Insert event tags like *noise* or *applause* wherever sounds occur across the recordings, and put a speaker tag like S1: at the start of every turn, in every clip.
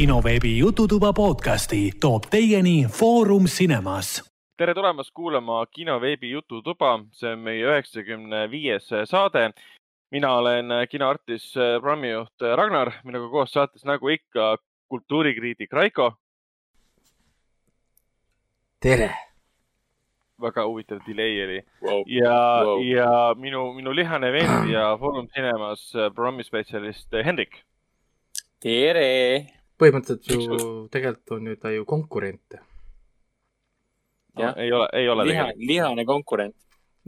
S1: kinoveebi Jututuba podcasti toob teieni Foorum Cinemas.
S2: tere tulemast kuulama kinoveebi Jututuba, see on meie üheksakümne viies saade. mina olen kinoartist, programmijuht Ragnar, minuga koos saates nagu ikka kultuurikriitik Raiko.
S3: tere
S2: väga huvitav delay oli
S4: wow.
S2: ja
S4: Wow.
S2: ja minu, minu lihane vend ja Foorum Cinemas programmispetsialist Hendrik.
S4: tere!
S3: Põhimõtteliselt ju tegelikult on ju ta ju konkurent.
S4: Jah.
S2: ei ole, ei ole
S4: liha
S2: tegelikult.,
S4: lihane konkurent.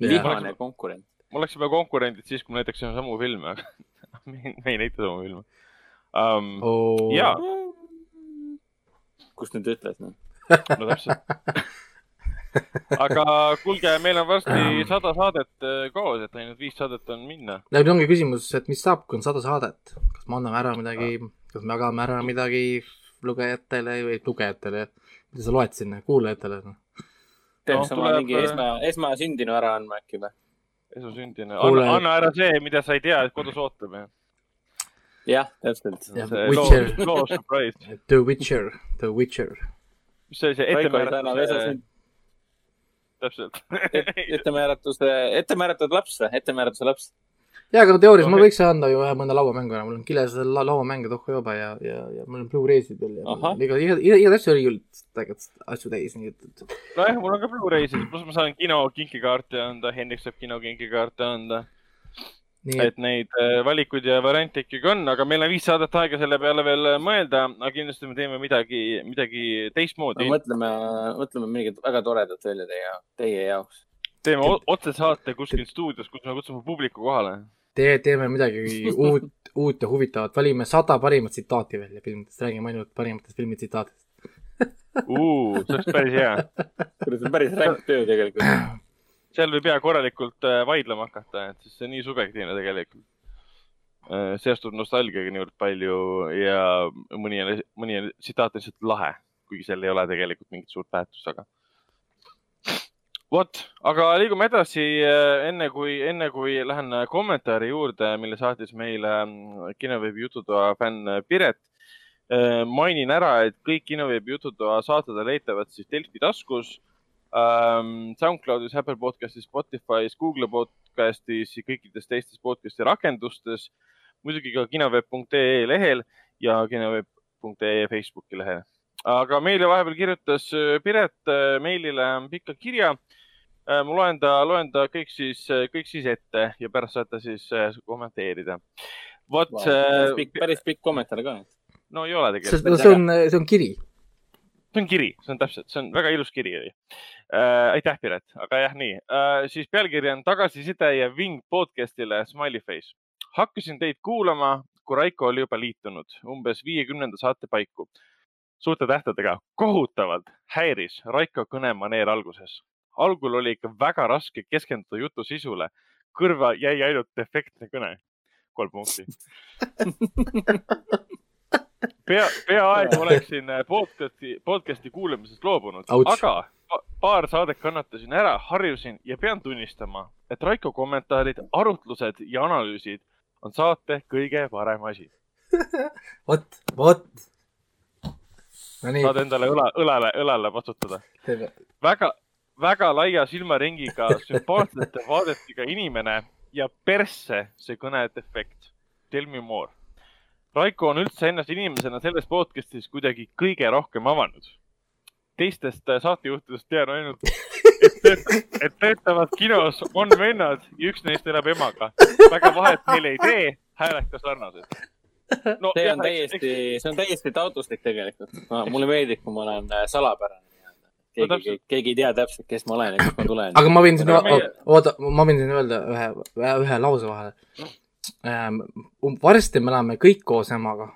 S4: Lihane konkurent.
S2: me oleksime konkurendid siis, kui me näitaksime samu filme, aga *laughs* me, me ei näita samu filme um,.
S3: Oh.
S2: Jaa.
S4: kus nüüd ütles, noh?
S2: no täpselt. *laughs* aga kuulge, meil on varsti sada saadet äh, koos, et ainult viis saadet on minna.
S3: nüüd ongi küsimus, et mis saab, kui on sada saadet, kas me anname ära midagi, kas me jagame ära midagi lugejatele või lugejatele, mida sa loed sinna, kuulajatele no.?
S4: teeme
S2: No,
S4: no, sama
S2: tuleb,
S4: mingi
S2: äh,
S4: esma, esmasündinu ära andma äkki või?
S2: esmasündine,
S3: Kuule-
S2: anna, anna ära see, mida sa ei tea, et kodus ootab.
S4: jah, täpselt.
S3: Jah,
S2: see
S3: Witcher. The Witcher, The Witcher.
S2: mis see oli, see
S4: Raiko
S2: täpselt.
S4: ettemääratuse, ettemääratud laps, ettemääratuse laps.
S3: jaa, aga teoorias okay. ma võiks anda ju ühe mõnda lauamängu ära, mul on kiles la lauamänge tohku juba ja, ja, ja mul on Blu-ray'sid veel ja iga, iga, iga, iga asju oli küll tegelikult asju täis, nii et, et
S2: nojah, mul on ka Blu-ray'sid, pluss ma saan kino kinkikaarte anda, Hendrik saab kino kinkikaarte anda.
S3: Nii et
S2: neid äh, valikuid ja variante ikkagi on, aga meil on viis saadet aega selle peale veel äh, mõelda, aga kindlasti me teeme midagi, midagi teistmoodi.
S4: mõtleme, mõtleme mingit väga toredat välja teie, teie jaoks.
S2: teeme otsesaate kuskil stuudios, kus me kutsume publiku kohale.
S3: tee, teeme midagi uut, uut ja huvitavat, valime sada parimat tsitaati välja filmidest, räägime ainult parimatest filmitsitaatidest.
S2: see oleks päris hea.
S4: see on päris ränk töö tegelikult.
S2: Seal võib hea korralikult äh, vaidlema hakata, et siis see on nii subjektiivne tegelikult. seostub nostalgiaga niivõrd palju ja mõni, mõni tsitaat on lihtsalt lahe, kuigi seal ei ole tegelikult mingit suurt väärtust taga. vot, aga liigume edasi, enne kui, enne kui lähen kommentaari juurde, mille saatis meile mm, kinoveebi jututoa fänn Piret. mainin ära, et kõik kinoveebi jututoa saated on leitavad siis Delfi taskus ähm, SoundCloudis, Apple podcastis, Spotify's, Google podcastis ja kõikides teistes podcast'i rakendustes. muidugi ka kinoveeb.ee lehel ja kinoveeb.ee Facebooki lehel. aga meile vahepeal kirjutas äh, Piret äh, meilile pika kirja. ma loen ta, loen ta kõik siis, kõik siis ette ja pärast saate siis äh, kommenteerida. vot
S4: päris
S2: wow.,
S4: pikk, päris pikk kommentaar ka.
S2: no ei ole
S3: see,
S2: tegelikult.
S3: see on, see on kiri.
S2: see on kiri, see on täpselt, see on väga ilus kiri oli äh,. aitäh, Piret, aga jah, nii äh,, siis pealkiri on tagasiside ja ving podcast'ile Smiley Face. hakkasin teid kuulama, kui Raiko oli juba liitunud umbes viiekümnenda saate paiku. suurte tähtedega, kohutavalt häiris Raiko kõnemaneer alguses. algul oli ikka väga raske keskenduda jutu sisule. kõrva jäi ainult defektne kõne. kolm punkti. pea, peaaegu oleksin podcast'i, podcast'i kuulamisest loobunud, aga paar saadet kannatasin ära, harjusin ja pean tunnistama, et Raiko kommentaarid, arutlused ja analüüsid on saate kõige parem asi. *laughs*
S3: vot, vot.
S2: Saad endale õla, õlale, õlale vastutada. väga, väga laia silmaringiga, sümpaatsete *laughs* vaadetega inimene ja persse see kõnedefekt. Tell me more. Raiko on üldse ennast inimesena selles podcast'is kuidagi kõige rohkem avanud. Teistest äh, saatejuhtidest tean ainult, *laughs* et, et töötavad kinos, on vennad ja üks neist elab emaga. väga vahet neil ei tee, hääled ka sarnased. no
S4: see on täiesti, see on täiesti taotluslik tegelikult. mulle meeldib, kui ma olen äh, salapärane nii-öelda.
S2: No
S4: keegi keegi ei tea täpselt, kes ma olen ja kust ma tulen.
S3: aga ma võin siin oota, ma võin siin öelda ühe, ühe, lause vahele ähm,. varsti me elame kõik koos emaga.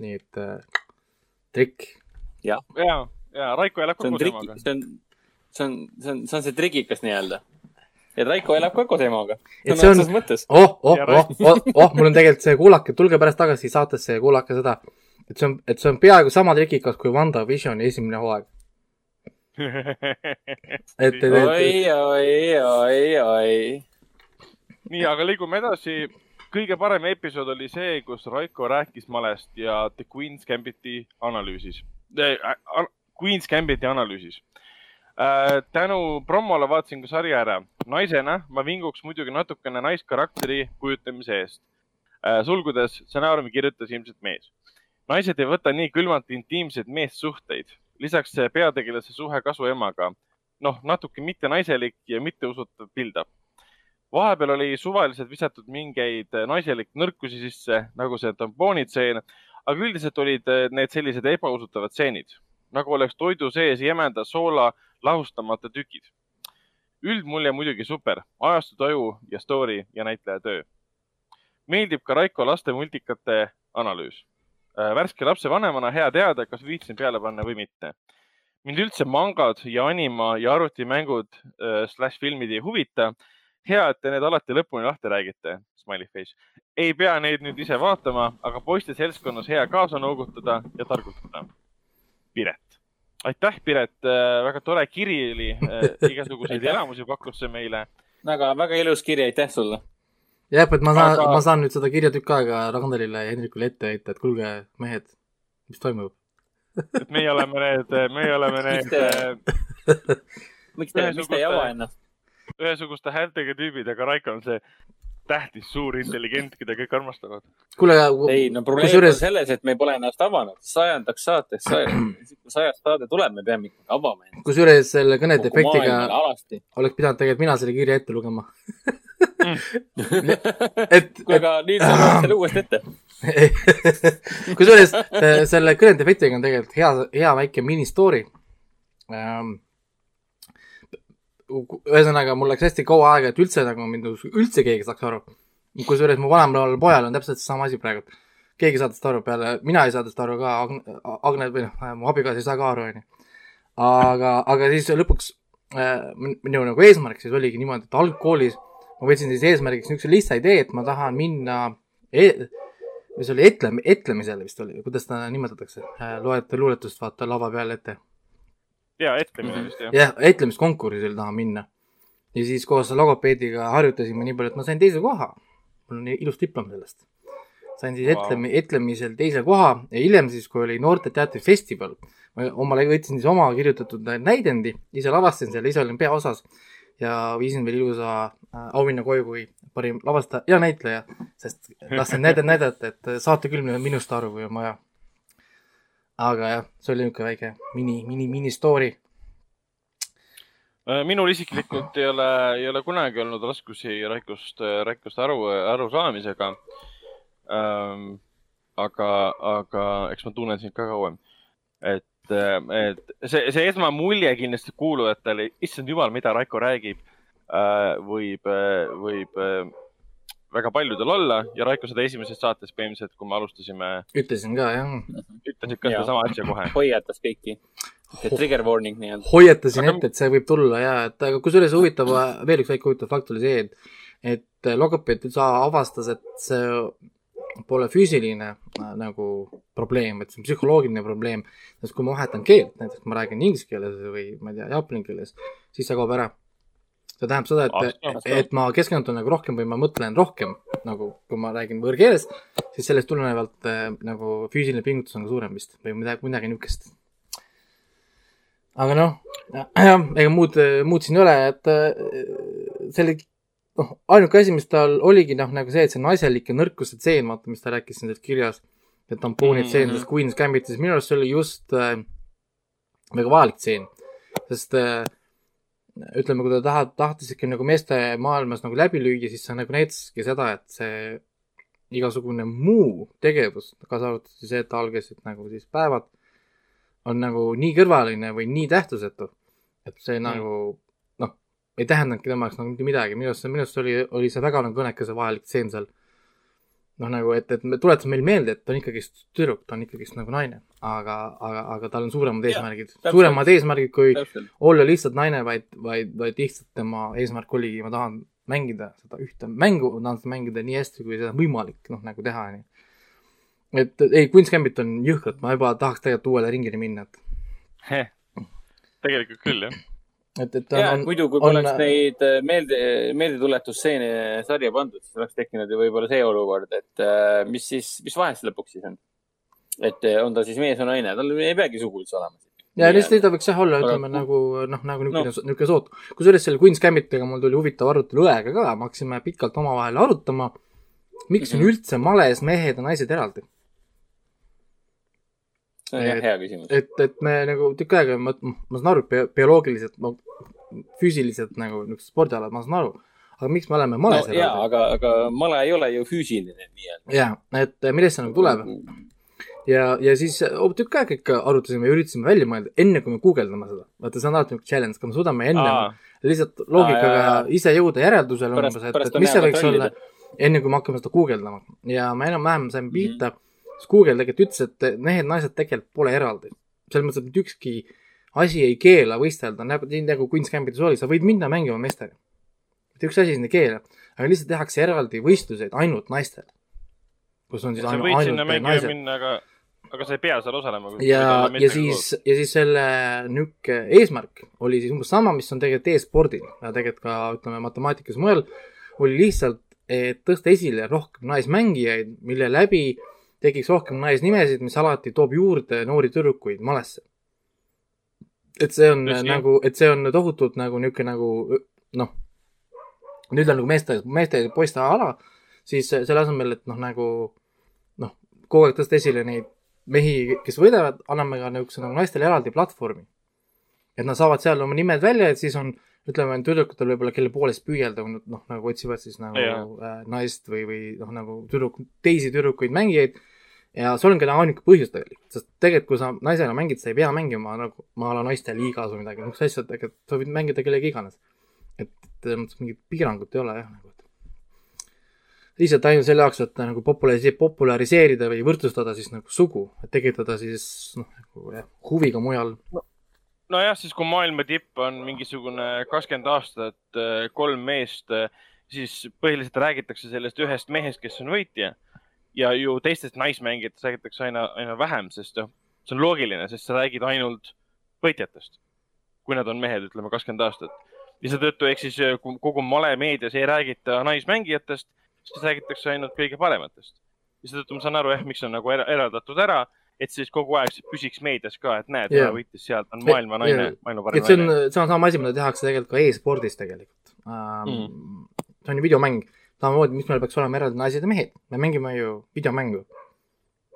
S3: nii et äh, trikk.
S2: ja, ja Raiko elab
S4: see
S2: ka koos emaga,.
S4: see on, see on, see on, see on see trikikas nii-öelda. et Raiko elab ka koos emaga.
S3: Et see on- oh, oh
S2: Ja,
S3: oh, oh, oh, mul on tegelikult see, kuulake, tulge pärast tagasi saatesse ja kuulake seda. et see on, et see on peaaegu sama trikikas kui WandaVisioni esimene hooaeg. *laughs* et, et, et
S4: oi, oi, oi, oi.
S2: nii, aga liigume edasi. kõige parem episood oli see, kus Raiko rääkis malest ja The Queen's Gambiti analüüsis äh,. Queen's Gambiti analüüsis äh,. tänu promole vaatasin ka sarja ära. naisena ma vinguks muidugi natukene naiskarakteri kujutamise eest äh,. sulgudes stsenaariumi kirjutas ilmselt mees. naised ei võta nii külmalt intiimseid meessuhteid. lisaks peategelase suhe kasuemaga. noh, natuke mittenaiselik ja mitteusutav build-up vahepeal oli suvaliselt visatud mingeid naiselikke nõrkusi sisse, nagu see tampoonitseen, aga üldiselt olid need sellised ebausutavad stseenid, nagu oleks toidu sees jämeda soola lahustamata tükid. üldmulje muidugi super, ajastu taju ja story ja näitleja töö. meeldib ka Raiko laste multikate analüüs. värske lapsevanemana hea teada, kas viitsin peale panna või mitte. mind üldse mangad ja anima ja arvutimängud äh, slaš filmid ei huvita hea, et te need alati lõpuni lahti räägite, smiley face. ei pea neid nüüd ise vaatama, aga poiste seltskonnas hea kaasa noogutada ja targutada. Piret. aitäh, Piret, väga tore kiri oli, *laughs* igasuguseid elamusi pakkus see meile.
S4: väga, väga ilus kiri, aitäh sulle.
S3: jah, et ma saan aga..., ma saan nüüd seda kirja tükk aega Ragnalile ja Hendrikule ette heita, et kuulge, mehed, mis toimub?
S2: et meie oleme need, meie oleme need.
S4: miks te, miks te ei ava ennast?
S2: ühesuguste häältega tüübid, aga Raiko on see tähtis suur intelligent, keda kõik armastavad.
S3: kuule,
S4: ei no probleem kusjuures... on selles, et me pole ennast avanud. sajandaks saateks, *clears throat* sajast saade tuleb, me peame ikkagi avama ennast.
S3: kusjuures selle kõnede efektiga oleks pidanud tegelikult mina selle kirja ette lugema
S4: mm. *laughs* et, et. aga nüüd sa loed selle uuesti ette *laughs*
S3: kusjuures selle kõnede efektiga on tegelikult hea, hea väike mini story um, ühesõnaga, mul läks hästi kaua aega, et üldse nagu mind üldse keegi saaks aru. kusjuures mu vanemal pojal on täpselt seesama asi praegu. keegi ei saa tast aru peale, mina ei saa tast aru ka, Agne, Agne või noh, mu abikaasa ei saa ka aru, onju. aga, aga siis lõpuks äh, minu nagu eesmärk siis oligi niimoodi, et algkoolis ma võtsin siis eesmärgiks niisuguse lihtsa idee, et ma tahan minna e mis oli etlem-, etlemisele vist oli, kuidas seda nimetatakse, äh, loete luuletust vaata lava peal ette
S2: ja etlemine vist jah.
S3: jah, etlemiskonkursil tahan minna. ja siis koos logopeediga harjutasime nii palju, et ma sain teise koha. mul on ilus diplom sellest. sain siis wow. etlemi, etlemisel teise koha ja hiljem siis, kui oli noorteteatrifestival, ma omale võtsin siis oma kirjutatud näidendi, ise lavastasin selle, ise olin peaosas ja viisin veel ilusa äh, auhinna koju kui parim lavastaja ja näitleja, sest tahtsin näidata, näidata, et saate küll minust aru, kui on vaja aga jah, see oli niisugune väike mini, mini, mini story.
S2: Äh, minul isiklikult ei ole, ei ole kunagi olnud raskusi Raikost, Raikost aru, arusaamisega ähm,. aga, aga eks ma tunnen sind ka kauem. et, et see, see esmamulje kindlasti kuulujatele, issand jumal, mida Raiko räägib äh,, võib, võib väga paljudel olla ja Raiko seda esimeses saates põhimõtteliselt, kui me alustasime.
S3: ütlesin ka, jah.
S2: ütlesid ka sedasama asja kohe. *laughs*
S4: hoiatas kõiki. Trigger warning nii-öelda.
S3: hoiatasin aga... ette, et see võib tulla ja, et aga kusjuures huvitav, veel üks väike huvitav fakt oli see, et, et logopeed üldse avastas, et see pole füüsiline äh, nagu probleem, et see on psühholoogiline probleem. sest kui ma vahetan keelt, näiteks kui ma räägin inglise keeles või ma ei tea, jaapani keeles, siis see kaob ära see tähendab seda, et, et ma keskendun nagu rohkem või ma mõtlen rohkem nagu, kui ma räägin võõrkeeles, siis sellest tulenevalt äh, nagu füüsiline pingutus on ka suurem vist või midagi, midagi niisugust. aga noh, jah, ega muud, muud siin ei ole, et äh, selle, noh, ainuke asi, mis tal oligi noh, nagu see, et see naiselike nõrkuse tseen, vaata, mis ta rääkis siin selles kirjas, et tampoonid mm -hmm. selles Queen's Gambitis, minu arust see oli just äh, väga vajalik tseen, sest äh, ütleme, kui ta tahab, tahtis ikka nagu meeste maailmas nagu läbi lüüa, siis see nagu näitaski seda, et see igasugune muu tegevus, kaasa arvatud see, et algasid nagu siis päevad, on nagu nii kõrvaline või nii tähtsusetu, et see mm. nagu noh, ei tähendanudki tema jaoks nagu mitte midagi, minu arust, minu arust oli, oli see väga nagu kõnekas ja vajalik stseen seal noh, nagu, et, et me tuletas meil meelde, et ta on ikkagist tüdruk, ta on ikkagist nagu naine, aga, aga, aga tal on suuremad eesmärgid, suuremad eesmärgid kui täpselt. olla lihtsalt naine, vaid, vaid, vaid lihtsalt tema eesmärk oligi, ma tahan mängida seda ühte mängu, ma tahan seda mängida nii hästi, kui seda on võimalik, noh, nagu teha, onju. et ei, Queen's Gambit on jõhkralt, ma juba tahaks tegelikult uuele ringile minna, et.
S2: tegelikult küll, jah
S3: et, et
S4: ja
S3: on,
S4: muidu, kui
S3: on-
S4: poleks neid äh, meelde, meeldetuletusstseene sarja pandud, siis oleks tekkinud ju võib-olla see olukord, et äh, mis siis, mis vahe see lõpuks siis on? et äh, on ta siis mees või naine, tal ei peagi sugu üldse olema.
S3: ja lihtsalt ta võiks jah olla, ütleme nagu noh, nagu niisugune no., niisugune soot. kusjuures selle Queen's Gambitiga mul tuli huvitav arutelu õega ka, me hakkasime pikalt omavahel arutama, miks on
S4: Mhm.
S3: üldse males mehed ja naised eraldi.
S4: See on jah
S3: et-
S4: hea küsimus.
S3: et, et me nagu tükk aega, ma, ma saan aru, et bioloogiliselt, no füüsiliselt nagu niisugused spordialad, ma saan aru, aga miks me oleme
S4: no
S3: males
S4: jaa,
S3: eraldi?
S4: aga, aga male ei ole ju füüsiline nii-öelda.
S3: jaa, et millest see nagu tuleb? ja, ja siis oh, tükk aega ikka arutasime ja üritasime välja mõelda, enne kui me guugeldame seda. vaata, see on alati niisugune challenge, kui me suudame enne lihtsalt loogikaga
S4: Aa, jaa,
S3: ise jõuda järeldusele umbes, et, et mis see võiks olla enne kui me hakkame seda guugeldama. ja me enam-vähem saime
S4: Mhm.
S3: pihta mm, -hmm. Siis Google tegelikult ütles, et mehed-naised tegelikult pole eraldi. selles mõttes, et ükski asi ei keela võistelda, nii nagu Gambitis oli, sa võid minna mängima meestega. mitte üks asi sind ei keela, aga lihtsalt tehakse eraldi võistluseid ainult naistele. kus on siis ainult, ainult naised.
S2: minna, aga, aga sa ei pea seal osalema.
S3: ja, ja siis, ja siis selle niisugune eesmärk oli siis umbes sama, mis on tegelikult e-spordil ja tegelikult ka ütleme matemaatikas mujal, oli lihtsalt, et tõsta esile rohkem naismängijaid, mille läbi tekiks rohkem naisnimesid, mis alati toob juurde noori tüdrukuid malesse. et see on
S2: Just
S3: nagu, et see on tohutult nagu niisugune nagu noh, nüüd on nagu meeste, meeste ja poiste ala, siis selle asemel, et noh, nagu noh, kogu aeg tõsta esile neid mehi, kes võidavad, anname ka niisuguse nagu naistele eraldi platvormi. et nad saavad seal oma nimed välja, et siis on, ütleme, tüdrukutel võib-olla, kelle poolest püüelda, noh, nagu otsivad siis nagu
S2: Jaa.
S3: äh, naist või, või noh, nagu tüdruk, teisi tüdrukuid mängijaid. Ja see on ka ainuke põhjus tegelikult, sest tegelikult, kui sa naisena mängid, sa ei pea mängima nagu ma olen naiste liigas või midagi, niisugust asja, tegelikult sa võid mängida kellega iganes. et selles mõttes mingit piirangut ei ole jah, nagu et lihtsalt ainult selle jaoks, et nagu populariseerida, populariseerida või võrdsustada siis nagu sugu, et tekitada siis noh, nagu jah, huvi ka mujal.
S2: nojah, siis kui maailma tipp on mingisugune kakskümmend aastat, kolm meest, siis põhiliselt räägitakse sellest ühest mehest, kes on võitja ja ju teistest naismängijatest räägitakse aina, aina vähem, sest noh, see on loogiline, sest sa räägid ainult võitjatest, kui nad on mehed, ütleme kakskümmend aastat. ja seetõttu, ehk siis eh, kogu malemeedias ei räägita naismängijatest, siis räägitakse ainult kõige parematest. ja seetõttu ma saan aru jah, miks on nagu era- eraldatud ära, et siis kogu aeg see püsiks meedias ka, et näed, tema võitis sealt, on maailma naine
S3: Jaa.,
S2: maailma parim
S3: see on
S2: naine.,
S3: see on sama asi, mida tehakse tegelikult ka e-spordis tegelikult
S2: Mhm.
S3: mm.. see on ju videomäng, samamoodi, miks meil peaks olema eraldi naised ja mehed, me mängime ju videomängu,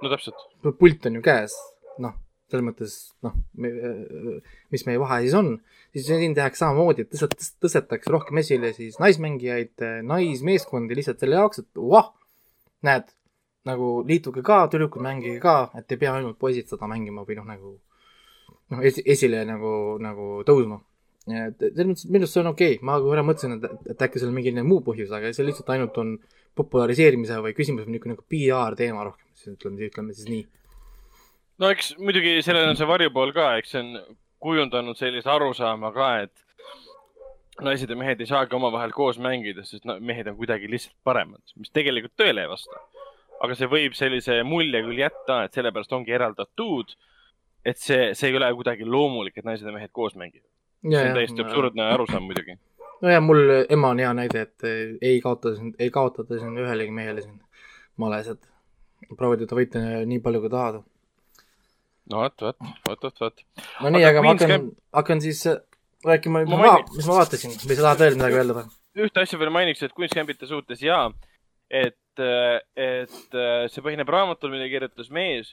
S2: no täpselt,
S3: pult on ju käes, noh, selles mõttes noh, mis meie vahe siis on, siis siin tehakse samamoodi, et tõstet-, tõstetakse rohkem esile siis naismängijaid, naismeeskondi lihtsalt selle jaoks, et vah, näed, nagu liituge ka, tüdrukud mängige ka, et ei pea ainult poisid seda mängima või noh, nagu noh, esi-, esile nagu, nagu tõusma. Selles mõttes minu arust see on okei okay., ma korra mõtlesin, et, et äkki seal on mingi muu põhjus, aga see lihtsalt ainult on populariseerimise või küsimus või niisugune nagu PR teema rohkem, siis ütleme, ütleme siis nii.
S2: no eks muidugi sellel on see varjupool ka, eks see on kujundanud sellise arusaama ka, et naised ja mehed ei saagi omavahel koos mängida, sest no, mehed on kuidagi lihtsalt paremad, mis tegelikult tõele ei vasta. aga see võib sellise mulje küll jätta, et sellepärast ongi eraldatud, et see, see ei ole kuidagi loomulik, et naised ja mehed koos mängivad. See on täiesti absurdne arusaam muidugi. *clears throat*
S3: nojah, mul ema on hea näide, et eh, ei kaota ei kaotada siin ühelegi mehele siin males, et proovida ta võita nii palju, kui tahad.
S2: no vot, vot, vot, vot, vot.
S3: no nii,
S2: Aga
S3: ma hakkan, hakkan siis äh, rääkima, mis
S2: Ma
S3: mis ma vaatasin või sa tahad veel midagi öelda või?
S2: ühte asja veel mainiks, et Gambiti suhtes ja, et, et see põhineb raamatul, mille kirjutas mees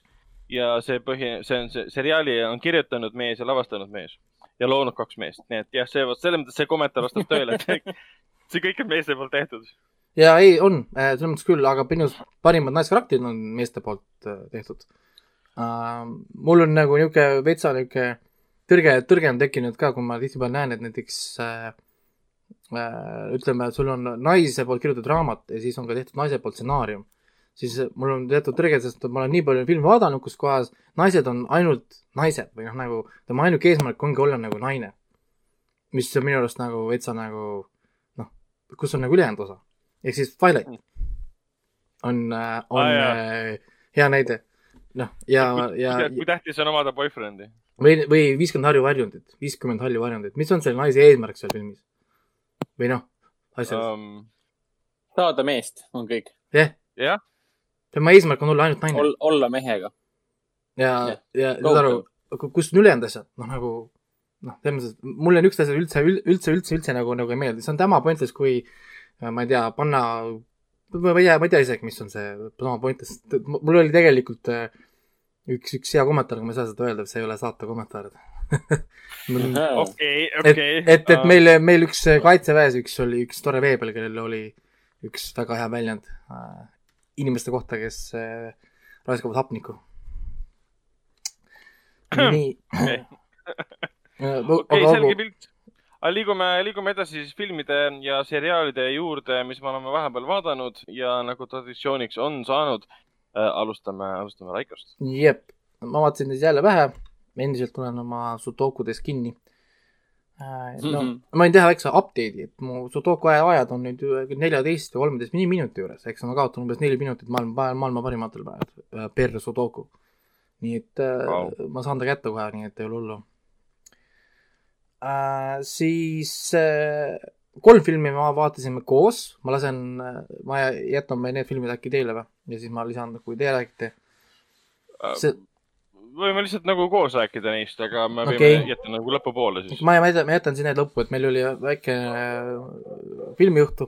S2: ja see põhi, see on see seriaali on kirjutanud mees ja lavastanud mees ja loonud kaks meest, nii et jah, see, selles mõttes see kommentaar vastab tõele, et *laughs* see kõik on meeste poolt tehtud.
S3: ja ei, on, selles mõttes küll, aga minu parimad naiskarakterid on meeste poolt äh, tehtud uh,. mul on nagu niisugune vetsa niisugune tõrge, tõrge on tekkinud ka, kui ma tihtipeale näen, et näiteks äh, äh, ütleme, sul on naise poolt kirjutatud raamat ja siis on ka tehtud naise poolt stsenaarium, siis mul on teatud tõrge, sest ma olen nii palju filme vaadanud, kus kohas naised on ainult naised või noh, nagu tema ainuke eesmärk ongi olla nagu naine. mis on minu arust nagu vetsa nagu noh, kus on nagu ülejäänud osa. ehk siis Twilight on, on
S2: Aa,
S3: ah,
S2: jaa.
S3: hea näide. noh, ja, ja,
S2: kui tähtis on omada boyfriend'i?
S3: või, või viiskümmend harju varjundit, viiskümmend halli varjundit, mis on selle naise eesmärk seal filmis? või noh, asjas,
S2: um,.
S4: saada meest on kõik.
S3: jah,
S2: jah,
S3: tema eesmärk on olla ainult naine
S4: Ol,. olla mehega.
S3: ja
S4: jah.,
S3: ja saad aru, kus on ülejäänud asjad, noh nagu noh, selles mõttes, mulle niisugused asjad üldse, üldse, üldse, üldse nagu, nagu ei meeldi, see on tema pointless, kui äh, ma ei tea, panna, ma ei tea, ma ei tea isegi, mis on see sama pointless, mul oli tegelikult äh, üks, üks hea kommentaar, aga ma ei saa seda öelda, see ei ole saate kommentaar. *laughs*
S2: okei,
S3: et,
S2: okei.
S3: et, et meil, meil üks kaitseväes üks oli üks tore veebel, kellel oli üks väga hea väljend äh, inimeste kohta, kes äh, raiskavad hapnikku. *clears throat* nii.
S2: okei, *laughs* selge pilt. aga liigume, liigume edasi siis filmide ja seriaalide juurde, mis me oleme vahepeal vaadanud ja nagu traditsiooniks on saanud äh,, alustame, alustame Raikost.
S3: jep, ma vaatasin neid jälle vähe, endiselt olen oma sudokudes kinni. No
S4: Mhm.
S3: ma võin teha väikse update'i, et mu sudoku aja- ajad on nüüd neljateist või kolmeteist minuti juures, eks ma kaotan umbes neli minutit maailma, maailma parimatel praegu äh, per sudoku. nii et äh,
S2: Vau.
S3: ma saan ta kätte kohe, nii et ei ole hullu äh,. siis äh, kolm filmi me vaatasime koos, ma lasen, ma jätan need filmid äkki teile või ja siis ma lisan, kui te räägite. see,
S2: võime lihtsalt nagu koos rääkida neist, aga me võime
S3: Okei.
S2: jätta nagu lõpupoole siis.
S3: ma, ma jätan, ma jätan siin need lõppu, et meil oli väike äh, filmijuhtu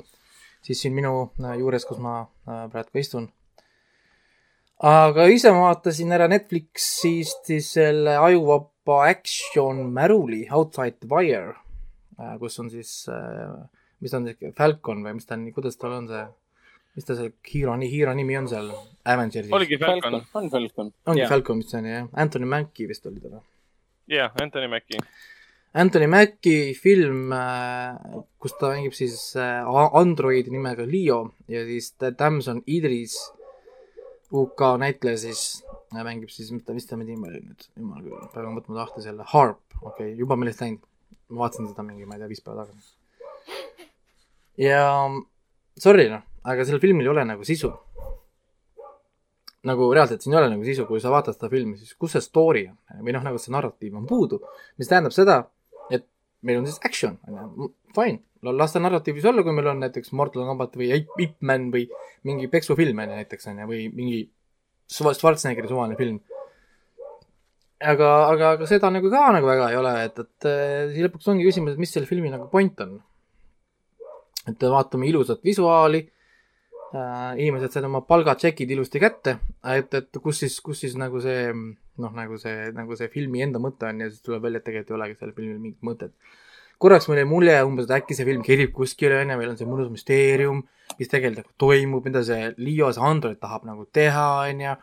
S3: siis siin minu äh, juures, kus ma äh, praegu istun. aga ise ma vaatasin ära Netflixist siis selle ajuvaba action märuli Outside the Wire, kus on siis, mis ta on see, Falcon või mis ta on, kuidas tal on see, mis ta see hiiro, hiiro nimi on seal Avengersis?
S2: oligi Falcon.
S4: on Falcon.
S3: ongi Falcon, mis see on jah, Anthony Mackie vist oli ta või?
S2: jah, Anthony Mackie.
S3: Anthony Mackie film, kus ta mängib siis äh, androidi nimega Leo ja siis Damson Idris, UK näitleja siis äh, mängib siis, mis ta, mis ta nimi oli nüüd, jumal küll, pean võtma lahti selle, Harp, okei okay,, juba meelest läinud. ma vaatasin seda mingi, ma ei tea, viis päeva tagasi. ja sorry noh, aga sellel filmil ei ole nagu sisu. nagu reaalselt siin ei ole nagu sisu, kui sa vaatad seda filmi, siis kus see story on või noh, nagu see narratiiv on puudu, mis tähendab seda, et meil on siis action, on ju, fine, las ta narratiivis olla, kui meil on näiteks Mortal Combat või Ip Man või mingi peksufilm on ju näiteks on ju, või mingi Schwar- Schwarzeneggeri suvaline film. aga, aga, aga seda nagu ka nagu väga ei ole, et, et äh, siis lõpuks ongi küsimus, et mis selle filmi nagu point on. et vaatame ilusat visuaali inimesed said oma palgatšekid ilusti kätte, et, et kus siis, kus siis nagu see noh, nagu see, nagu see filmi enda mõte on ja siis tuleb välja, et tegelikult ei olegi sellel filmil mingit mõtet. korraks meil jäi mulje umbes, et äkki see film kerib kuskile, on ju, meil on see mõnus müsteerium, mis tegelikult nagu toimub, mida see Leo, see Android tahab nagu teha, on ju,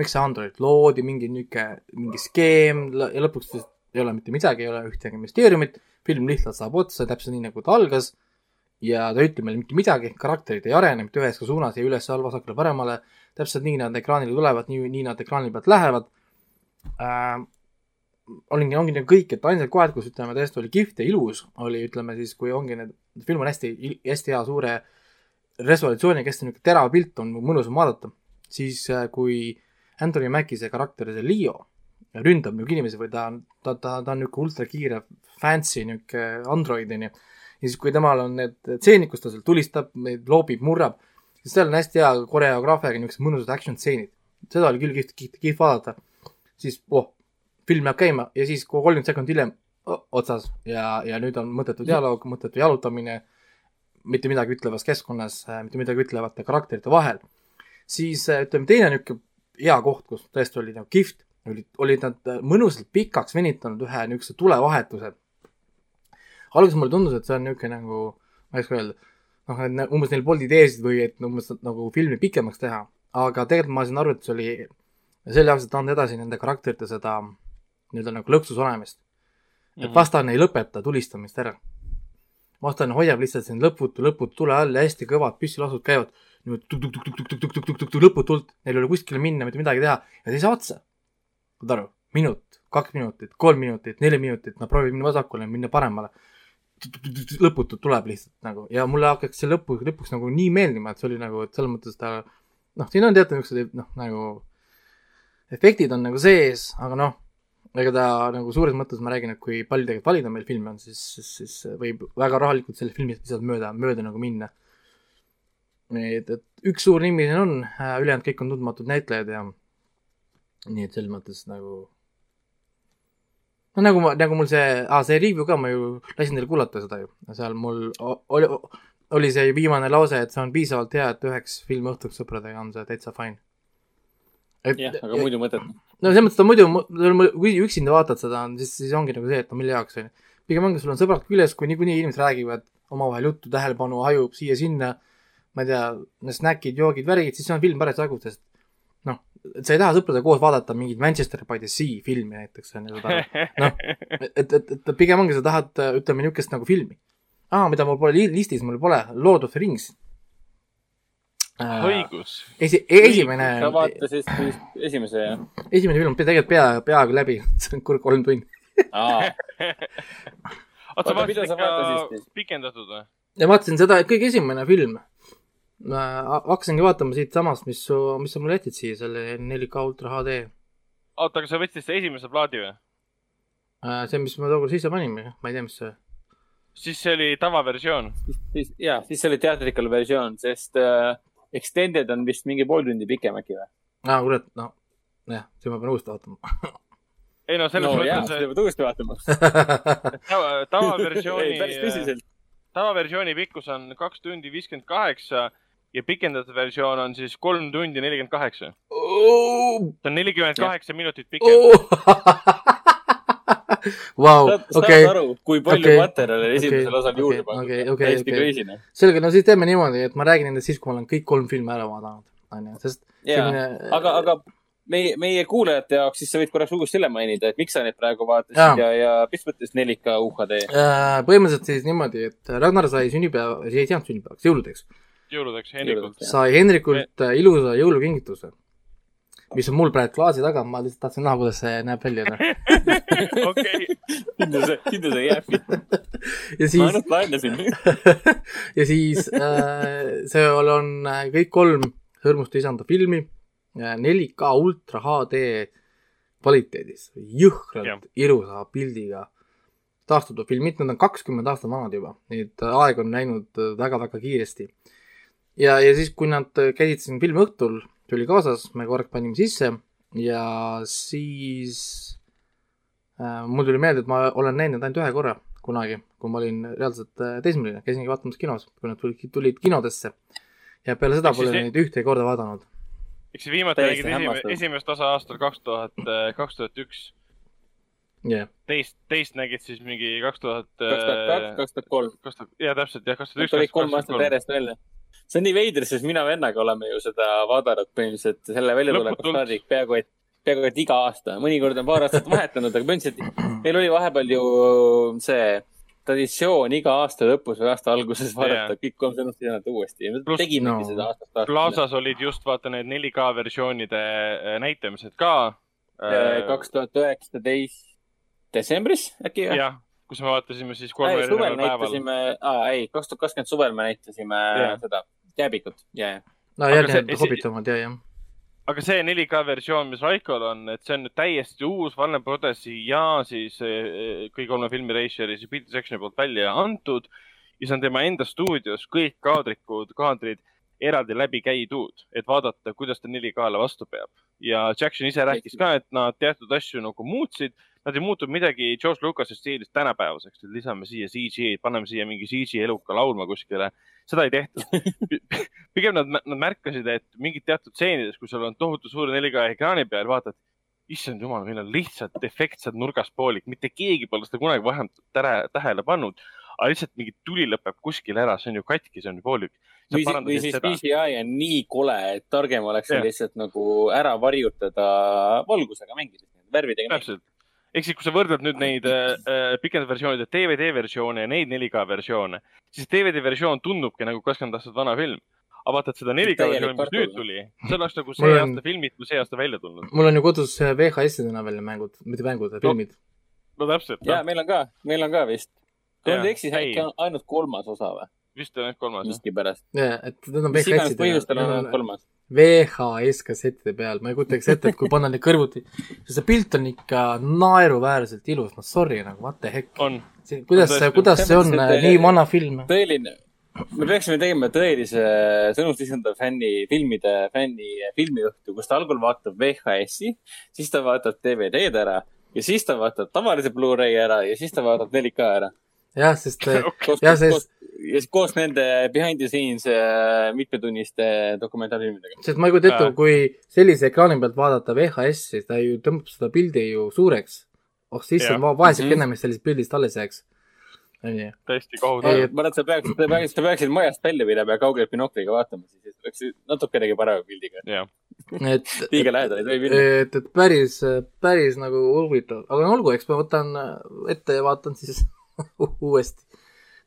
S3: miks see Android loodi, mingi niisugune, mingi skeem ja lõpuks ei ole mitte midagi, ei ole ühtegi müsteeriumit, film lihtsalt saab otsa, täpselt nii, nagu ta algas ja ta ei ütle meile mitte midagi, karakterid ei arene mitte üheski suunas, ei üles-alla, vasakule, paremale, täpselt nii nad ekraanile tulevad, nii, nii nad ekraani pealt lähevad äh,. olingi, ongi nagu kõik, et ainsad kohad, kus ütleme tõesti oli kihvt ja ilus, oli ütleme siis, kui ongi need, film on hästi, hästi hea suure resolutsiooniga, hästi niisugune terav pilt on mõnusam vaadata, siis äh, kui Anthony Mackie see karakter, see Leo ründab niisugune inimesi või ta on, ta, ta, ta on niisugune ultrakiire fancy niisugune android onju ja siis, kui temal on need stseenid, kus ta seal tulistab, loobib, murrab, siis seal on hästi hea koreograafiaga niisugused mõnusad action stseenid. seda oli küll kihvt, kihvt, kihvt vaadata. siis, oh, film jääb käima ja siis kolmkümmend sekundit hiljem oh, otsas ja, ja nüüd on mõttetu dialoog, mõttetu jalutamine, mitte midagi ütlevas keskkonnas, mitte midagi ütlevate karakterite vahel. siis äh, ütleme, teine niisugune hea koht, kus tõesti oli nagu kihvt, olid, olid nad äh, mõnusalt pikaks venitanud ühe niisuguse tulevahetuse alguses mulle tundus, et see on niisugune nagu, ma ei oska öelda, noh, et umbes neil polnud ideesid või et umbes nagu filmi pikemaks teha, aga tegelikult ma sain aru, et see oli selle jaoks, et anda edasi nende karakterite seda nii-öelda nagu lõksus olemist. et
S2: Mhm.
S3: vastane ei lõpeta tulistamist ära. vastane hoiab lihtsalt siin lõputu, lõputu tule all ja hästi kõvad püssilasud käivad niimoodi tuk-tuk-tuk-tuk-tuk-tuk-tuk-tuk lõputult, neil ei ole kuskile minna, mitte midagi teha ja ta ei saa otsa. saad aru, minut, kaks minutit, kolm minutit, neli minutit, nad proovivad minna vasakule, minna paremale. Lõputult tuleb lihtsalt nagu ja mulle hakkas see lõpu, lõpuks nagu nii meeldima, et see oli nagu, et selles mõttes ta noh, siin on teatud niisugused noh, nagu efektid on nagu sees, aga noh, ega ta nagu suures mõttes ma räägin, et kui palju tegelikult valida meil filme on, siis, siis, siis võib väga rahulikult selle filmist lihtsalt mööda, mööda nagu minna. et, et üks suur nimi siin on, ülejäänud kõik on tundmatud näitlejad ja nii et selles mõttes nagu no nagu ma, nagu mul see ah,, see review ka, ma ju lasin teile kuulata seda ju, seal mul oli, oli see viimane lause, et see on piisavalt hea, et üheks filmiõhtuks sõpradega on see täitsa fine.
S4: jah, aga muidu mõtet.
S3: no selles mõttes ta muidu, kui üksinda vaatad seda, siis, siis ongi nagu see, et no mille jaoks on ju. pigem ongi, sul on sõbrad küljes, kui niikuinii inimesed räägivad omavahel juttu, tähelepanu hajub siia-sinna, ma ei tea, snäkid, joogid, värgid, siis see on film päris jagu, sest noh, sa ei taha sõpradega koos vaadata mingit Manchester by the Sea filmi näiteks on ju, saad aru. noh, *laughs* et, et, et pigem ongi, sa tahad, ütleme niisugust nagu filmi. aa, mida mul pole li- listis, mul pole, Lord of the Rings.
S2: õigus.
S3: esi-, esimene,
S4: sa vaatasid siis esimese jah?
S3: esimene film tegelikult pea, peaaegu läbi, *laughs* see on kurb kolm tundi.
S4: aa,
S2: oota, vaatasid
S4: sa vaatasid
S2: ikka
S4: siis?
S2: pikendatud või?
S3: ja vaatasin seda, kõige esimene film. Ma hakkasingi vaatama siitsamast, mis su, mis sa mulle jätsid siia, selle 4K Ultra HD.
S2: oota, aga sa võtsid selle esimese plaadi või?
S3: see, mis me tookord sisse panime, ma ei tea, mis see.
S2: siis see oli tavaversioon.
S4: siis ja, siis see oli teatrikal versioon, sest äh, Extended on vist mingi pool tundi pikem äkki või?
S3: aa, kurat, no jah, siis ma pean uuesti vaatama. *laughs*
S2: ei no selles
S4: no
S2: mõttes
S4: seda, pead uuesti vaatama. *laughs*
S2: tava,
S4: ei, päris
S2: tavaversiooni,
S4: tõsiselt.
S2: tavaversiooni pikkus on kaks tundi viiskümmend kaheksa ja pikendatud versioon on siis kolm tundi nelikümmend kaheksa. see on nelikümmend kaheksa minutit pikem. *laughs*
S3: Vau,
S4: saad
S3: okei,
S4: aru, kui palju
S3: okei,
S4: materjali
S3: okei,
S4: esimesel osal juurde
S3: okei,
S4: pandud on?
S3: okei,
S4: täiesti
S3: okei.
S4: crazy noh.
S3: selge, no siis teeme niimoodi, et ma räägin nendest siis, kui ma olen kõik kolm filmi ära vaadanud, onju, sest
S4: jaa,
S3: selline-
S4: aga, aga meie, meie kuulajate jaoks, siis sa võid korraks uuesti üle mainida, et miks sa neid praegu vaatasid ja, ja mis mõttes 4K UHD?
S3: Äh, põhimõtteliselt siis niimoodi, et Ragnar sai sünnipäeva, ei saanud sünnipäevaks, jõuludeks,
S2: jõuludeks Henrikult.
S3: Sai Hendrikult äh, ilusa jõulukingituse, mis on mul praegu klaasi taga, ma lihtsalt tahtsin näha, kuidas see näeb välja. noh. *laughs*
S2: okei,
S4: sinna see, sinna see jääbki.
S3: ja
S4: ma
S3: siis,
S4: ainult laenasin. *laughs*
S3: ja siis äh, seal on äh, kõik kolm Hõrmust lisanda filmi äh, 4K Ultra HD kvaliteedis, jõhkralt ilusa pildiga taastatud filmid, need on kakskümmend aastat vanad juba, nii et äh, aeg on läinud väga-väga kiiresti. ja, ja siis, kui nad äh, käisid siin filmi õhtul, tuli kaasas, me korraks panime sisse ja siis äh, mul tuli meelde, et ma olen näinud ainult ühe korra kunagi, kui ma olin reaalselt äh, teismeline, käisingi vaatamas kinos, kui nad tulid, tulid kinodesse. ja peale seda pole neid ühtegi korda vaadanud.
S2: eks see viimati nägid esimest, esimest osa aastal kaks tuhat, kaks tuhat üks.
S3: jah,
S2: teist, teist nägid siis mingi kaks tuhat.
S4: kaks tuhat kaks, kaks tuhat kolm.
S2: kaks tuhat, jaa täpselt jah, kaks tuhat üks,
S4: tulid kolm aastat järjest välja. See on nii veider, sest mina vennaga oleme ju seda vaadanud põhimõtteliselt selle väljatulekust saadik peaaegu et, peaaegu et iga aasta. mõnikord on paar aastat vahetanud, aga põhimõtteliselt meil oli vahepeal ju see traditsioon iga aasta lõpus või aasta alguses vaadata
S2: Jaa.
S4: kõik kolm uuesti ja me
S2: Pluss-
S4: tegimegi
S3: no.
S4: seda aastast aastasse.
S2: Plaza's olid just vaata need 4K versioonide äh, näitamised ka.
S4: kaks tuhat üheksateist detsembris äkki või?
S2: jah, kus me vaatasime siis kolme erineval päeval.
S4: näitasime, ei, kaks tuhat kakskümmend suvel me näitasime
S2: Jaa.
S4: seda jääbikut ja, ja.
S3: no
S2: Aga
S3: järgnevad
S2: see-
S3: Hobbit omad ja, jah.
S2: aga see 4K versioon, mis Raikol on, et see on nüüd täiesti uus Warner Brothersi ja siis eh, kõigi kolme filmi režissööri siis Peter Jacksoni poolt välja antud ja see on tema enda stuudios kõik kaadrikud, kaadrid eraldi läbi käidud, et vaadata, kuidas ta 4K-le vastu peab. ja Jackson ise rääkis ka, et nad teatud asju nagu muutsid, nad ei muutnud midagi George Lucas'i stiilis tänapäevaseks, et lisame siia CG, paneme siia mingi CG eluka laulma kuskile. seda ei tehtud. pigem nad, nad märkasid, et mingid teatud stseenides, kui sul on tohutu suure 4K ekraani peal, vaatad, issand jumal, meil on lihtsalt efektsed nurgaspoolik, mitte keegi pole seda kunagi varem tähele pannud. aga lihtsalt mingi tuli lõpeb kuskil ära, see on ju katki, see on ju poolik.
S4: või siis, või siis CGI on nii kole, et targem oleks yeah. lihtsalt nagu ära varjutada valgusega mängides, värvidega
S2: täpselt. Ehk siis, kui sa võrdled nüüd neid äh, äh, pikendatud versioonide DVD versioone ja neid 4K versioone, siis DVD versioon tundubki nagu kakskümmend aastat vana film. aga vaatad seda 4K
S4: Täielik
S2: versiooni, mis nüüd tuli, see oleks nagu *laughs* see
S3: on-
S2: aasta filmid, kui see aasta välja tulnud.
S3: mul on ju kodus VHS-idena veel mängud, mitte mängud, filmid.
S2: no täpselt,
S4: ja meil on ka, meil on ka vist. kui ma ei eksi, see on ainult kolmas osa või?
S2: vist on jah kolmas
S4: miskipärast.
S3: et need on
S4: mis iganes põhjustel on ainult kolmas.
S3: VHS kassettide peal, ma ei kujutaks ette, et kui panna need kõrvuti, see pilt on ikka naeruväärselt ilus, no sorry nagu, what the heck. kuidas see, kuidas see on
S4: Selles
S3: äh, nii vana film?
S4: tõeline, me peaksime tegema tõelise sõnumist isendav fänni, filmide fänni filmiõhtu, kus ta algul vaatab VHS-i, siis ta vaatab DVD-d ära ja siis ta vaatab tavalise Blu-ray ära ja siis ta vaatab 4K ära.
S3: jah, sest äh, *laughs* Jah, sest-
S4: ja siis koos nende behind the scenes äh, mitmetunniste dokumentaalfilmidega.
S3: sest ma ei kujuta ette
S2: Jaa.,
S3: kui sellise ekraani pealt vaadata VHS-i, ta ju tõmbab seda pildi ju suureks. oh siis on va- vaesekene
S4: Mhm.
S3: mm -hmm., mis sellisest pildist alles jääks.
S2: täiesti
S3: Ei,
S2: kohutav.
S4: ma arvan, et sa peaksid, sa peaksid, sa peaksid majast välja minema ja kaugelt binokliga vaatama, siis oleks natukenegi parema pildiga.
S3: et, *laughs*
S4: liiga lähedal ei tohi minna.
S3: et, et päris, päris nagu huvitav, aga no olgu, eks ma võtan ette ja vaatan siis *laughs* uuesti.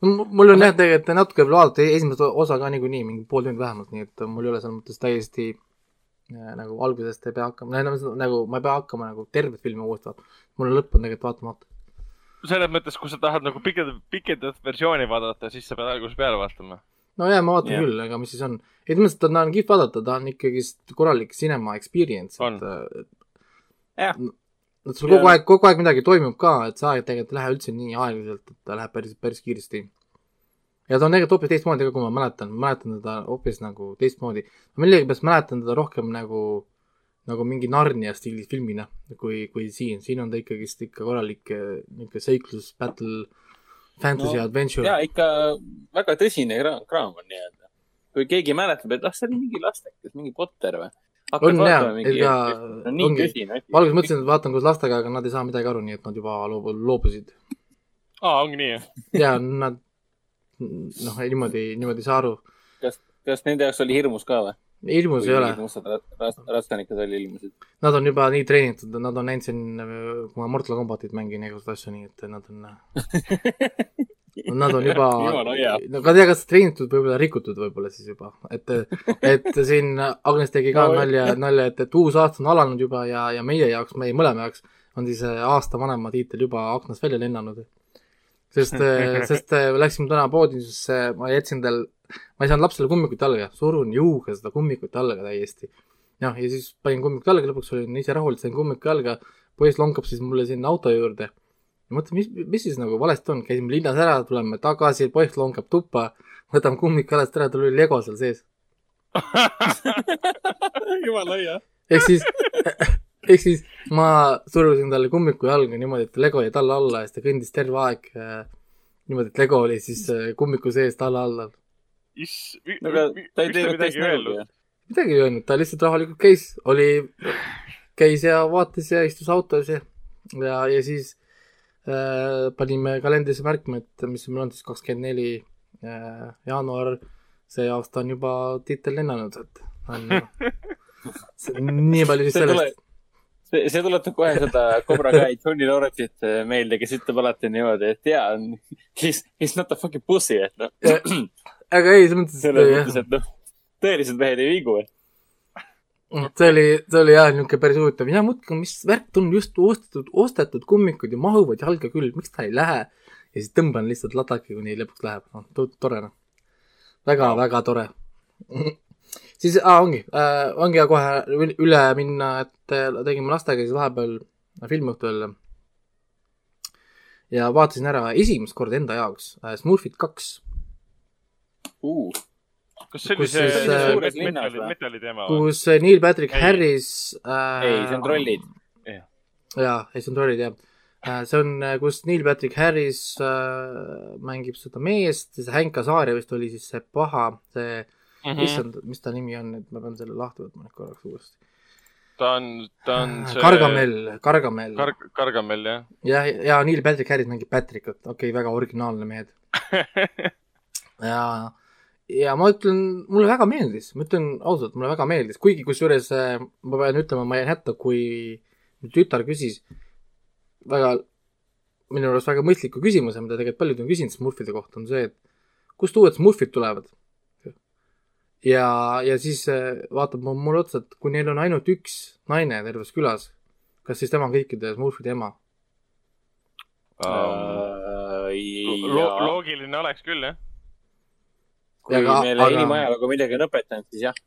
S3: Mul on jah, tegelikult natuke veel vaadata esimest osa ka niikuinii, mingi pool tundi vähemalt, nii et mul ei ole selles mõttes täiesti äh, nagu algusest ei pea hakkama, nagu ma ei pea hakkama nagu tervet filmi uuesti vaatama. mul on lõpp on tegelikult vaatamata.
S2: selles mõttes, kui sa tahad nagu pikendatud, pikendatud versiooni vaadata, siis sa pead algusest peale vaatama.
S3: no jaa, ma vaatan yeah. küll, aga mis siis on. ei, mõttes, et ta on kihvt vaadata, ta on ikkagist korralik cinema experience, et äh,
S4: jah,
S3: et sul kogu aeg, kogu aeg midagi toimub ka, et see aeg tegelikult ei lähe üldse nii aeglaselt, et ta läheb päris, päris kiiresti. ja ta on tegelikult hoopis teistmoodi ka, kui ma mäletan, mäletan teda hoopis nagu teistmoodi. millegipärast mäletan teda rohkem nagu, nagu mingi Narnia stiilis filmina, kui, kui siin, siin on ta ikkagist ikka korralik eh, niisugune seiklus, battle, fantasy
S4: No,
S3: adventure.
S4: ja ikka väga tõsine kraam on nii-öelda. kui keegi mäletab, et ah, see oli mingi lastekas, mingi Potter või?
S3: On jaa, ega
S4: no nii
S3: ongi- ma alguses mõtlesin, et vaatan koos lastega, aga nad ei saa midagi aru, nii et nad juba loobu-, loobusid.
S2: aa, ongi nii, jah?
S3: ja nad noh, niimoodi, niimoodi ei saa aru.
S4: kas, kas nende jaoks oli hirmus ka või?
S3: hirmus ei ole,
S4: mustad rast- rast- rastanikud oli ilmusid.
S3: nad on juba nii treenitud, nad on näinud siin, kui ma Mortal Combatit mängin ja igasuguseid asju, nii et nad on, *laughs* nad on juba *laughs* no ka tea, kas treenitud, võib-olla rikutud võib-olla siis juba, et, et siin Agnes tegi ka
S4: No,
S3: nalja, nalja, et, et uus aasta on alanud juba ja, ja meie jaoks, meie mõlema jaoks on siis äh, aasta vanema tiitel juba aknast välja lennanud. sest, *laughs* sest äh, läksime täna poodi, siis äh, ma jätsin tal, ma ei saanud lapsele kummikut jalga, surun juuga seda kummikut jalga täiesti. noh, ja siis panin kummiku jalga, lõpuks olin ise rahul, sain kummiku jalga, poiss lonkab siis mulle sinna auto juurde. mõtlen, mis, mis siis nagu valesti on, käisime linnas ära, tuleme tagasi, poiss lonkab tuppa, võtame kummiku jalast ära, tal oli Lego seal sees. *laughs*
S4: jumala hea.
S3: ehk siis, *laughs* ehk siis ma surusin talle kummiku jalga niimoodi, et Lego jäi talle alla ja siis ta kõndis terve aeg äh, niimoodi, et Lego oli siis äh, kummiku sees talle alla.
S2: Iss-,
S4: aga ta ei teinud
S2: midagi
S4: teist nägu ju??
S3: midagi ei öelnud, ta lihtsalt rahulikult käis, oli, käis ja vaatas ja istus autos ja, ja, ja siis panime kalendrisse märkme, et mis meil on siis kakskümmend neli äh, jaanuar, see aasta on juba tiitel lennanud, et *laughs* on nii palju siis sellest.
S4: see, see tuletab kohe seda Cobra Kai Johnny Lawrence'it äh, meelde, kes ütleb alati niimoodi, et jaa, he's, he's not a fucking pussy, et noh, *clears throat*
S3: aga ei, selles mõttes,
S4: selles
S3: et
S4: mõttes, et noh, tõelised mehed ei viigu.
S3: See oli, see oli jah, niisugune päris huvitav, mina mõtlen, mis värk on just ostetud, ostetud kummikud ja mahuvad jalga küll, miks ta ei lähe? ja siis tõmban lihtsalt ladaki, kuni lõpuks läheb, noh, tore noh. väga no., väga tore. *laughs* siis ah,, ongi äh,, ongi hea kohe üle- minna, et äh, tegime lastega siis vahepeal filmiõhtul. ja vaatasin ära esimest korda enda jaoks äh, Smurfit kaks.
S2: Kas see oli
S3: Kus
S2: see see
S3: äh,
S4: suures linnas
S2: metalli,
S4: või?
S2: metalli teema või?
S3: kus äh, Neil Patrick
S2: Ei.
S3: Harris äh,
S4: ei, see on trollid.
S3: jaa, ei see on trollid jah. see on, kus Neil Patrick Harris äh, mängib seda meest, see Hank Azaria vist oli siis see paha, see mm., issand, mis ta nimi on, et ma pean selle lahti võtma nüüd korraks uuesti.
S2: ta on, ta on see
S3: Gargamel, Gargamel
S2: Kar-, Gargamel, jah.
S3: ja, ja Neil Patrick Harris mängib Patrickut, okei okay,, väga originaalne mehed. ja, ja ma ütlen, mulle väga meeldis, ma ütlen ausalt, mulle väga meeldis, kuigi kusjuures äh, ma pean ütlema, ma jäin hätta, kui mu tütar küsis väga, minu arust väga mõistliku küsimuse, mida tegelikult paljud on küsinud Smurfide kohta, on see, et kust uued Smurfid tulevad. ja, ja siis äh, vaatab mu- mulle otsa, et kui neil on ainult üks naine terves külas, kas siis tema on kõikide Smurfide ema?
S2: Lo-
S4: Lo-
S2: loogiline oleks küll, jah.
S4: Kui
S3: Aga-
S4: meile
S3: aga-
S4: inimajalugu midagi on õpetanud, siis jah.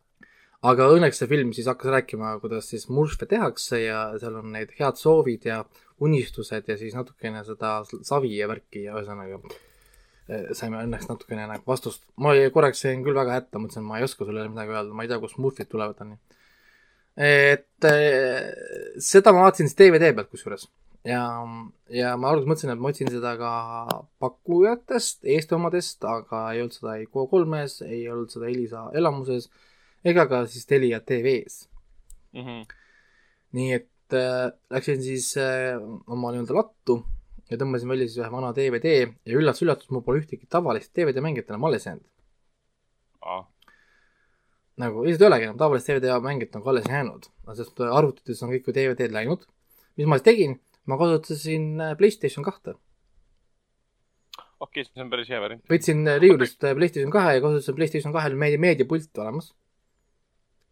S3: aga õnneks see film siis hakkas rääkima, kuidas siis murfe tehakse ja seal on need head soovid ja unistused ja siis natukene seda savi ja värki ja ühesõnaga eh, saime õnneks natukene nagu vastust. ma korraks jäin küll väga hätta, mõtlesin, ma ei oska sulle midagi öelda, ma ei tea, kust murfid tulevad, onju. et eh, seda ma vaatasin siis DVD pealt kusjuures ja, ja ma alguses mõtlesin, et ma otsin seda ka pakkujatest, Eesti omadest, aga ei olnud seda ei Go3-s, ei olnud seda Elisa elamuses ega ka siis Telia TV-s
S2: mm. -hmm.
S3: nii et äh, läksin siis äh, oma nii-öelda lattu ja tõmbasin välja siis ühe vana DVD ja üllatus-üllatus, mul pole ühtegi tavalist DVD mängijat enam alles jäänud
S2: ah.
S3: nagu lihtsalt ei olegi enam tavalist DVD mängijat nagu alles jäänud, sest arvutites on kõik ju DVD-d läinud. mis ma siis tegin, ma kasutasin äh, Playstation kahte.
S2: okei okay,, see on päris hea variant.
S3: võtsin äh, riiulist okay. Playstation kahe ja kasutasin Playstation kahel meedia, meediapult olemas.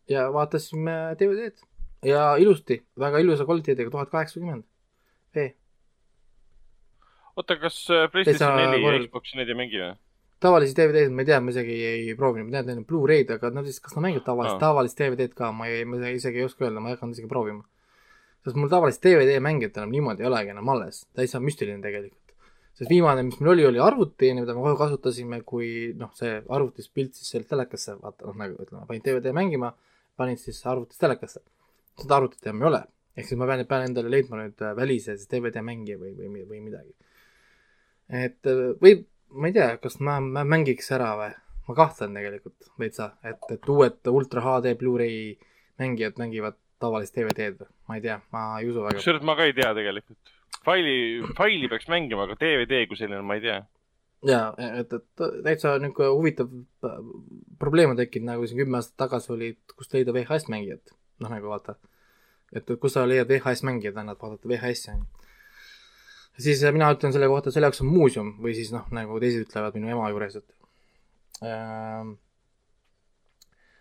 S3: ja vaatasime DVD-d ja ilusti, väga ilusa kvaliteediga, tuhat kaheksakümmend V.
S2: oota, kas äh, PlayStation neli ja Xbox neid ei mängi või?
S3: tavalisi DVD-sid ma ei tea, ma isegi ei proovinud, ma tean, need on Blu-ray'd, aga nad siis, kas nad mängivad tavalist no., tavalist DVD-d ka, ma ei, ma isegi ei oska öelda, ma ei hakanud isegi proovima sest mul tavalist DVD mängijat enam niimoodi ei olegi enam alles, täitsa müstiline tegelikult. sest viimane, mis meil oli, oli arvuti, mida me kohe kasutasime, kui noh, see arvutis pilt siis sealt telekasse, vaata noh, nagu ütleme, panin DVD mängima, panin siis arvutis telekasse. seda arvutit enam ei ole, ehk siis ma pean, pean endale leidma nüüd äh, välise DVD mängija või, või, või midagi. et äh, või ma ei tea, kas ma, ma mängiks ära või, ma kahtlen tegelikult veitsa, et, et uued ultra HD Blu-ray mängijad mängivad tavalist DVD-d ma ei tea, ma ei usu väga.
S2: kusjuures ma ka ei tea tegelikult. faili, faili peaks mängima, aga DVD kui selline ma ei tea.
S3: ja, et, et täitsa niisugune huvitav probleem on tekkinud, nagu siin kümme aastat tagasi oli, kust leida VHS mängijat. noh, nagu vaata, et kus sa leiad VHS mängijad, annad vaadata VHS-i on ju. siis mina ütlen selle kohta, selle jaoks on muuseum või siis noh, nagu teised ütlevad minu ema juures, et äh,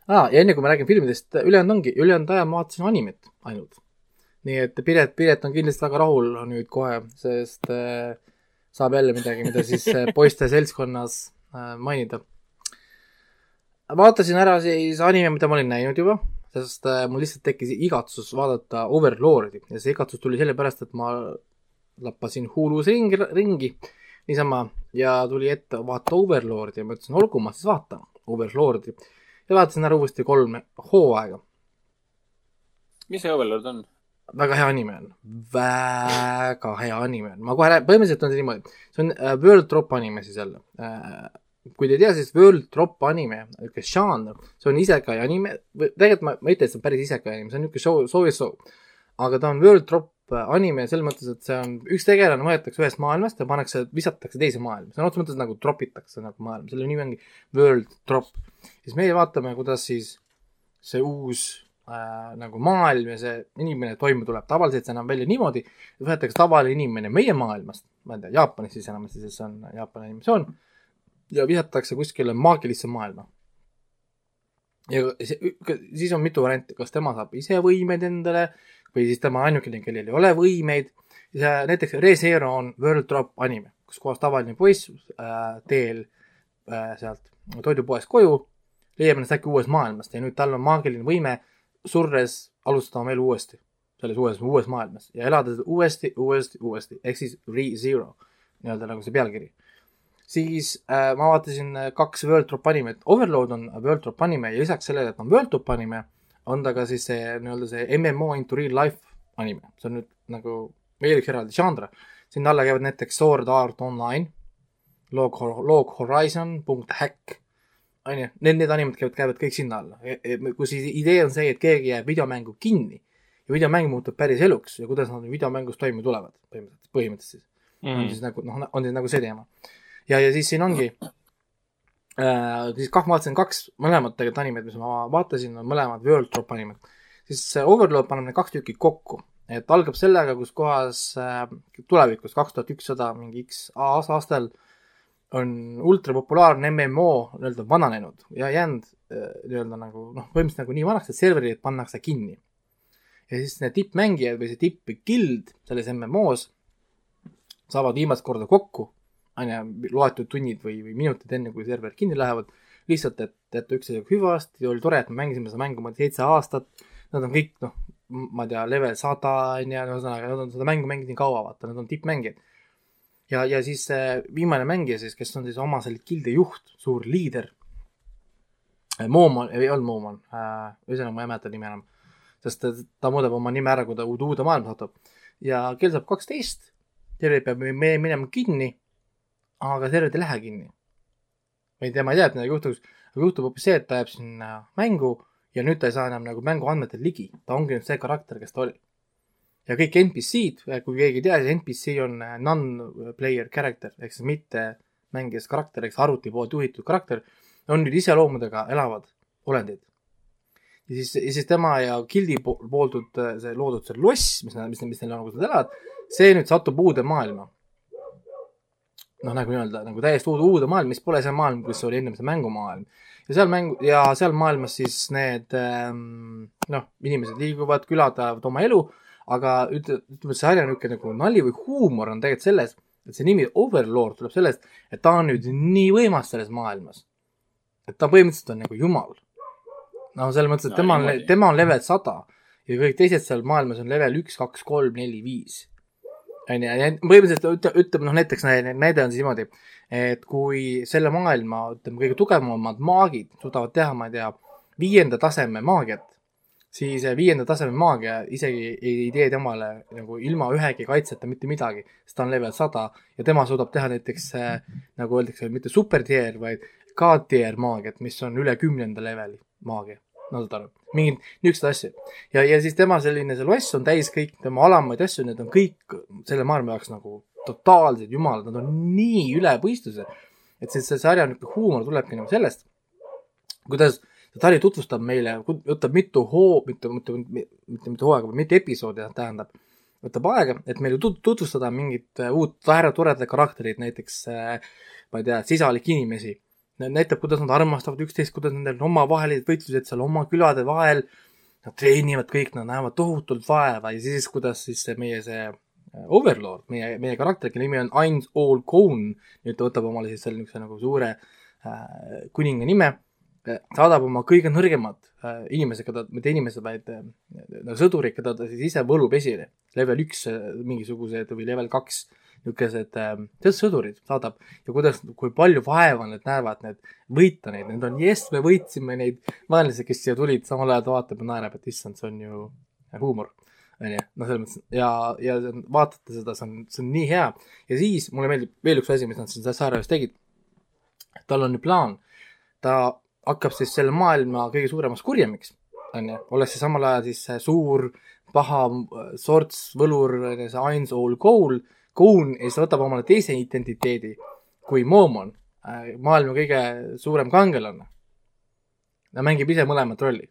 S3: aa, ja enne kui ma räägin filmidest, ülejäänud ongi, ülejäänud aja ma vaatasin animet ainult. nii et Piret, Piret on kindlasti väga rahul nüüd kohe, sest äh, saab jälle midagi, mida siis äh, *laughs* poiste seltskonnas äh, mainida. vaatasin ära siis anime, mida ma olin näinud juba, sest äh, mul lihtsalt tekkis igatsus vaadata Overlordi ja see igatsus tuli sellepärast, et ma lappasin Hulus ring, ringi niisama ja tuli ette vaata Overlordi ja ma ütlesin, olgu, ma siis vaatan Overlordi ja vaatasin ära uuesti kolm hooaega.
S4: mis see Overlord on?
S3: väga hea anime on, väga hea anime on, ma kohe räägin, põhimõtteliselt on see niimoodi, see on uh, World Drop anime siis jälle uh,. kui te ei tea, siis World Drop anime, niisugune žanr, see on isekai anime, tegelikult ma, ma ei ütle, et see on päris isekai anime, see on niisugune show, show is show. aga ta on World Drop anime selles mõttes, et see on, üks tegelane võetakse ühest maailmast ja pannakse, visatakse teise maailma, on otseses mõttes nagu drop itakse nagu maailm, selle nimi ongi World Drop. siis meie vaatame, kuidas siis see uus äh, nagu maailm ja see inimene toime tuleb, tavaliselt see enam välja niimoodi, et võetakse tavaline inimene meie maailmast, ma ei tea, Jaapanis siis enamasti, sest see on Jaapani animatsioon, ja visatakse kuskile maagilisse maailma. Ja see, siis on mitu varianti, kas tema saab ise võimeid endale või siis tema ainukene, kellel ei ole võimeid. näiteks ReZero on World Drop anime, kus kohas tavaline poiss äh, teel äh, sealt toidupoest koju leiab ennast äkki uuest maailmast ja nüüd tal on maagiline võime surres alustada oma elu uuesti selles uues, uues maailmas ja elada uuesti, uuesti, uuesti ehk siis re-zero nii-öelda nagu see pealkiri. siis äh, ma vaatasin äh, kaks World Drop animet, Overload on World Drop anime ja lisaks sellele, et on World Drop anime on ta ka siis see nii-öelda see MMO into real life anime, see on nüüd nagu veel üks eraldi žanr. sinna alla käivad näiteks Sword Art Online, Log, Log Horizon, punkt Hack, on ju, need, need animed käivad, käivad kõik sinna alla, e, e, kus idee on see, et keegi jääb videomängu kinni ja videomäng muutub päris eluks ja kuidas nad videomängus toime tulevad, põhimõtteliselt, põhimõtteliselt siis mm. on siis nagu, noh, on siis nagu see teema. ja, ja siis siin ongi äh,. siis kah ma vaatasin kaks, mõlemad tegelikult animed, mis ma vaatasin, on mõlemad World Drop animed. siis Overlord paneb need kaks tükki kokku, et algab sellega, kus kohas äh, tulevikus, kaks tuhat ükssada mingi X aastal on ultrapopulaarne MMO nii-öelda vananenud ja jäänud äh, nii-öelda nagu noh, põhimõtteliselt nagu nii vanaks, et serverid pannakse kinni. ja siis need tippmängijad või see tippgild selles MMO-s saavad viimast korda kokku on ju, loetud tunnid või, või minutid enne, kui server kinni lähevad, lihtsalt, et, et üksteisega hüvasti, oli tore, et me mängisime seda mängu, ma ei tea, seitse aastat. Nad on kõik, noh, ma ei tea, level sada on ju, ühesõnaga, nad on seda mängu mänginud nii kaua, vaata, nad on tippmängijad. ja, ja siis see viimane mängija siis, kes on siis oma selle gildi juht, suur liider. Mooman, ei olnud Mooman, ühesõnaga ma ei mäleta nime enam. sest ta, ta muudab oma nime ära, kui ta uude, uude maailma satub. ja kell saab kaksteist, terve peab minema kinni, aga terve ei lähe kinni. ma ei tea, ma ei tea, et midagi juhtuks, aga juhtub hoopis see, et ta jääb sinna mängu ja nüüd ta ei saa enam nagu mänguandmetel ligi, ta ongi nüüd see karakter, kes ta oli. ja kõik NPC-d, kui keegi ei tea, siis NPC on äh, non-player character ehk siis mitte mängijas karakter, ehk siis arvuti poolt juhitud karakter, on nüüd iseloomadega elavad olendid. ja siis, ja siis tema ja Gildi po- pooldud äh, see loodud see loss, mis, mis, mis neil on, kus nad elavad, see nüüd satub uude maailma. noh, nagu nii-öelda nagu täiesti uude, uude maailma, mis pole see maailm, kus oli ennem see mängumaailm. ja seal mängu ja seal maailmas siis need ähm, noh, inimesed liiguvad, külad ajavad oma elu, aga ütle, ütleme, see sarja niisugune nagu nali või huumor on tegelikult selles, et see nimi Overlord tuleb sellest, et ta on nüüd nii võimas selles maailmas. et ta põhimõtteliselt on nagu jumal. no selles mõttes, et tema on tema on level sada ja kõik teised seal maailmas on level üks, kaks, kolm, neli, viis. onju, ja põhimõtteliselt ütleme, ütleme noh, näiteks näide on siis niimoodi, et kui selle maailma, ütleme, kõige tugevamad maagid suudavad teha, ma ei tea, viienda taseme maagiat, siis viienda taseme maagia isegi ei, tee temale nagu ilma ühegi kaitseta mitte midagi, sest ta on level sada ja tema suudab teha näiteks äh, nagu öeldakse, mitte super tier, vaid K-tier maagiat, mis on üle kümnenda leveli maagia. No saad aru, mingeid niisuguseid asju. ja, ja siis tema selline see loss on täis kõik tema alamaid asju, need on kõik selle maailma jaoks nagu totaalsed jumalad, nad on nii üle mõistuse. et siis see sarja niisugune huumor tulebki nagu sellest, kuidas Tari tutvustab meile, võtab mitu hoo, mitte, mitte, mitte, mitte hooaega, vaid mitu episoodi tähendab, võtab aega, et meile tut- tutvustada mingit äh, uut väga toredat karakterit, näiteks äh, ma ei tea, sisalik inimesi. näitab, kuidas nad armastavad üksteist, kuidas nendel on omavahelised võitlused seal oma külade vahel. Nad treenivad kõik, nad näevad tohutult vaeva ja siis, kuidas siis see meie see äh, Overlord, meie, meie karakter, kelle nimi on Ainz All Coon, nüüd ta võtab omale siis selle niisuguse nagu suure äh, kuninga nime, saadab oma kõige nõrgemad äh, inimesed, keda, mitte inimesed, vaid äh, sõdurid, keda ta siis ise võlub esile. level üks äh, mingisugused või level kaks niisugused äh, tead sõdurid saadab ja kuidas, kui palju vaeva need näevad, need võita neid, need on jess, me võitsime neid vaenlasi, kes siia tulid, samal ajal ta vaatab ja naerab, et issand, see on ju huumor. onju, noh, selles mõttes ja, ja vaatate seda, see on, see on nii hea. ja siis mulle meeldib veel üks asi, mis nad siin sarjas tegid. tal on nüüd plaan, ta hakkab siis selle maailma kõige suuremaks kurjamiks, onju, olles siis samal ajal siis suur paha sorts võlur, see Ainz All Goal, Goon ja siis ta võtab omale teise identiteedi kui Momon, maailma kõige suurem kangelane. ta mängib ise mõlemat rolli.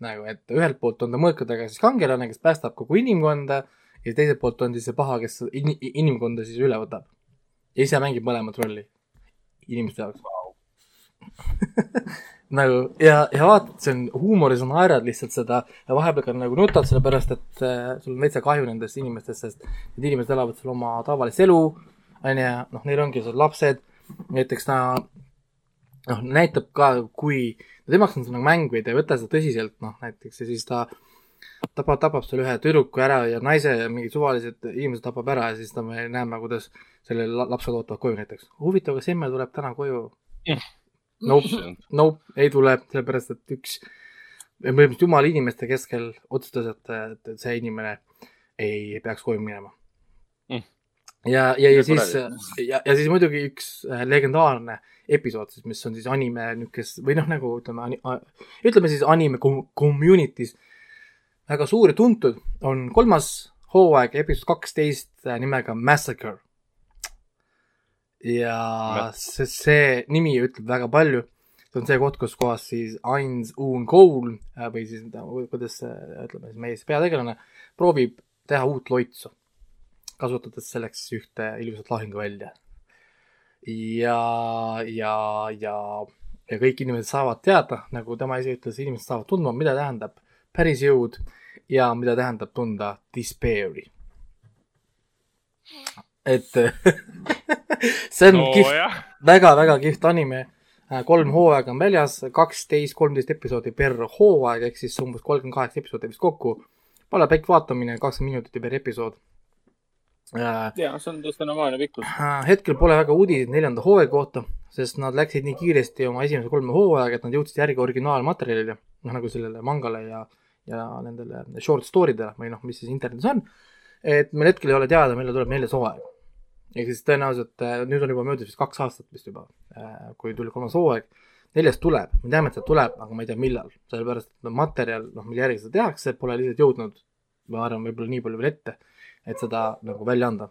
S3: nagu, et ühelt poolt on ta mõõkadega siis kangelane, kes päästab kogu inimkonda ja teiselt poolt on siis see paha, kes in, inimkonda siis üle võtab. ja ise mängib mõlemat rolli inimeste jaoks *laughs* nagu ja, ja vaata, see on huumoris on naerad lihtsalt seda ja vahepeal ka nagu nutad, sellepärast et äh, sul on veitsa kahju nendest inimestest, sest need inimesed elavad seal oma tavalist elu, onju, noh, neil ongi seal lapsed, näiteks ta noh, näitab ka, kui, temaks on see nagu mäng või ta ei võta seda tõsiselt, noh näiteks ja siis ta tapab, tapab seal ühe tüdruku ära ja naise ja mingid suvalised inimesed tapab ära ja siis ta, me näeme, kuidas selle la- lapsed ootavad koju näiteks. huvitav, kas emme tuleb täna koju? Nope, nope, ei tule, sellepärast et üks põhimõtteliselt jumala inimeste keskel otsustas, et, et see inimene ei peaks koju minema
S2: Mm.
S3: ja, ja, ja siis, ja, ja siis muidugi üks äh, legendaarne episood siis, mis on siis anime niisugust või noh, nagu ütleme, ütleme siis anime com- community's väga suur ja tuntud, on kolmas hooaeg, episood kaksteist äh, nimega Massacre. Ja see, see nimi ütleb väga palju. see on see koht, kus kohas siis Ainz Un Goal äh, või siis kuidas see, ütleme siis meie siis peategelane proovib teha uut loitsu, kasutades selleks ühte ilusat lahinguvälja. ja, ja, ja, ja kõik inimesed saavad teada, nagu tema ise ütles, inimesed saavad tundma, mida tähendab päris jõud ja mida tähendab tunda despair'i. Et *laughs* see on no, kihvt, väga-väga kihvt anime. kolm hooaega on väljas, kaksteist, kolmteist episoodi per hooaeg ehk siis umbes kolmkümmend kaheksa episoodi vist kokku. pole pikk vaatamine, kakskümmend minutit per episood.
S4: ja see on tõesti normaalne pikkus.
S3: Äh, hetkel pole väga uudiseid neljanda hooaja kohta, sest nad läksid nii kiiresti oma esimese kolme hooajaga, et nad jõudsid järgi originaalmaterjalile, noh nagu sellele mangale ja, ja nendele short story dele või noh, mis siis internetis on. Et meil hetkel ei ole teada, millal tuleb neljas hooaeg. ehk siis tõenäoliselt äh, nüüd on juba möödas vist kaks aastat vist juba, kui tuli kolmas hooaeg. neljas tuleb, me teame, et see tuleb, aga ma ei tea, millal, sellepärast et materjal, noh, mille järgi seda tehakse, pole lihtsalt jõudnud, ma arvan, võib-olla nii palju veel ette, et seda nagu välja anda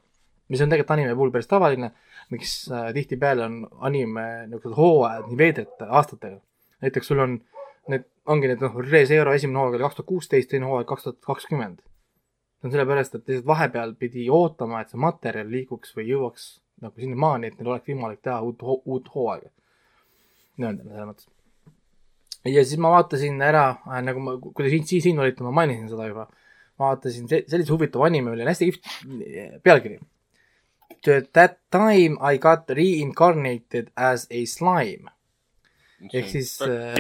S3: mis on tegelikult anime puhul päris tavaline, miks äh, tihtipeale on anime niisugused hooajad nii veidrad aastatega. näiteks sul on need, ongi need noh, Re-Zero esimene hooaeg oli kaks tuhat kuusteist, teine hooaeg kaks tuhat kakskümmend. See on sellepärast, et lihtsalt vahepeal pidi ootama, et see materjal liiguks või jõuaks nagu sinnamaani, et neil oleks võimalik teha uut, uut hooaega. nii-öelda selles mõttes. ja siis ma vaatasin ära äh,, nagu ma, kui te siin, siin, siin olite, ma mainisin seda juba, vaatasin se- sellise huvitava anime, oli hästi kihvt pealkiri to that time I got reincarnated as a slime. ehk siis äh,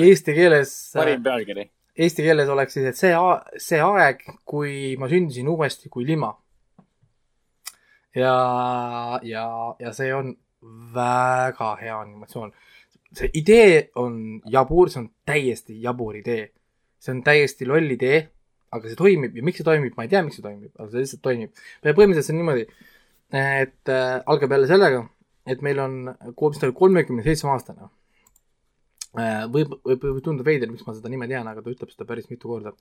S3: eesti keeles,
S4: parim pealkiri.
S3: Eesti keeles oleks siis, et see, see aeg, kui ma sündisin uuesti kui lima. ja, ja, ja see on väga hea animatsioon. see idee on jabur, see on täiesti jabur idee. see on täiesti loll idee, aga see toimib ja miks see toimib, ma ei tea, miks see toimib, aga see lihtsalt toimib. põhimõtteliselt see on niimoodi, et äh, algab jälle sellega, et meil on, mis ta oli, kolmekümne seitsme aastane. võib, võib, võib tunduda veider, miks ma seda nime tean, aga ta ütleb seda päris mitu korda.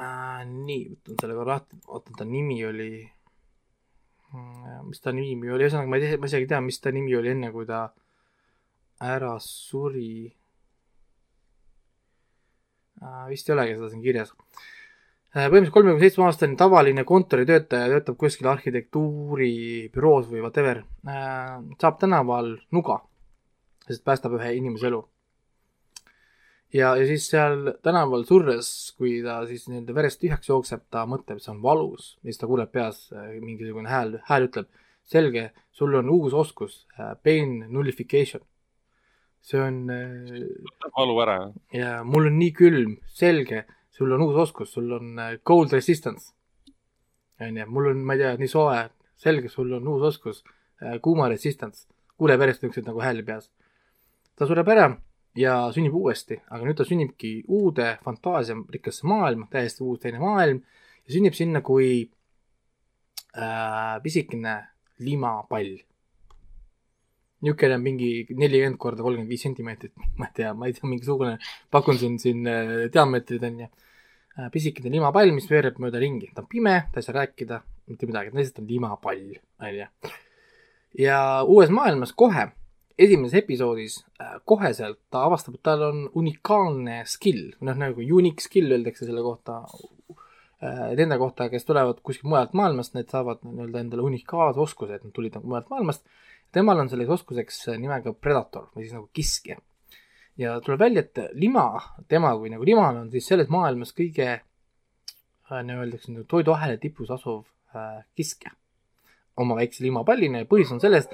S3: Äh,. nii, võtan selle korra lahti, oota, ta nimi oli, mis ta nimi oli, ühesõnaga ma ei tea, ma isegi ei tea, mis ta nimi oli enne, kui ta ära suri. Äh,. vist ei olegi seda siin kirjas. Äh, põhimõtteliselt kolmekümne seitsme aastane tavaline kontoritöötaja töötab kuskil arhitektuuribüroos või whatever, saab tänaval nuga, sest päästab ühe inimese elu. ja, ja siis seal tänaval surres, kui ta siis nii-öelda verest tühjaks jookseb, ta mõtleb, see on valus ja siis ta kuuleb peas äh, mingisugune hääl, hääl ütleb, selge, sul on uus oskus, pain nullification. see on äh,
S2: valu ära.
S3: ja mul on nii külm, selge, sul on uus oskus, sul on äh, cold resistance. onju, mul on, ma ei tea, nii soe, selge, sul on uus oskus, kuuma resistance. kuuleb järjest niisuguseid nagu hääli peas. Ta sureb ära ja sünnib uuesti, aga nüüd ta sünnibki uude fantaasiarikkasse maailma, täiesti uus teine maailm ja sünnib sinna kui äh, pisikene limapall. niisugune mingi nelikümmend korda kolmkümmend viis sentimeetrit, *laughs* ma ei tea, ma ei tea, mingisugune, pakun siin, siin äh, diameetrid on ju. pisikene limapall, mis veereb mööda ringi, ta on pime, ta ei saa rääkida, mitte midagi, ta lihtsalt on limapall, on ju. ja uues maailmas kohe, esimeses episoodis äh, koheselt ta avastab, et tal on unikaalne skill, noh nagu unique skill öeldakse selle kohta äh, nende kohta, kes tulevad kuskilt mujalt maailmast, need saavad nii-öelda endale unikaalse oskuse, et nad tulid nagu mujalt maailmast. temal on selleks oskuseks nimega Predator või siis nagu kiskja. ja tuleb välja, et lima, tema kui nagu limal on siis selles maailmas kõige äh, nagu toiduahela tipus asuv äh, kiskja oma väikse limapallina ja põhjus on selles,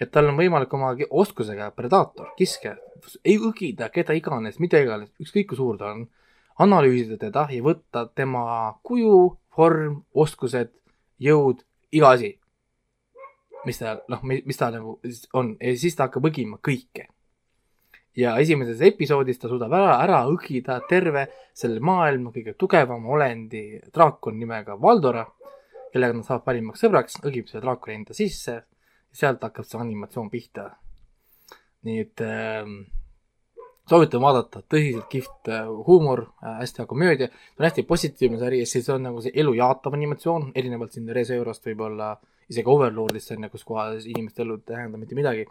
S3: et tal on võimalik oma oskusega Predator, kiskja, ei õgida keda iganes, mida iganes, ükskõik kui suur ta on, analüüsida teda ja võtta tema kuju, vorm, oskused, jõud, iga asi. mis ta, noh, mis ta nagu on ja siis ta hakkab õgima kõike. ja esimeses episoodis ta suudab ära, ära õgida terve selle maailma kõige tugevama olendi draakon nimega Valdora, kellega nad saavad parimaks sõbraks, õgib selle draakoni enda sisse sealt hakkab see animatsioon pihta. nii et ähm, soovitan vaadata, tõsiselt kihvt äh, huumor äh,, hästi hea komöödia, ta on hästi positiivne sari, sest see on nagu see elu jaatav animatsioon, erinevalt siin Reseeurost võib-olla isegi Overlordist on ju, kus kohas inimeste elu ei tähenda mitte midagi,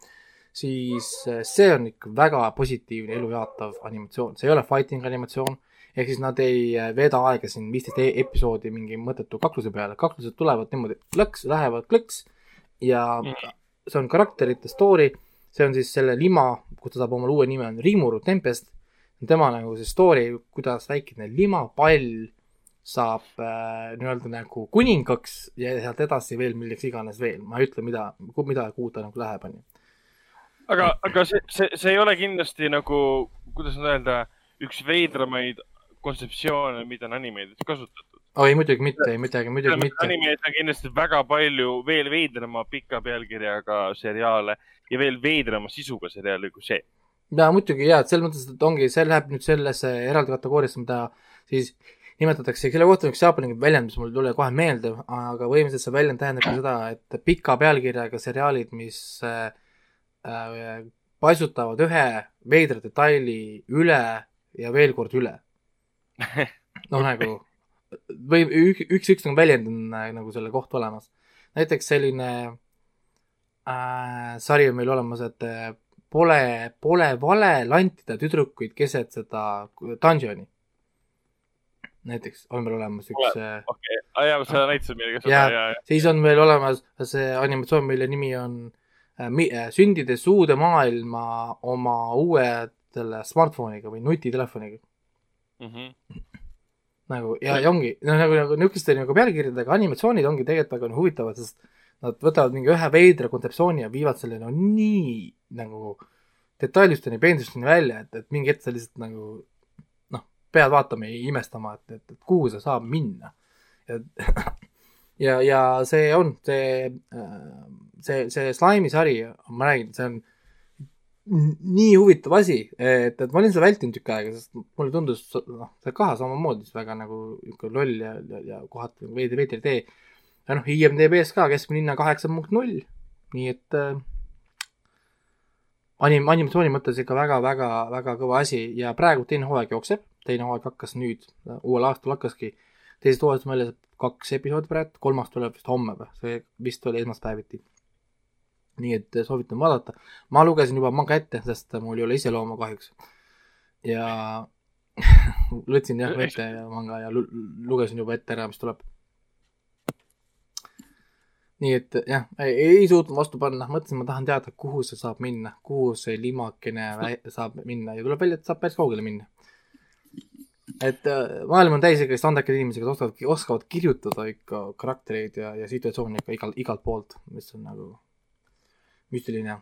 S3: siis äh, see on ikka väga positiivne elu jaatav animatsioon, see ei ole fighting animatsioon, ehk siis nad ei äh, veeda aega siin viisteist e- episoodi mingi mõttetu kakluse peale, kaklused tulevad niimoodi klõks, lähevad klõks ja see on karakterite story, see on siis selle lima, kus ta saab omale uue nime, on Rimuru Tempest. tema nagu see story, kuidas väikene limapall saab äh, nii-öelda nagu kuningaks ja sealt edasi veel milleks iganes veel, ma ei ütle, mida, mida, kuhu ta nagu läheb, onju.
S2: aga, aga see, see, see ei ole kindlasti nagu, kuidas nüüd öelda, üks veidramaid kontseptsioone, mida on animeerides kasutatud.
S3: oi, muidugi mitte, ei midagi, muidugi mitte.
S2: animeerides on kindlasti väga palju veel veidrama pika pealkirjaga seriaale ja veel veidrama sisuga seriaale kui see.
S3: ja muidugi ja, et selles mõttes, et ongi, see läheb nüüd sellesse eraldi kategooriasse, mida siis nimetatakse, selle kohta on üks jaapani väljend, mis mul ei tule kohe meelde, aga põhimõtteliselt see väljend tähendabki seda, et pika pealkirjaga seriaalid, mis äh, äh, paisutavad ühe veidra detaili üle ja veel kord üle. noh, nagu või ük- üks, üks nagu väljend on äh, nagu selle kohta olemas. näiteks selline äh, sari on meil olemas, et äh, pole, pole vale lantida tüdrukuid keset seda dungeon'i. näiteks on meil olemas üks äh,
S2: okei okay., ja sa näitasid meile ka seda
S3: Jaa.
S2: ja, ja,
S3: siis on meil olemas see animatsioon, mille nimi on äh, Sündides uude maailma oma uue selle smartphone'iga või nutitelefoniga.
S2: ja.
S3: Nagu ja, ja ongi, no nagu, nagu niisuguste nagu pealkirjadega animatsioonid ongi tegelikult väga huvitavad, sest nad võtavad mingi ühe veidra kontseptsiooni ja viivad selle no nii nagu detailisteni, peensusteni välja, et, et mingi hetk sa lihtsalt nagu noh, pead vaatama ja imestama, et, et, et kuhu see saab minna. ja, ja, ja see on see, see, see Slime'i sari, ma räägin, see on nii huvitav asi, et, et ma olin seda vältinud tükk aega, sest mulle tundus, noh, see kaha samamoodi siis väga nagu niisugune loll ja, ja, ja kohati nagu veidi, veidi tee. ja noh, IMDB-s ka keskmine hinna kaheksa punkt null, nii et äh, anim-, animatsiooni mõttes ikka väga, väga, väga kõva asi. Ja praegu teine hooaeg jookseb, teine hooaeg hakkas nüüd, uuel aastal hakkaski, teisest hooajast on väljas kaks episoodi praegu, kolmas tuleb vist homme või, see vist oli esmaspäeviti nii et soovitan vaadata. ma lugesin juba manga ette, sest mul ei ole iseloomu kahjuks. ja *laughs* võtsin jah ette ja manga ja lu- lugesin juba ette ära, mis tuleb. nii et jah, ei, suutnud vastu panna, mõtlesin, ma tahan teada, kuhu see saab minna, kuhu see limakene saab minna ja tuleb välja, et saab päris kaugele minna. et äh, maailm on täis ikkagist andekaid inimesi, kes oskavad, oskavad kirjutada ikka karaktereid ja, ja situatsioone ikka igal, igalt poolt, mis on nagu müstiline.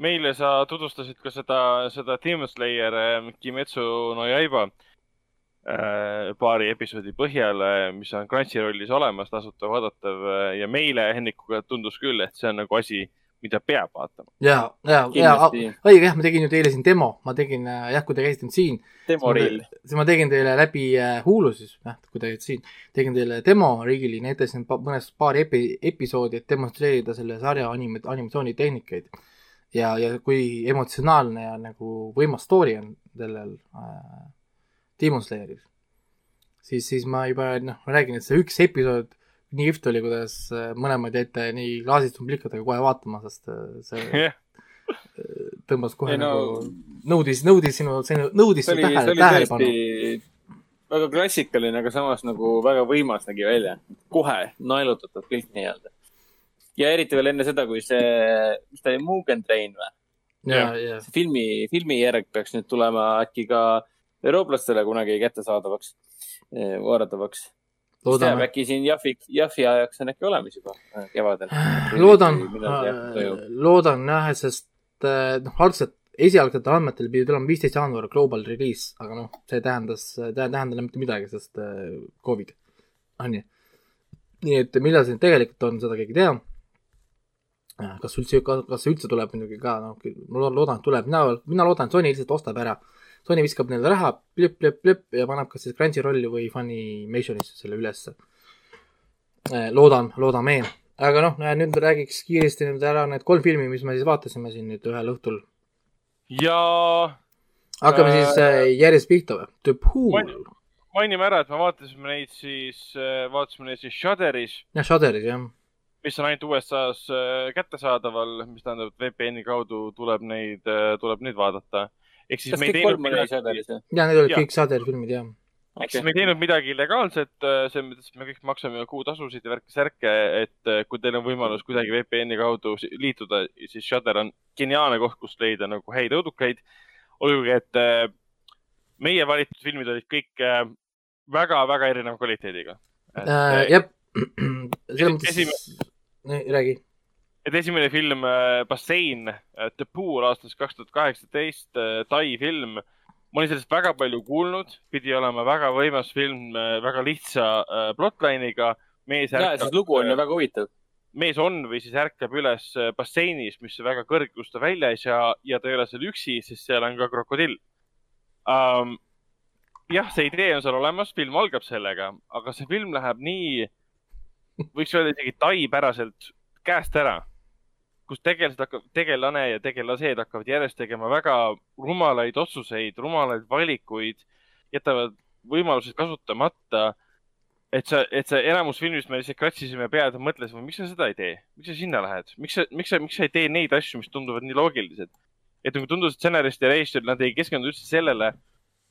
S2: meile sa tutvustasid ka seda, seda Demon Slayer äh, Kimetsu no Yaiba äh, paari episoodi põhjal, mis on Crunchyrollis olemas, tasuta vaadatav ja meile Hennikuga tundus küll, et see on nagu asi, mida peab vaatama.
S3: ja, ja, ja õige jah, ma tegin ju teile siin demo, ma tegin äh, jah, kui te käisite nüüd siin,
S4: demorill.
S3: siis ma tegin teile läbi äh, Hulu siis, jah, kui te olite siin, tegin teile demo riigili, näitasin mõnest paari epi-, episoodi, et demonstreerida selle sarja anim-, animatsioonitehnikaid. ja, ja kui emotsionaalne ja nagu võimas story on sellel äh, Demon Slayeril, siis, siis ma juba noh, ma räägin, et see üks episood nii kihvt oli, kuidas äh, mõlemad jäite nii klaasist plikadega kohe vaatama, sest äh, see *laughs*
S2: jah,
S3: tõmbas kohe
S4: Ei no-
S3: nagu, nõudis, nõudis sinu, nõudis su tähele, tähelepanu.
S4: väga klassikaline, aga samas nagu väga võimas nägi välja. kohe naelutatud pilt nii-öelda. ja eriti veel enne seda, kui see, mis ta oli, Mugen Train või? see filmi, filmi järg peaks nüüd tulema äkki ka eurooplastele kunagi kättesaadavaks, vaadatavaks.
S3: loodame,
S4: äkki siin Jahvi, Jahvi ajaks on äkki olemas juba äh, kevadel.
S3: loodan
S4: toimub.,
S3: loodan jah, sest äh, noh, algselt, esialgsetel andmetel pidi tulema viisteist jaanuar global release, aga noh, see tähendas, tähendab mitte midagi, sest äh, Covid on ju. nii et millal see tegelikult on, seda keegi ei tea. kas üldse, kas see üldse tuleb muidugi ka, noh, ma lo- loodan, et tuleb, mina, mina loodan, et Sony lihtsalt ostab ära. Sony viskab neile raha, plõpp-plõpp-plõpp ja paneb kas siis Crunchyrolli või Funimationisse selle ülesse. loodan, loodame. aga noh, nüüd räägiks kiiresti nüüd ära need kolm filmi, mis me siis vaatasime siin nüüd ühel õhtul.
S2: ja
S3: hakkame
S2: Äh,
S3: siis äh, järjest pihta või? The Pool
S2: Maini-. mainime ära, et me vaatasime neid siis, vaatasime neid siis Shudderis,
S3: jah, Shudderis jah.
S2: mis on ainult USA-s kättesaadaval, mis tähendab, et VPN-i kaudu tuleb neid, tuleb neid vaadata. Ehk siis
S4: kas
S2: me ei teinud midagi,
S3: ja need olid
S2: Jaa.
S3: kõik Shudderi filmid jah.
S2: ehk siis me ei teinud midagi illegaalset, selles mõttes, et me kõik maksame kuutasusid ja värke-särke, et äh, kui teil on võimalus kuidagi VPN-i kaudu liituda, siis Shudder on geniaalne koht, kust leida nagu häid õudukaid. olgugi, et äh, meie valitud filmid olid kõik väga-väga erineva kvaliteediga.
S3: Äh, jah, *clears throat* selles mõttes
S2: Esimene-,
S3: nii räägi.
S2: Et esimene film äh, Bassein äh, The Pool aastast kaks tuhat kaheksateist, äh, Tai film. ma olin sellest väga palju kuulnud, pidi olema väga võimas film, väga lihtsa plotline'iga. mees
S4: siis lugu on ju väga huvitav.
S2: mees on või siis ärkab üles basseinis, mis väga kõrge, kust ta välja ei saa ja ta ei ole seal üksi, sest seal on ka krokodill um, jah, see idee on seal olemas, film algab sellega, aga see film läheb nii, võiks öelda isegi taipäraselt käest ära kus tegelased hakkavad, tegelane ja tegelased hakkavad järjest tegema väga rumalaid otsuseid, rumalaid valikuid, jätavad võimalused kasutamata. et sa, et see enamus filmist me lihtsalt kratsisime pead ja mõtlesime, miks sa seda ei tee, miks sa sinna lähed, miks sa, miks sa, miks sa ei tee neid asju, mis tunduvad nii loogilised. et nagu tundus, et stsenarist ja režissöör, nad ei keskendu üldse sellele,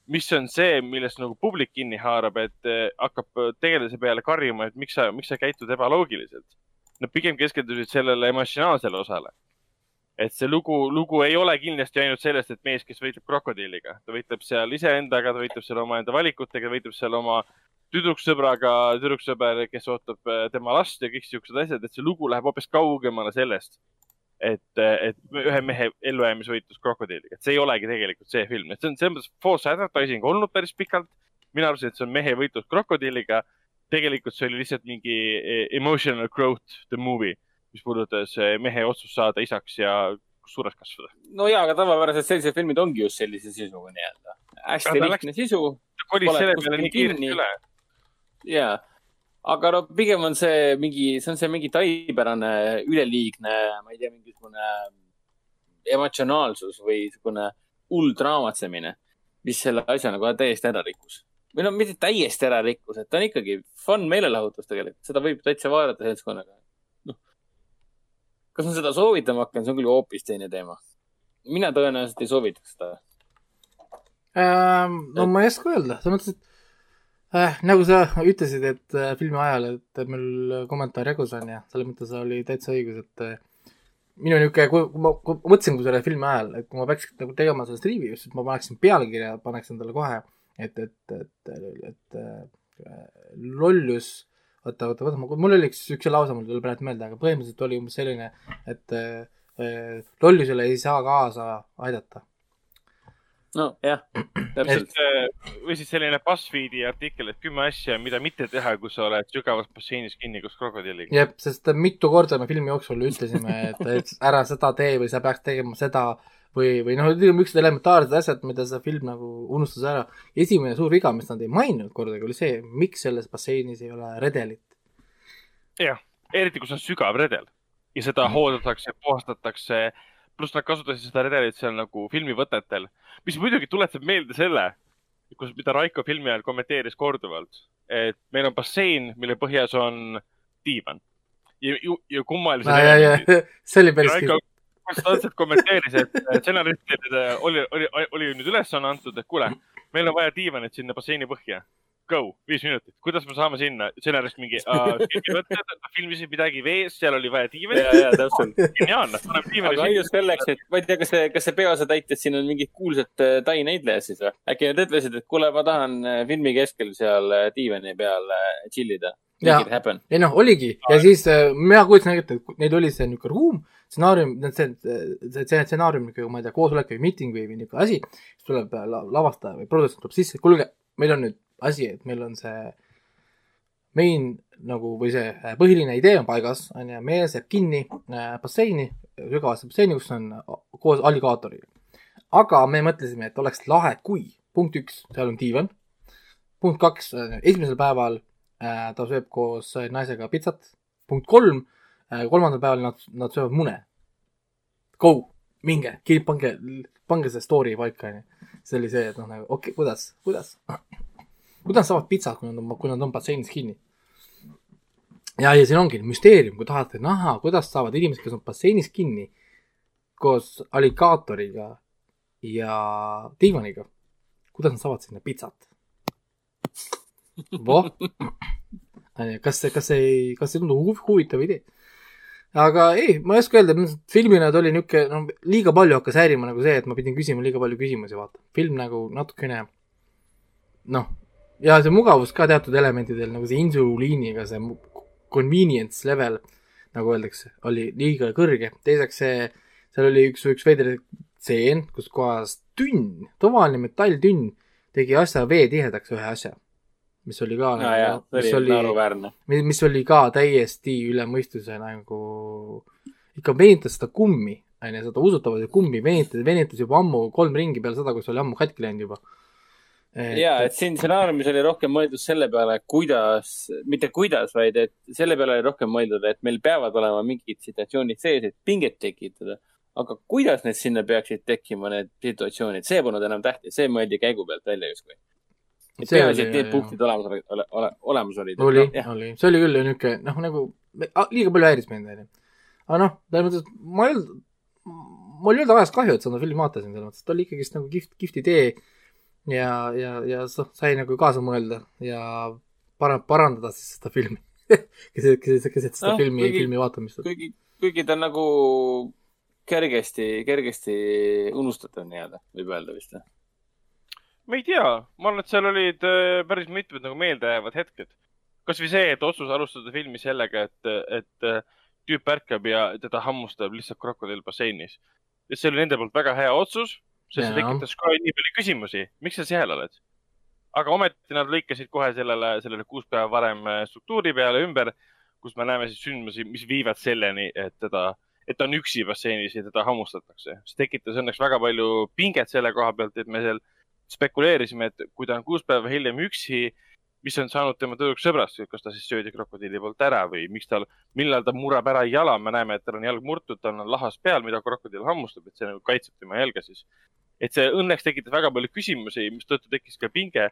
S2: mis on see, millest nagu publik kinni haarab, et eh, hakkab tegelase peale karjuma, et miks sa, miks sa käitud ebaloogiliselt nad pigem keskendusid sellele emotsionaalsele osale. et see lugu, lugu ei ole kindlasti ainult sellest, et mees, kes võitleb krokodilliga, ta võitleb seal iseendaga, ta võitleb seal omaenda valikutega, võitleb seal oma tüdruksõbraga, tüdruksõber, kes ootab äh, tema last ja kõik siuksed asjad, et see lugu läheb hoopis kaugemale sellest, et, et ühe mehe ellujäämisvõitlus krokodilliga, et see ei olegi tegelikult see film, et see on selles mõttes false advertising olnud päris pikalt. mina arvasin, et see on mehe võitlus krokodilliga tegelikult see oli lihtsalt mingi e, emotional growth the movie, mis puudutas e, mehe otsust saada isaks ja suureks kasvada.
S4: no ja, aga tavapäraselt sellised filmid ongi just sellise sisuga nii-öelda. hästi lihtne läks, sisu.
S2: ta kolis selle peale nii kiiresti üle.
S4: ja, aga no pigem on see mingi, see on see mingi taipärane üleliigne, ma ei tea, mingisugune emotsionaalsus või niisugune hull draamatsemine, mis selle asja nagu täiesti ära rikkus või no mitte täiesti ära rikkus, et ta on ikkagi fun meelelahutus tegelikult, seda võib täitsa vaadata seltskonnaga. noh, kas ma seda soovitama hakkan, see on küll hoopis teine teema. mina tõenäoliselt ei soovitaks seda
S3: ähm,. no et... ma ei oska öelda, selles mõttes, et äh, nagu sa ütlesid, et äh, filmi ajal, et meil kommentaar jagus on ja selles mõttes oli täitsa õigus, et äh, minu niisugune, kui ma, kui ma mõtlesin, kui selle filmi ajal, et kui ma peaks nagu tegema sellest review'st, siis ma paneksin pealkirja, paneks endale kohe äh, et, et, et, et, et lollus, oota, oota, oota, mul oli üks, üks lause, mul tuleb praegu meelde, aga põhimõtteliselt oli umbes selline, et äh, lollusele ei saa kaasa aidata.
S4: nojah, täpselt.
S2: või siis selline BuzzFeedi artikkel, et kümme asja, mida mitte teha, kui sa oled sügavas basseinis kinni koos krokodilliga.
S3: jah, sest mitu korda me filmi jooksul ütlesime, et, et ära seda tee või sa peaks tegema seda või, või noh, niisugused elementaarsed asjad, mida see film nagu unustas ära. esimene suur viga, mis nad ei maininud kordagi, oli see, miks selles basseinis ei ole redelit.
S2: jah, eriti kui see on sügav redel ja seda mm. hooldatakse, puhastatakse, pluss nad kasutasid seda redelit seal nagu filmivõtetel, mis muidugi tuletab meelde selle, kus, mida Raiko filmi ajal kommenteeris korduvalt, et meil on bassein, mille põhjas on diivan ja, ja kummalised. *laughs*
S3: see oli päris Raiko,
S2: konstantselt kommenteeris, et stsenaristidele oli, oli, oli nüüd ülesanne antud, et kuule, meil on vaja diivanit sinna basseini põhja. Go, viis minutit, kuidas me saame sinna, stsenarist mingi uh,, filmisid midagi vees, seal oli vaja diivanit.
S4: ja, ja täpselt.
S2: geniaalne, paneb diivani
S4: aga ainult selleks, et ma ei tea, kas see, kas see peaosatäitjad siin on mingid kuulsad äh, Tai näitlejad siis või? äkki nad ütlesid, et kuule, ma tahan äh, filmi keskel seal äh, diivani peal chill ida.
S3: ei noh, oligi ja siis äh, mina kujutasin ette, et neil oli see niisugune ruum stsenaarium, see, see, see stsenaarium, ma ei tea, koosolek või miiting või, või niisugune asi, siis tuleb lavastaja või produtsent tuleb sisse, kuulge, meil on nüüd asi, et meil on see main nagu või see äh, põhiline idee on paigas, on ju, mees jääb kinni äh, basseini, sügavasse basseini, kus on koos alligaatoriga. aga me mõtlesime, et oleks lahe, kui punkt üks, seal on diivan, punkt kaks, äh, esimesel päeval äh, ta sööb koos naisega pitsat, punkt kolm Äh, kolmandal päeval nad, nad söövad mune. Go, minge, pange, pange see story paika, onju. see oli see, et noh, nagu okei okay,, kuidas, kuidas, *clears throat* kuidas saavad pitsat, kui nad on, kui nad on basseinis kinni? ja, ja siin ongi müsteerium, kui tahate näha, kuidas saavad inimesed, kes on basseinis kinni koos alligaatoriga ja diivaniga, kuidas nad saavad sinna pitsat? Voh, kas see, kas see ei, kas see tundub huvitav idee? aga ei, ma ei oska öelda, filmina ta oli niisugune, no liiga palju hakkas häirima nagu see, et ma pidin küsima liiga palju küsimusi, vaata. film nagu natukene noh, ja see mugavus ka teatud elementidel, nagu see insuliiniga see convenience level, nagu öeldakse, oli liiga kõrge. teiseks see, seal oli üks, üks veider tseen, kus kohas tünn, tavaline metalltünn tegi asja veetihedaks ühe asja. Mis oli ka
S4: ja, ja, see
S3: mis
S4: oli
S3: oli, mis oli ka täiesti üle mõistuse nagu, ikka venitas seda kummi, onju, seda usutavat kummi venitas, venitas juba ammu kolm ringi peale seda, kus oli ammu katki läinud juba.
S4: ja, et siin stsenaariumis oli rohkem mõeldud selle peale, kuidas, mitte kuidas, vaid et selle peale oli rohkem mõeldud, et meil peavad olema mingid situatsioonid sees, et pinget tekitada. aga kuidas need sinna peaksid tekkima, need situatsioonid, see polnud enam tähtis, see mõeldi käigu pealt välja justkui. Et
S3: See
S4: peaasi, et need punktid olemas olid, ole, ole, olemas olid.
S3: oli,
S4: jah,
S3: oli, see oli küll niisugune, noh, nagu liiga palju häiris mind, onju. aga noh, selles mõttes, et ma ei olnud, mul ei olnud ajast kahju, et seda filmi vaatasin, selles mõttes, et ta oli ikkagist nagu kihvt, kihvt idee ja, ja, ja noh, sai nagu kaasa mõelda ja para-, parandada siis seda filmi *laughs* keset, keset, keset seda
S4: Noh,
S3: filmi, filmi vaatamist.
S4: kuigi, kuigi ta nagu kergesti, kergesti unustatav nii-öelda, võib öelda vist või?
S2: Ma ei tea, ma arvan, et seal olid äh, päris mitmed nagu meeldejäävad hetked. kasvõi see, et otsus alustada filmi sellega, et, et äh, tüüp ärkab ja teda hammustab lihtsalt krokodill basseinis. ja see oli nende poolt väga hea otsus, sest see
S3: Jaa.
S2: tekitas kohe nii palju küsimusi, miks sa seal oled. aga ometi nad lõikasid kohe sellele, sellele kuus päeva varem äh, struktuuri peale ümber, kus me näeme siis sündmusi, mis viivad selleni, et teda, et ta on üksi basseinis ja teda hammustatakse. see tekitas õnneks väga palju pinget selle koha pealt, et me seal spekuleerisime, et kui ta on kuus päeva hiljem üksi, mis on saanud tema tüdruksõbrast, kas ta siis söödi krokodilli poolt ära või miks tal, millal ta murrab ära jala, me näeme, et tal on jalg murtud, tal on lahas peal, mida krokodill hammustab, et see nagu kaitseb tema jalga siis. et see õnneks tekitas väga palju küsimusi, mistõttu tekkis ka pinge.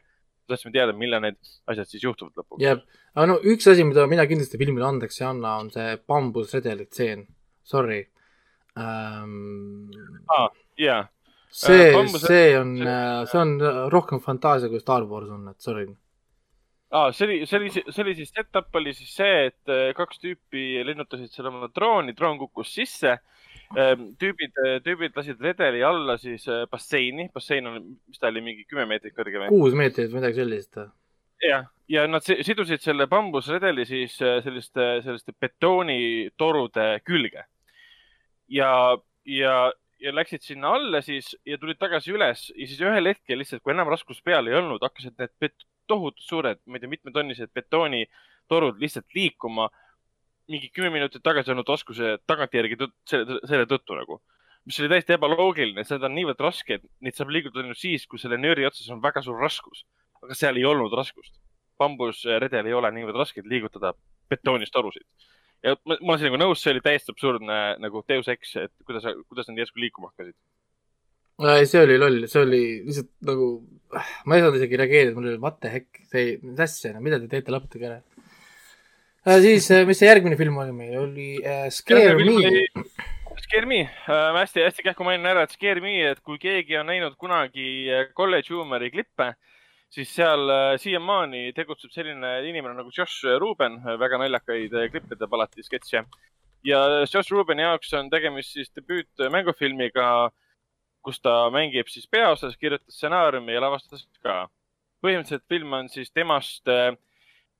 S2: tahtsime teada, millal need asjad siis juhtuvad lõpuks.
S3: jääb, aga no üks asi, mida mina kindlasti filmile andeks ei anna, on see bambusredeli tseen. Sorry ähm,.
S2: jaa,
S3: see
S2: Äh,, bambus-
S3: see on
S2: see-,
S3: see on rohkem fantaasia kui Star Wars on, et sorry.
S2: aa, see oli, see oli, see oli siis, setup oli siis see, et äh, kaks tüüpi lennutasid seal oma drooni, droon kukkus sisse. tüübid, tüübid lasid redeli alla siis äh, basseini, bassein on, mis ta oli, mingi kümme meetrit kõrge või?
S3: kuus meetrit midagi sellist.
S2: jah, ja nad si- sidusid selle bambusredeli siis äh, selliste, selliste betoonitorude külge. ja, ja, ja läksid sinna alla siis ja tulid tagasi üles ja siis ühel hetkel lihtsalt, kui enam raskust peal ei olnud, hakkasid need tohutud suured, ma ei tea, mitmetonnised betoonitorud lihtsalt liikuma mingi kümme minutit tagasi olnud oskuse tagantjärgi tõt- selle, selle tõttu nagu, mis oli täiesti ebaloogiline, seda on niivõrd raske, et neid saab liigutada ainult siis, kui selle nööri otsas on väga suur raskus. aga seal ei olnud raskust. bambusredel ei ole niivõrd raske, liigutada betoonist torusid. Ja ma, ma olen sinuga nõus, see oli täiesti absurdne nagu Deus Ex, et kuidas, kuidas nad järsku liikuma hakkasid.
S3: ei, see oli loll, see oli lihtsalt nagu, ma ei saanud isegi reageerida, mul oli what the heck, see ei, mis asja, no mida te teete, lõpetage ära äh,. siis, mis see järgmine film oli meil, oli äh, Scare Me.
S2: Scare Me äh,, hästi-hästi kähku mainin ära, et Scare Me, et kui keegi on näinud kunagi äh, College Humori klippe, siis seal äh, siiamaani tegutseb selline inimene nagu Josh Ruben, väga naljakaid äh, klippe teeb alati, sketše. ja Josh Rubeni jaoks on tegemist siis debüütmängufilmiga, kus ta mängib siis peaosas, kirjutas stsenaariumi ja lavastas ka. põhimõtteliselt film on siis temast äh,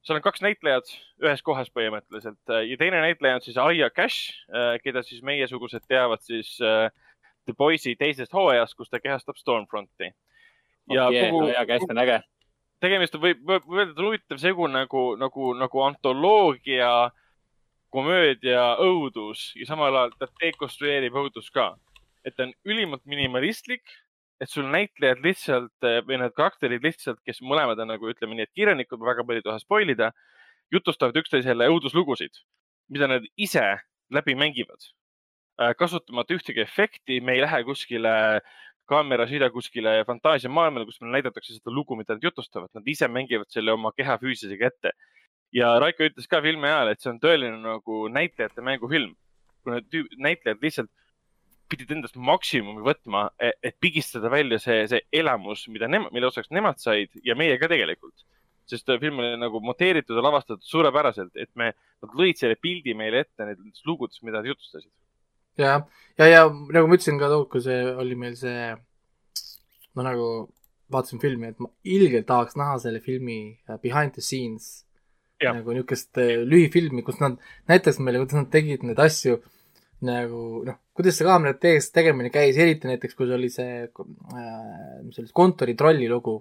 S2: seal on kaks näitlejat ühes kohas põhimõtteliselt ja teine näitleja on siis Aya Cash, keda siis meiesugused teavad siis äh, The Boys'i teisest hooajast, kus ta kehastab Stormfronti. Ja
S4: yeah,
S2: kogu
S4: no,, hea käest on äge.
S2: tegemist on, võib, võib öelda, huvitav segu nagu, nagu, nagu antoloogia, komöödia, õudus ja samal ajal ta dekonstrueerib õudust ka. et ta on ülimalt minimalistlik, et sul näitlejad lihtsalt eh, või need karakterid lihtsalt, kes mõlemad on nagu ütleme nii, et kirjanikud, väga palju ei taha spoil ida, jutustavad üksteisele õuduslugusid, mida nad ise läbi mängivad. kasutamata ühtegi efekti, me ei lähe kuskile kaamera sõida kuskile fantaasiamaailmale, kus meile näidatakse seda lugu, mida nad jutustavad, nad ise mängivad selle oma keha füüsilisega ette. ja Raiko ütles ka filmi ajal, et see on tõeline nagu näitlejate mängufilm. tüüp- näitlejad lihtsalt pidid endast maksimumi võtma, et pigistada välja see, see elamus, mida nemad, mille osaks nemad said ja meie ka tegelikult. sest äh, film oli nagu monteeritud ja lavastatud suurepäraselt, et me, nad lõid selle pildi meile ette nendest lugudest, mida nad jutustasid.
S3: ja, ja, ja nagu ma ütlesin ka tookord, kui see oli meil see, no nagu vaatasin filmi, et ma ilgelt tahaks näha selle filmi äh, behind the scenes
S2: Jah.
S3: nagu niisugust äh, lühifilmi, kus nad näitasid meile, kuidas nad tegid neid asju nagu noh, kuidas see kaamera tees tegemine käis, eriti näiteks, kui oli see äh,, mis oli, kontoritrolli lugu.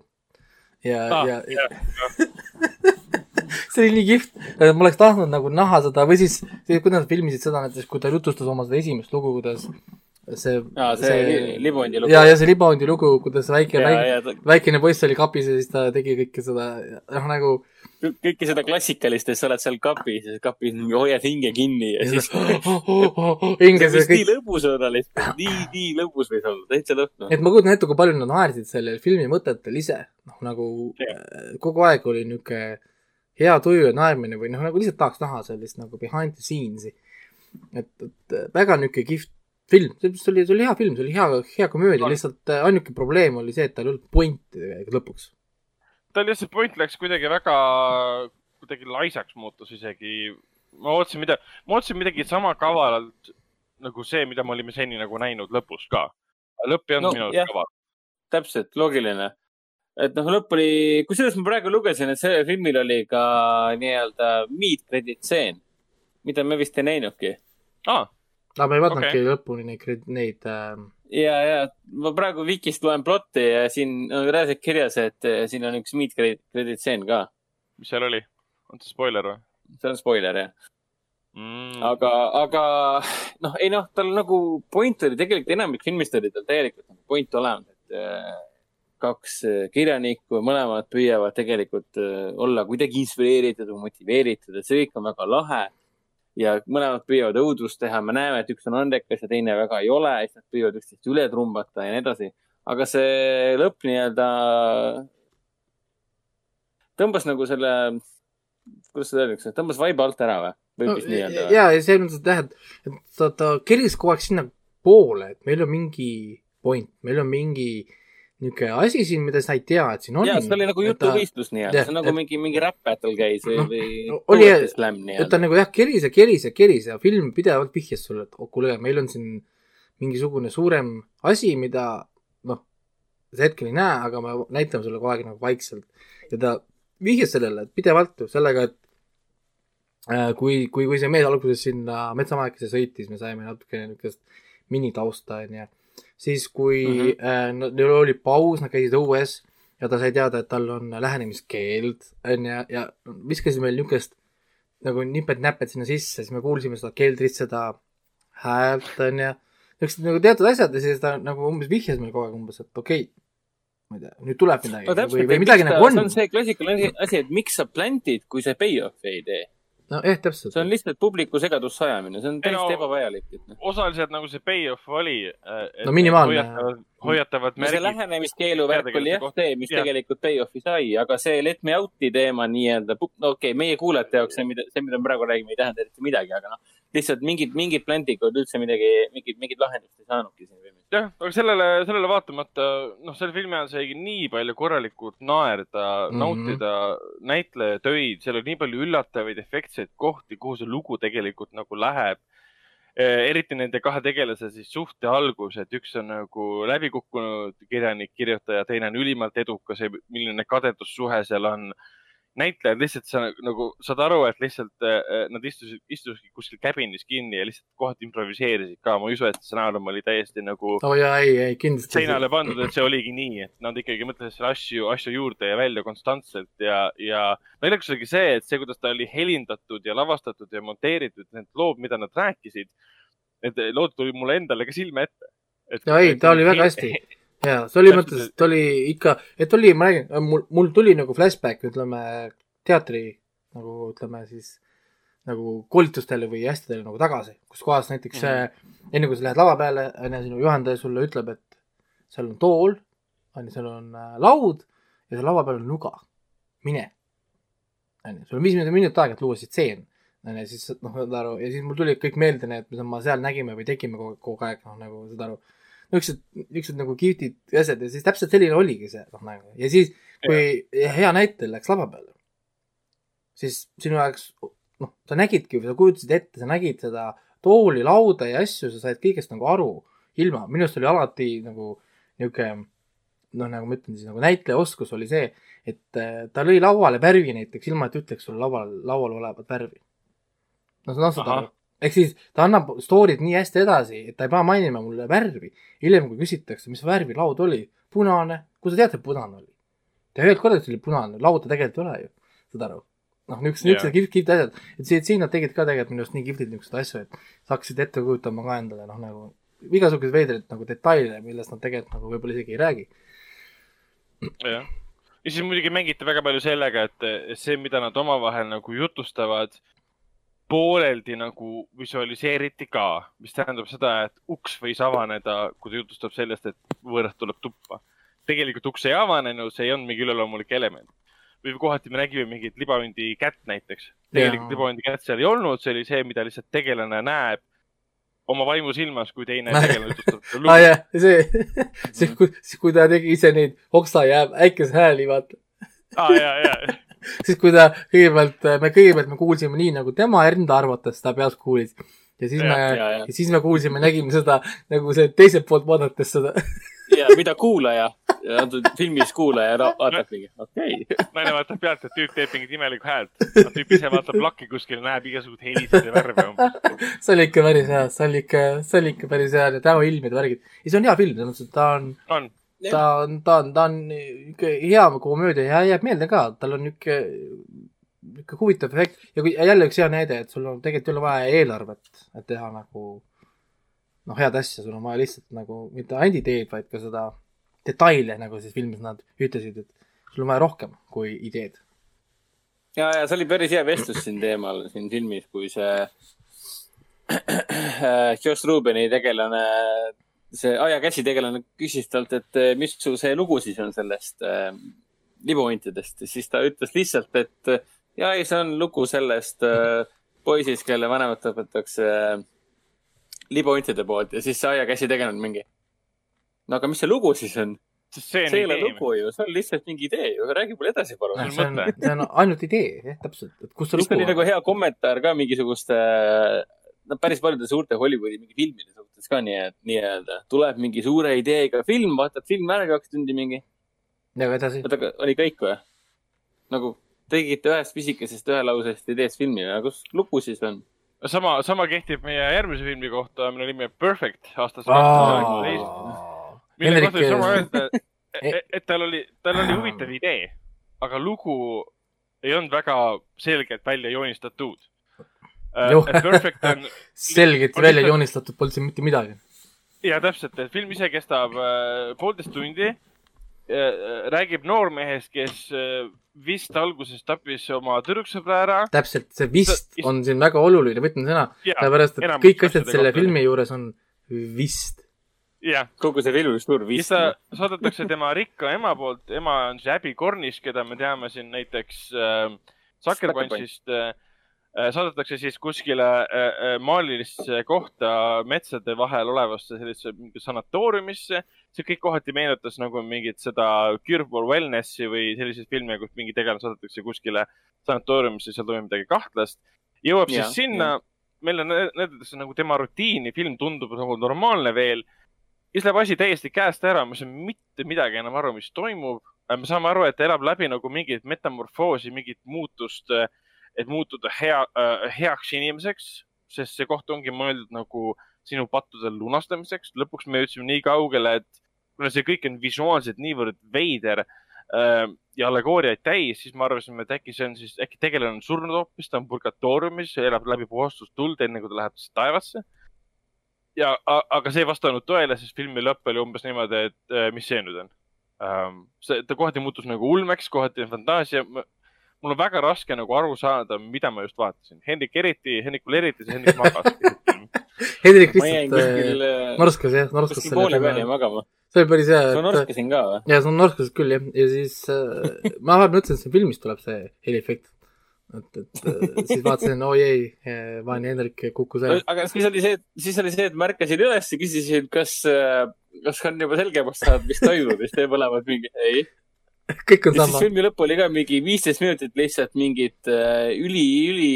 S3: ja
S2: Ah,
S3: ja, ja *laughs* *laughs* see oli nii kihvt, ma oleks tahtnud nagu näha seda või siis, kuidas nad filmisid seda näiteks, kui ta jutustas oma seda esimest lugu, kuidas see
S4: aa, see li- Libondi lugu.
S3: ja, ja see Libaondi lugu, kuidas väike,
S4: ja,
S3: väike,
S4: ja ta-
S3: väikene poiss oli kapis ja siis ta tegi kõike seda, noh nagu
S4: kõike seda klassikalist, et sa oled seal kapis ja kapis hoiad hinge kinni ja siis. *laughs*
S3: hinge
S4: see
S3: see
S4: võis nii
S3: kõik.
S4: lõbus olla lihtsalt, nii, nii lõbus võis olla, täitsa lõhna.
S3: et ma kujutan ette, kui palju nad naersid sellel filmi mõtetel ise, noh nagu äh, kogu aeg oli niisugune hea tuju ja naermine või noh, nagu lihtsalt tahaks näha sellist nagu behind the scenes'i. et, et väga niisugune kihvt film, see oli, see oli hea film, see oli hea, hea komöödia, lihtsalt äh, ainuke probleem oli see, et tal ei olnud pointi tegelikult lõpuks.
S2: tal jah, see point läks kuidagi väga, kuidagi laisaks muutus isegi. ma ootasin mida, ma ootasin midagi sama kavalalt nagu see, mida me olime seni nagu näinud lõpus ka. lõpp ei olnud
S4: No,
S2: minu arust kaval.
S4: täpselt, loogiline. Et noh, lõpp oli, kusjuures ma praegu lugesin, et sellel filmil oli ka nii-öelda meet credit stseen, mida me vist ei näinudki.
S2: aa,
S3: aga ma ei vaadanudki okay. lõpuni neid, neid äh,
S4: ja, ja ma praegu Vikist loen plotti ja siin on reaalselt kirjas, et eh, siin on üks meet credit credit stseen ka.
S2: mis seal oli? on see spoiler või
S4: see on spoiler jah.
S2: mm.?
S4: aga, aga noh, ei noh, tal nagu point oli tegelikult enamik filmist oli tal täielikult nagu point olemas, et äh, kaks äh, kirjanikku, mõlemad püüavad tegelikult äh, olla kuidagi inspireeritud või motiveeritud, et see kõik on väga lahe. ja mõlemad püüavad õudust teha, me näeme, et üks on andekas ja teine väga ei ole, siis nad püüavad üksteist üle trumbata ja nii edasi. aga see lõpp nii-öelda tõmbas nagu selle, kuidas seda öeldakse, tõmbas vaiba alt ära või? võib vist nii öelda?
S3: ja, ja selles mõttes, et jah, et, et ta, ta keris kogu aeg sinna poole, et meil on mingi point, meil on mingi niisugune asi siin, mida sa ei tea, et siin on.
S4: ja see oli nagu jutuvõistlus nii-öelda, see on nagu
S3: et-
S4: mingi, mingi rap battle käis või
S3: Noh,
S4: või
S3: no oli-
S4: poetry slam
S3: et ta nagu jah, keris ja keris ja keris ja film pidevalt vihjas sulle, et oh kuule, meil on siin mingisugune suurem asi, mida noh, sa hetkel ei näe, aga me näitame sulle kogu aeg nagu vaikselt. ja ta vihjas sellele pidevalt ju sellega, et äh, kui, kui, kui see mees alguses sinna metsamajakesse sõitis, me saime natukene niisugust minitausta, onju. siis, kui mm. -hmm. äh, neil oli paus, nad käisid õues ja ta sai teada, et tal on lähenemiskeeld, onju, ja viskasid meil niisugust nagu nipet-näpet sinna sisse, siis me kuulsime seda keldrit, seda häält, onju. niisugused nagu teatud asjad ja siis ta nagu umbes vihjas meile kogu aeg umbes, et okei okay,, ma ei tea, nüüd tuleb midagi
S4: no
S3: või,
S4: täpselt,
S3: või midagi nagu
S4: see
S3: on
S4: on. see klassikaline asi, et miks sa plant'id, kui sa payoff'i ei tee.
S3: No jah, täpselt
S4: see. on lihtsalt publiku segadusse ajamine, see on
S2: Ei no-
S4: täiesti ebavajalik. et noh,
S2: osaliselt nagu see payoff oli.
S3: No minimaalne.
S2: hoiatavad, hoiatavad
S4: no see
S2: märgid.
S4: lähenemiskeelu värk oli jah see, mis
S2: Jah.
S4: tegelikult payoff'i sai, aga see let me out'i teema nii-öelda, no okei okay,, meie kuulajate jaoks see, mida, see, mida me praegu räägime, ei tähenda eriti midagi, aga noh, lihtsalt mingid, mingid plant'ikud üldse midagi, mingit, mingit lahendust ei saanudki siin filmis.
S2: jah, aga sellele, sellele vaatamata, noh, selle filmi ajal sai nii palju korralikult naerda mm. -hmm. nautida näitleja töid, seal oli nii palju üllatavaid efektseid kohti, kuhu see lugu tegelikult nagu läheb. eriti nende kahe tegelase siis suhte algus, et üks on nagu läbikukkunud kirjanik, kirjutaja, teine on ülimalt edukas milline kadedussuhe seal on näitlejad lihtsalt sa nagu saad aru, et lihtsalt äh, nad istusid, istusid kuskil käbinis kinni ja lihtsalt kohati improviseerisid ka. ma ei usu, et stsenaarium oli täiesti nagu
S3: oh, jaa, ei, ei kindlasti.
S2: seinale pandud, et see oligi nii, et nad ikkagi mõtlesid selle asju, asju juurde ja välja konstantselt ja, ja naljakas oligi see, et see, kuidas ta oli helindatud ja lavastatud ja monteeritud, need lood, mida nad rääkisid, need lood tulid mulle endale ka silme ette.
S3: Jaa, ei, ta oli väga *laughs* hästi. jaa, see oli mõttes, et oli ikka, et oli, ma räägin, mul, mul tuli nagu flashback, ütleme, teatri nagu ütleme siis nagu koolitustele või asjadele nagu tagasi, kus kohas näiteks mm. -hmm. enne kui sa lähed lava peale, onju, sinu juhendaja sulle ütleb, et seal on tool, onju, seal on äh, laud ja seal laua peal on nuga, mine. onju, sul on viis minutit aega, et luua see stseen, onju, siis noh, saad aru, ja siis mul tuli kõik meelde need, mida me seal nägime või tegime kogu, kogu aeg, noh nagu saad aru niisugused, niisugused nagu kihvtid asjad ja siis täpselt selline oligi see, noh nagu ja siis, kui hea näitel läks lava peale, siis sinu jaoks, noh, sa nägidki sa kujutasid ette, sa nägid seda tooli, lauda ja asju, sa said kõigest nagu aru ilma, minu arust oli alati nagu niisugune noh, nagu ma ütlen siis nagu näitleja oskus oli see, et äh, ta lõi lauale värvi näiteks, ilma et ütleks sulle laual, laual olevat värvi. no sa noh, saad aru. Ehk siis ta annab story'd nii hästi edasi, et ta ei pea mainima mulle värvi. hiljem, kui küsitakse, mis värvi laud oli, punane, sa tead, et punane oli. ta ei öelnud korda, et see oli punane, lauda tegelikult ei ole ju, saad aru. noh, niisugused, niisugused kihvt, kihvt asjad, et siin, siin nad tegid ka tegelikult minu arust nii kihvtid niisuguseid asju, et sa hakkasid ette kujutama ka endale noh, nagu igasuguseid veidraid nagu detaile, millest nad tegelikult nagu võib-olla isegi ei räägi.
S2: jah. ja siis muidugi mängiti väga palju sellega, et see, mida nad omavahel nagu jutustavad, pooleldi nagu visualiseeriti ka, mis tähendab seda, et uks võis avaneda, kui ta jutustab sellest, et võõras tuleb tuppa. tegelikult uks ei avanenud, see ei olnud mingi üleloomulik element. või kohati me nägime mingit libahundi kätt näiteks. tegelikult libahundi kätt seal ei olnud, see oli see, mida lihtsalt tegelane näeb oma vaimusilmas, kui teine tegelane jutustab
S3: aa *laughs*
S2: lugu.
S3: jah, see, see, kui, kui ta tegi ise neid oksa ja äikese hääli, vaata.
S2: aa ja, ja, *laughs*
S3: siis kui ta kõigepealt, me kõigepealt me kuulsime nii, nagu tema enda arvates ta peas kuulis. ja siis
S2: Ja,
S3: me
S4: ja, ja.,
S3: ja siis me kuulsime, nägime seda nagu see teiselt poolt vaadates seda. *laughs*
S4: ja mida kuulaja, antud filmis kuulaja vaatab mingi, okei okay..
S2: naine vaatab pealt, et tüüp teeb mingit imelikku häält. tüüp ise vaatab lakki kuskil, näeb igasuguseid helisid ja värve umbes. *laughs*
S3: see oli ikka päris hea, see oli ikka, see oli ikka päris hea, need näoilmid ja värgid. ja see on hea film, selles mõttes, et ta on,
S2: on,
S3: ta on, ta on, ta on ikka hea komöödia ja jääb meelde ka, tal on niisugune, niisugune huvitav efekt. Ja kui ja jälle üks hea näide, et sul on tegelikult ei ole vaja eelarvet, et teha nagu noh, head asja, sul on vaja lihtsalt nagu mitte ainult ideed, vaid ka seda detaile, nagu siis filmis nad ütlesid, et sul on vaja rohkem kui ideed.
S4: ja, ja see oli päris hea vestlus siin teemal siin filmis, kui see *clears throat* Josh Rubeni tegelane, see Aia käsi tegelane küsis talt, et eh, mis su see lugu siis on sellest äh, libuhuntidest ja siis ta ütles lihtsalt, et eh, ja ei, see on lugu sellest äh, poisist, kelle vanemat õpetatakse äh, libuhuntide poolt ja siis see Aia käsi tegelane mingi. no aga mis see lugu siis on?
S2: see on
S4: see ei ole lugu ju, see on lihtsalt mingi idee ju, räägi mulle edasi palun.
S2: on
S3: see on see on ainult idee, jah, täpselt, et kus see lugu
S4: oli nagu hea kommentaar ka mingisuguste, no päris paljude suurte Hollywoodi mingi filmide suhtes ka nii, nii-öelda. tuleb mingi suure ideega film, vaatad film ära kaks tundi mingi.
S3: ja edasi.
S4: oota, aga oli kõik või? nagu tegite ühest pisikesest ühelausest ideest filmi, aga kus lugu siis on?
S2: sama, sama kehtib meie järgmise filmi kohta, mille nimi on Perfect aastast mille
S3: Henrik
S2: kohta oli sama öelda, et, et tal oli, tal oli huvitav idee, aga lugu ei olnud väga selgelt välja joonistatud.
S3: Ju-
S2: Perfect on, *laughs*
S3: selgelt
S2: on
S3: välja
S2: lihtsalt-
S3: joonistatud polnud siin mitte midagi.
S2: ja täpselt, et film ise kestab äh, poolteist tundi. räägib noormehest, kes äh, vist alguses tappis oma tüdruksõbra ära.
S3: täpselt, see vist
S2: Sa-
S3: on siin väga oluline võtmesõna, sellepärast et kõik asjad selle
S2: kohta.
S3: filmi juures on vist.
S2: jah,
S4: kogu see film oli suur
S2: siis
S4: vist.
S2: ta saadetakse tema rikka ema poolt, ema on siis Abby Cornish, keda me teame siin näiteks äh, Sucker Punchist äh,. Äh, saadetakse siis kuskile äh, äh, maalilisse kohta metsade vahel olevasse sellisesse sanatooriumisse. see kõik kohati meenutas nagu mingit seda Curbal Wellnessi või selliseid filme, kus mingi tegelane saadetakse kuskile sanatooriumisse, seal toimub midagi kahtlast. jõuab
S4: Jah,
S2: siis sinna, meile nä- näidatakse nagu tema rutiini, film tundub nagu normaalne veel siis läheb asi täiesti käest ära, me ei saa mitte midagi enam aru, mis toimub. me saame aru, et ta elab läbi nagu mingit metamorfoosi, mingit muutust, et muutuda hea, heaks inimeseks, sest see koht ongi mõeldud nagu sinu pattude lunastamiseks. lõpuks me jõudsime nii kaugele, et kuna see kõik on visuaalselt niivõrd veider äh, ja allegooriaid täis, siis me arvasime, et äkki see on siis, äkki tegelane on surnud hoopis, ta on purgatooriumis, elab läbi puhastustuld, enne kui ta läheb siis taevasse ja, aga see ei vastanud tõele, sest filmi lõpp oli umbes niimoodi, et äh, mis see nüüd on ähm,. see, ta kohati muutus nagu ulmeks, kohati fantaasia. Mul on väga raske nagu aru saada, mida ma just vaatasin. Hendrik eriti, Hendrikul eriti, see Hendrik magas. *laughs*
S3: Hendrik lihtsalt
S4: kuskil
S3: äh,, norskas jah, norskas
S4: kuskil poole peal
S3: filmi.
S4: magama.
S3: see oli päris hea,
S4: sa
S3: et
S4: norskasin ka või?
S3: ja see on norskas küll jah, ja siis äh, ma vahepeal mõtlesin, et siin filmis tuleb see heliefekt. et, et äh, siis vaatasin, oi ei, vaene Hendrik kukkus ära.
S4: aga siis oli see, siis oli see, et märkasin üles ja küsisin, kas, kas on juba selgemaks saanud, mis toimub ja siis te mõlemad mingi ei.
S3: Kõik on
S4: ja
S3: sama.
S4: filmi lõpp oli ka mingi viisteist minutit lihtsalt mingit äh, üli, üli,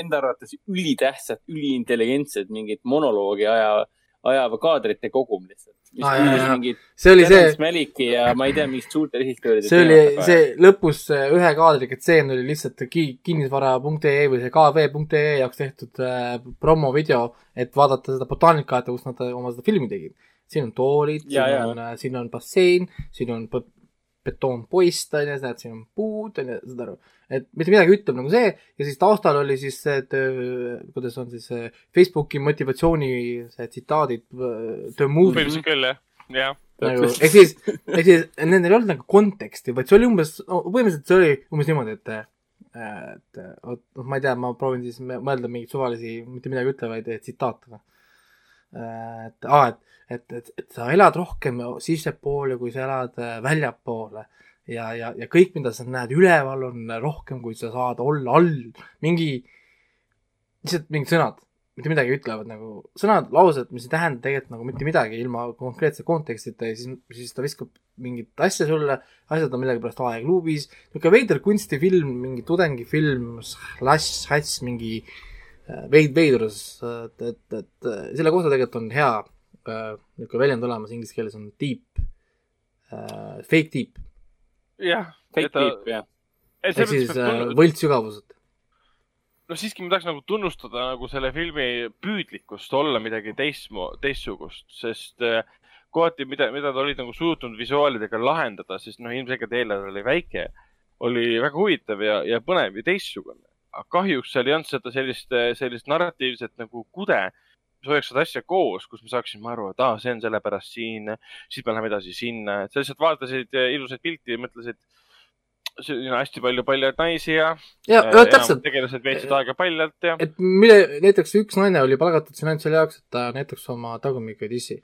S4: enda arvates ülitähtsat, üliintelligentset mingit monoloogi aja, ajava kaadrite kogum lihtsalt. mingit
S3: see oli see
S4: Malicki ja ma ei tea, mingit suurte režissööride
S3: see oli see lõpus see ühe kaadriga tseen oli lihtsalt ki- kinnisvara.ee või see kv.ee jaoks tehtud äh, promovideo, et vaadata seda botaanikaarti, kus nad äh, oma seda filmi tegid. siin on toolid, siin on, siin on bassein, siin on be- betoonpoist, onju, näed, siin on puud, onju, saad aru. et mitte midagi ütleb nagu see ja siis taustal oli siis see, et öö, kuidas on siis see Facebooki motivatsiooni see tsitaadid, the movie
S2: põhimõtteliselt küll jah, jah.
S3: nagu, ehk siis, ehk siis nendel ei olnud nagu konteksti, vaid see oli umbes no,, põhimõtteliselt see oli umbes niimoodi, et et vot noh, ma ei tea, ma proovin siis mõelda mingeid suvalisi, mitte midagi ütlevaid tsitaate. Et aa, et, et, et, et sa elad rohkem sissepoole, kui sa elad äh, väljapoole. Ja, ja, ja kõik, mida sa näed üleval, on rohkem, kui sa saad olla all. mingi, lihtsalt mingid sõnad, mitte midagi ütlevad nagu sõnad, laused, mis ei tähenda tegelikult nagu mitte midagi ilma konkreetse kontekstita. Ja siis, siis ta viskab mingit asja sulle, asjad on millegipärast aegluubis, niisugune veider kunstifilm, mingi tudengifilm, slash, häss, mingi äh, veid-, veidrus, et, et, et selle kohta tegelikult on hea äh, niisugune väljend olemas, inglise keeles on deep äh,, fake deep,
S2: jah.
S4: fake tip, jah.
S3: ehk siis äh, võltssügavused.
S2: no siiski ma tahaks nagu tunnustada nagu selle filmi püüdlikkust olla midagi teistmo-, teistsugust, sest äh, kohati, mida, mida ta olid nagu suutnud visuaalidega lahendada, sest noh, ilmselgelt eelarve oli väike, oli väga huvitav ja, ja põnev ja teistsugune. Kahjuks seal ei olnud seda sellist, sellist narratiivset nagu kude, mis hoiaks seda asja koos, kus me saaksime aru, et aa, see on sellepärast siin, siis me läheme edasi sinna, et sa lihtsalt vaatasid äh, ilusaid pilti ja mõtlesid, siin on hästi palju paljaid naisi ja
S3: ja, ja
S2: enamad
S3: täpselt,
S2: tegelased veetsid aega paljalt ja
S3: et mille, näiteks üks naine oli palgatud siin ainult selle jaoks, et ta näitaks oma tagumikku dissi.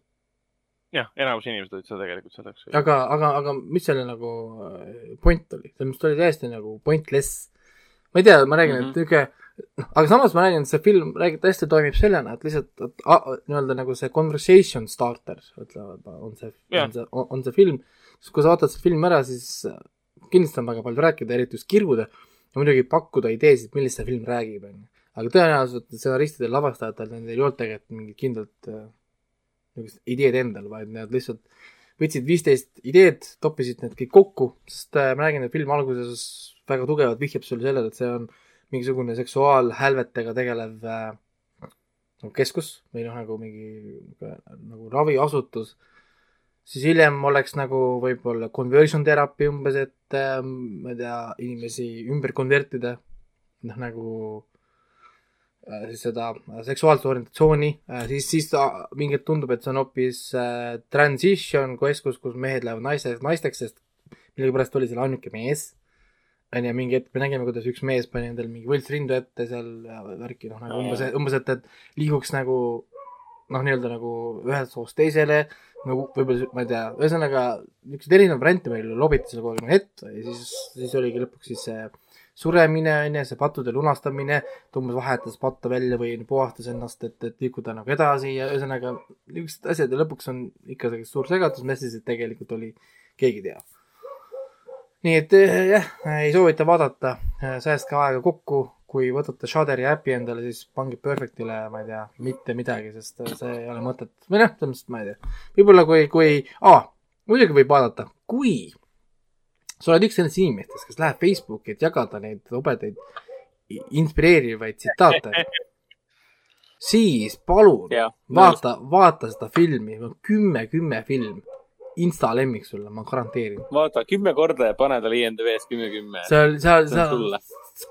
S2: jah, enamus inimesed olid seda tegelikult selleks.
S3: aga, aga, aga mis selle nagu point oli, ta oli täiesti nagu pointless. Ma ei tea, ma räägin mm,
S4: Mhm.
S3: -hmm. et niisugune, noh, aga samas ma räägin, et see film räägib, hästi toimib sellena, et lihtsalt, et nii-öelda nagu see conversation starter, ütlevad, on see
S2: Jah.
S3: on see, on see film. sest kui sa vaatad selle filmi ära, siis äh, kindlasti on väga palju rääkida, eriti just kirguda ja muidugi pakkuda ideesid, millest see film räägib, onju. aga tõenäoliselt stsenaristidel, lavastajatel, nendel ei olnud tegelikult mingit kindlat äh, niisugust ideed endal, vaid nad lihtsalt võtsid viisteist ideed, toppisid need kõik kokku, sest äh, ma räägin, et film alguses väga tugevalt vihjab sulle sellele, et see on mingisugune seksuaalhälvetega tegelev nagu keskus või noh, nagu mingi nagu raviasutus, siis hiljem oleks nagu võib-olla conversion therapy umbes, et äh, ma ei tea, inimesi ümber konvertida, noh nagu äh, siis seda seksuaalset orientatsiooni siis, siis ta mingilt tundub, et see on hoopis transition keskus, kus mehed lähevad naistest naisteks, sest millegipärast oli seal ainuke mees. onju, mingi hetk me nägime, kuidas üks mees pani endale mingi võltsrindu ette seal ja värki, noh nagu umbes umbes, et, et liiguks nagu noh, nii-öelda nagu ühest soost teisele, nagu võib-olla, ma ei tea, ühesõnaga niisuguseid erinevaid variante meil lobiti selle kogu aeg nagu ette ja siis, siis oligi lõpuks siis see suremine onju, see pattude lunastamine, ta umbes vahetas patta välja või puhastas ennast, et, et liikuda nagu edasi ja ühesõnaga niisugused asjad ja lõpuks on ikka suur segadus, mis siis tegelikult oli, keegi ei tea. Nii et eh, jah, ei soovita vaadata, säästke aega kokku, kui võtate Shudderi äpi endale, siis pange Perfectile, ma ei tea, mitte midagi, sest see ei ole mõtet. või noh, selles mõttes ma ei tea. võib-olla kui, kui ah,, muidugi võib vaadata, kui sa oled üks nendest inimestest, kes läheb Facebooki, et jagada neid hobedaid i- inspireerivaid tsitaate, siis palun
S4: jah.
S3: vaata, vaata seda filmi, kümme, kümme film, insta lemmik sulle, ma garanteerin.
S4: vaata kümme korda ja pane talle IMDB-s kümme, kümme.
S3: seal, seal, seal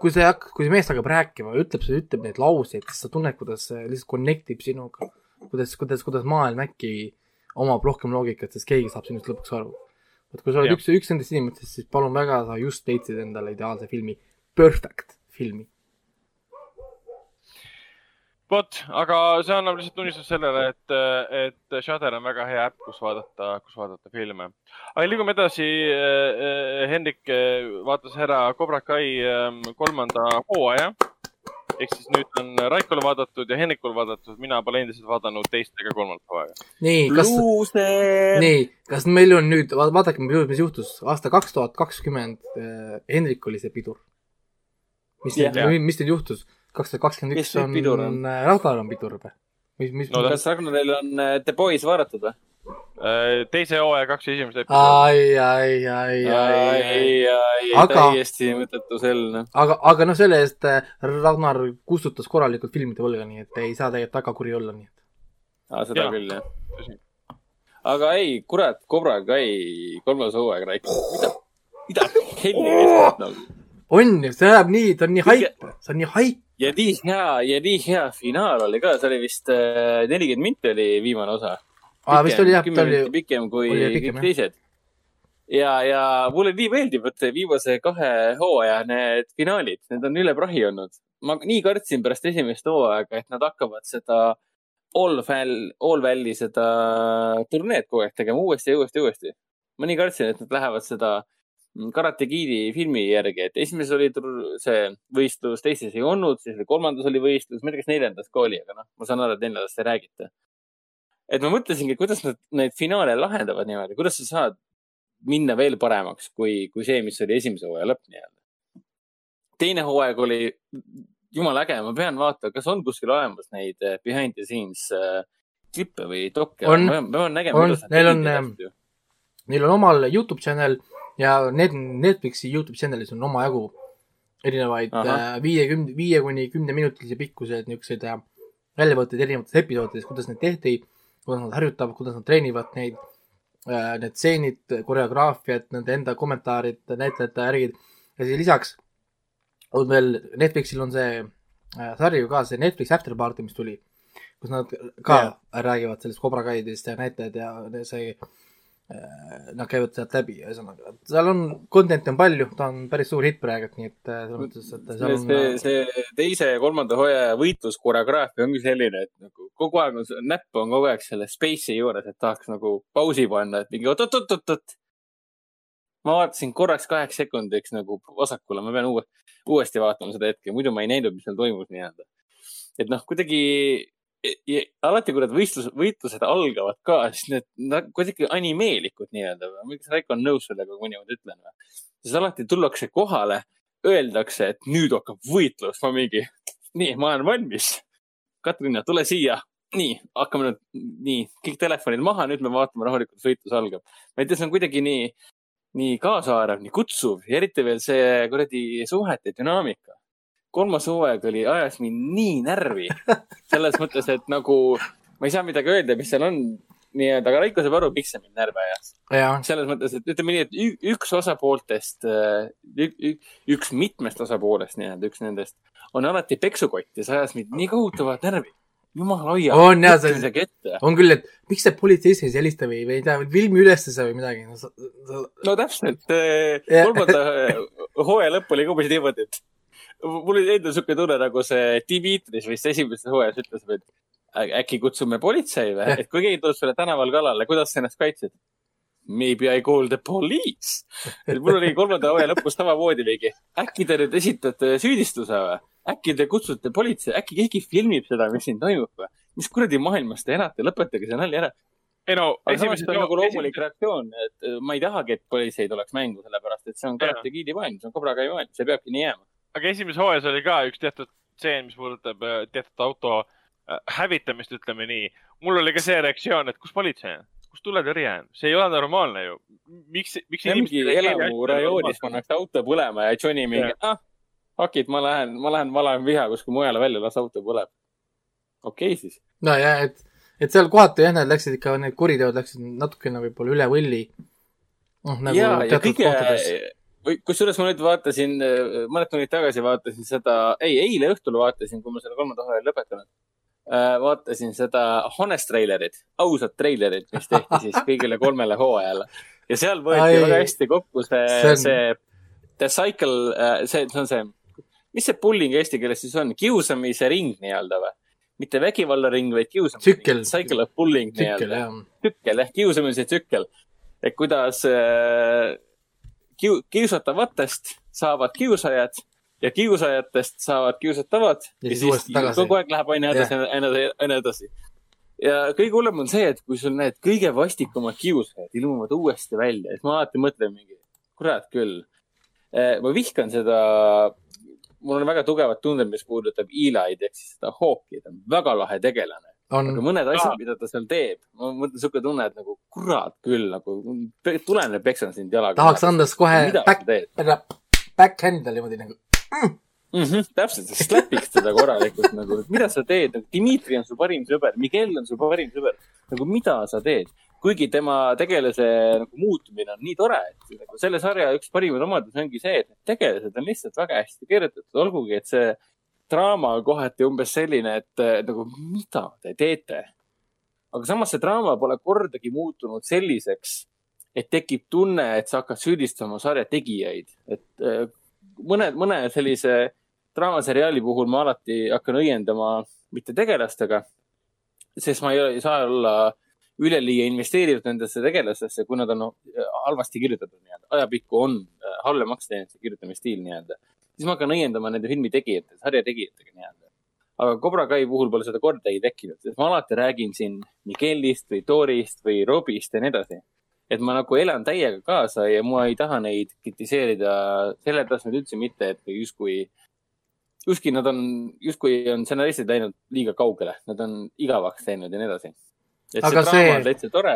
S3: kui see hakkab, kui see mees hakkab rääkima, ütleb, ütleb neid lauseid, siis sa tunned, kuidas see lihtsalt connect ib sinuga. kuidas, kuidas, kuidas maailm äkki omab rohkem loogikat, sest keegi saab sinust lõpuks aru. et kui sa oled
S2: Jah.
S3: üks, üks nendest inimestest, siis palun väga, sa just leidsid endale ideaalse filmi, perfect filmi.
S2: vot, aga see annab lihtsalt tunnistust sellele, et, et Shudder on väga hea äpp, kus vaadata, kus vaadata filme. aga liigume edasi. Hendrik vaatas ära Cobra Kai eh, kolmanda hooaja. ehk siis nüüd on Raikole vaadatud ja Hendrikule vaadatud, mina pole endiselt vaadanud teist ega kolmandat hooaega.
S3: nii, kas, nii, kas meil on nüüd, vaadake, mis juhtus, aasta kaks tuhat kakskümmend, Hendrik oli see pidur. mis teil, mis teil juhtus? Kaks tuhat kakskümmend üks on
S4: on?,
S3: Ragnar on pidur või? mis, mis
S2: No
S4: kas Ragnaril on äh, The Boys vaadatud või?
S2: Äh, teise hooaja kaks esimest episoodi.
S3: ai, ai, ai, ai, ai.
S4: ai,
S3: Aga-
S4: täiesti mõttetu sell, noh.
S3: aga, aga noh, selle eest äh, Ragnar kustutas korralikult filmide võlga, nii et ei saa tegelikult väga kuri olla, nii et.
S4: seda
S2: Jaa.
S4: küll, jah aga ei, kurat, Cobra Kai kolmas hooaeg mida, mida helli kestab nagu.
S3: On ju, see läheb nii, ta on nii haip, see on nii haip.
S4: ja nii hea, ja nii hea finaal oli ka, see oli vist äh, nelikümmend minti oli viimane osa.
S3: aa, vist oli jah, ta oli,
S4: pikem kui
S3: oli pikem,
S4: kõik teised. ja, ja mulle nii meeldib, et viimase kahe hooaja need finaalid, need on üle prahi olnud. ma nii kartsin pärast esimest hooaega, et nad hakkavad seda All Val, All Valley seda turneed kogu aeg tegema uuesti ja uuesti ja uuesti. ma nii kartsin, et nad lähevad seda Karate Kidi filmi järgi, et esimeses oli see võistlus, teises ei olnud, siis oli kolmandas oli võistlus, ma ei tea, kas neljandas ka oli, aga noh, ma saan aru, et neljandast ei räägita et ma mõtlesingi, kuidas nad neid finaale lahendavad niimoodi, kuidas sa saad minna veel paremaks kui, kui see, mis oli esimese hooaja lõpp nii-öelda. teine hooaeg oli jumala äge, ma pean vaatama, kas on kuskil olemas neid eh, behind the scenes äh, klippe või dokke.
S3: On. On. Neil on,
S4: asju.
S3: Neil on omal Youtube channel ja need Netflixi Youtube channel'is on omajagu erinevaid äh, viiekümne, viie kuni kümneminutilise pikkused niisuguseid äh, väljavõtteid erinevatest episoodidest, kuidas need tehti, kuidas nad harjutavad, kuidas nad treenivad neid äh,, need stseenid, koreograafiad, nende enda kommentaarid, näitlejate värgid ja siis lisaks on veel Netflixil on see sari ju ka, see Netflix After Party, mis tuli, kus nad ka
S4: Jaa.
S3: räägivad sellest Cobra Kaidist ja näitlejad ja see nad käivad sealt läbi, ühesõnaga, seal on, content'i on palju, ta on päris suur hitt praegu, nii et äh, selles mõttes, et seal on
S4: see, see teise ja kolmanda hooaja võitluskoreograafia ongi selline, et nagu kogu aeg on, näpp on kogu aeg selle space'i juures, et tahaks nagu pausi panna, et mingi oot-oot-oot-oot. ma vaatasin korraks kaheks sekundiks nagu vasakule, ma pean uue, uuesti vaatama seda hetke, muidu ma ei näinud, mis seal toimus nii-öelda. et noh, kuidagi ja- alati, kui need võistlus, võitlused algavad ka, siis need, nad kuidagi animeelikud nii-öelda või, ma ei tea, Raiko on nõus sellega, kui ma niimoodi ütlen või? siis alati tullakse kohale öeldakse, et nüüd hakkab võitlus, ma mingi, nii, ma olen valmis. Katrina, tule siia. nii, hakkame nüüd, nii, kõik telefonid maha, nüüd me vaatame rahulikult, võitlus algab. ma ei tea, see on kuidagi nii, nii kaasaarv, nii kutsuv ja eriti veel see kuradi suhete dünaamika. Kolmas hooaeg oli, ajas mind nii närvi. selles mõttes, et nagu ma ei saa midagi öelda, mis seal on nii-öelda, aga Raiko saab aru, miks see mind närvi ajas selles mõttes, et ütleme nii, et üks osapooltest, üks mitmest osapoolest nii-öelda, üks nendest on alati peksukott ja see ajas mind nii kohutavalt närvi. jumal hoia.
S3: On jah, see- on küll, et miks see politseisse ei helista või, või ei tea, filmi ülestuse või midagi no,.
S4: No täpselt,
S3: Jah.
S4: kolmanda äh, hooaja lõpp oli ka umbes niimoodi, et mul oli endal siuke tunne, nagu see Dimitris vist esimeses hooajas ütles, et äkki kutsume politsei või, et kui keegi tuleb sulle tänaval kallale, kuidas sa ennast kaitsed? Maybe I call the police. et mul oli kolmanda hooaja lõpus samamoodi mingi, äkki te nüüd esitate süüdistuse või? äkki te kutsute politsei, äkki keegi filmib seda, mis siin toimub või? mis kuradi maailmas te elate, lõpetage see nali ära.
S2: ei no
S4: aga samas see on nagu loomulik reaktsioon, et ma ei tahagi, et politsei tuleks mängu, sellepärast et see on. Karate Kidi maailm, see on Cobra Kai maailm, see peabki nii jääma.
S2: Aga esimeses hooajas oli ka üks teatud stseen, mis puudutab äh, teatud auto äh, hävitamist, ütleme nii. mul oli ka see reaktsioon, et kus politsei on, kus tuletõrje on, see ei ole normaalne ju. miks, miks
S4: ongi elamurajoonis pannakse auto põlema ja Johnny mingi, ah, fuck it, ma lähen, ma lähen valan viha kuskil mujale välja, las auto põleb. okei okay, siis.
S3: no ja, et, et seal kohati jah, need läksid ikka, need kuriteod läksid natukene võib-olla üle võlli. noh, nagu
S4: ja, ja
S3: teatud
S4: kõige
S3: kohtades.,
S4: või kusjuures ma nüüd vaatasin, mõned tunnid tagasi vaatasin seda, ei, eile õhtul vaatasin, kui ma selle kolmanda hooaja lõpetanud. vaatasin seda Honest treilerit, ausat treilerit, mis tehti siis *laughs* kõigile kolmele hooajale. ja seal võeti
S3: Ai.
S4: Väga hästi kokku see,
S3: See on-
S4: see The Cycle, see, see on see, mis see bullying eesti keeles siis on, kiusamise ring nii-öelda või? mitte vägivallaring, vaid kiusamise
S3: Tsükkel.
S4: Cycle of
S3: tsükkel
S4: nii-öelda
S3: jah.
S4: tsükkel ehk kiusamise tsükkel. et kuidas äh, kiu-, kiusatavatest saavad kiusajad ja kiusajatest saavad kiusatavad
S3: Ja
S4: ja,
S3: siis
S4: siis
S3: uuesti tagasi.
S4: kogu aeg läheb aina edasi, aina, aina edasi. ja kõige hullem on see, et kui sul need kõige vastikumad kiusajad ilmuvad uuesti välja, siis ma alati mõtlen mingi, kurat küll. ma vihkan seda, mul on väga tugevad tunded, mis puudutab Eli'd ehk siis seda Hawk'i, ta on väga lahe tegelane.
S3: On
S4: aga, mõned asjad, mida ta seal teeb, ma mõtlen siuke tunne, et nagu kurat küll nagu tulen ja peksan sind jalaga.
S3: tahaks anda kohe back
S4: sa, teed?
S3: backhand'e niimoodi nagu.
S4: mm. -hmm, täpselt, slap'iks teda korralikult nagu, et mida sa teed, nagu Dmitri on su parim sõber, Miguel on su parim sõber, nagu mida sa teed. kuigi tema tegelase nagu muutumine on nii tore, et nagu selle sarja üks parimaid omadusi ongi see, et need tegelased on lihtsalt väga hästi kirjutatud, olgugi et see draama on kohati umbes selline, et eh, nagu mida te teete. aga samas see draama pole kordagi muutunud selliseks, et tekib tunne, et sa hakkad süüdistama sarja tegijaid, et eh, mõne, mõne sellise draamaseriaali puhul ma alati hakkan õiendama mitte tegelastega, sest ma ei, ei saa olla üleliia investeerinud nendesse tegelastesse, kui nad on noh, halvasti kirjutatud nii-öelda. ajapikku on äh, halvemaks teinud see kirjutamisstiil nii-öelda. Siis ma hakkan õiendama nende filmi tegijate, sarja tegijatega nii-öelda. aga Cobra Kai puhul pole seda kordagi tekkinud, sest ma alati räägin siin Miguelist või Torist või Robist ja nii edasi. et ma nagu elan täiega kaasa ja ma ei taha neid kritiseerida selle tasemel üldse mitte, et justkui justkui nad on, justkui on stsenaristid läinud liiga kaugele, nad on igavaks teinud ja nii edasi. et
S3: Aga
S4: see draama on täitsa tore.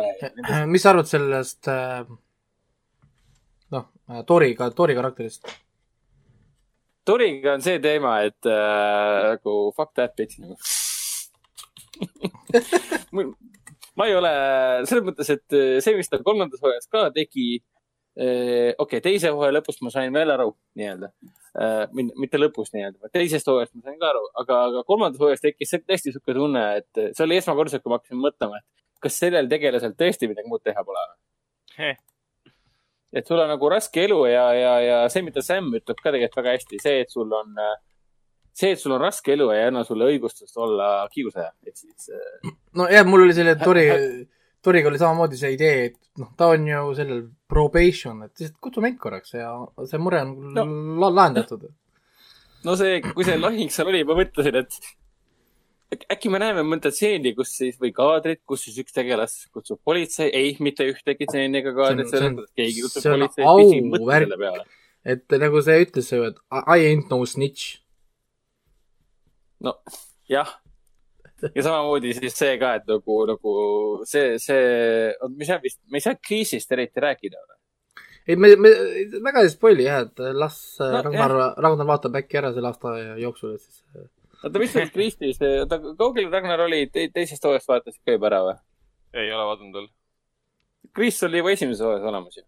S3: mis sa arvad sellest äh, noh, Tori, Tori karakterist?
S4: Toriga on see teema, et äh, nagu fuck that bitch nagu. *laughs* ma ei ole, selles mõttes, et äh, see, mis ta kolmandas hooajas ka tegi, okei okay,, teise hooaja lõpust ma sain veel aru nii-öelda. mitte lõpus nii-öelda, vaid teisest hooajast ma sain ka aru, aga, aga kolmandas hooajas tekkis see- tõesti niisugune tunne, et see oli esmakordselt, kui ma hakkasin mõtlema, et kas sellel tegelasel tõesti midagi muud teha pole. Et sul on nagu raske elu ja, ja, ja see, mida Sam ütleb ka tegelikult väga hästi, see, et sul on, see, et sul on raske elu ei anna sulle õigustust olla kiusaja, et siis äh,
S3: nojah, mul oli selle Tori Toriga oli samamoodi see idee, et noh, ta on ju sellel probation, et lihtsalt kutsu mind korraks ja see mure on
S4: No.
S3: la lahendatud.
S4: no see, kui see lahing seal oli, ma mõtlesin, et äkki me näeme mõnda stseeni, kus siis või kaadrit, kus siis üks tegelas kutsub politsei, ei, mitte ühtegi stseeni ega kaadrit sellest, et keegi kutsub politsei, küsin mõtte selle peale.
S3: et nagu see ütles ju, et I ain't no snitch.
S4: no jah. ja samamoodi siis see ka, et nagu, nagu see, see, me ei saa vist, me ei saa kriisist eriti rääkida.
S3: ei, me, me väga ei spoil'i jah, et las
S4: No,
S3: no, Ragnar, Ragnar vaatab äkki ära selle aasta jooksul, et siis äh,
S4: oota, mis seal kriistis, oota, kaugel Ragnar oli Te,, teisest hooajast vaatasid ka juba ära või?
S2: ei ole vaadanud veel.
S4: Kriis oli juba esimeses hooajas olemas ju.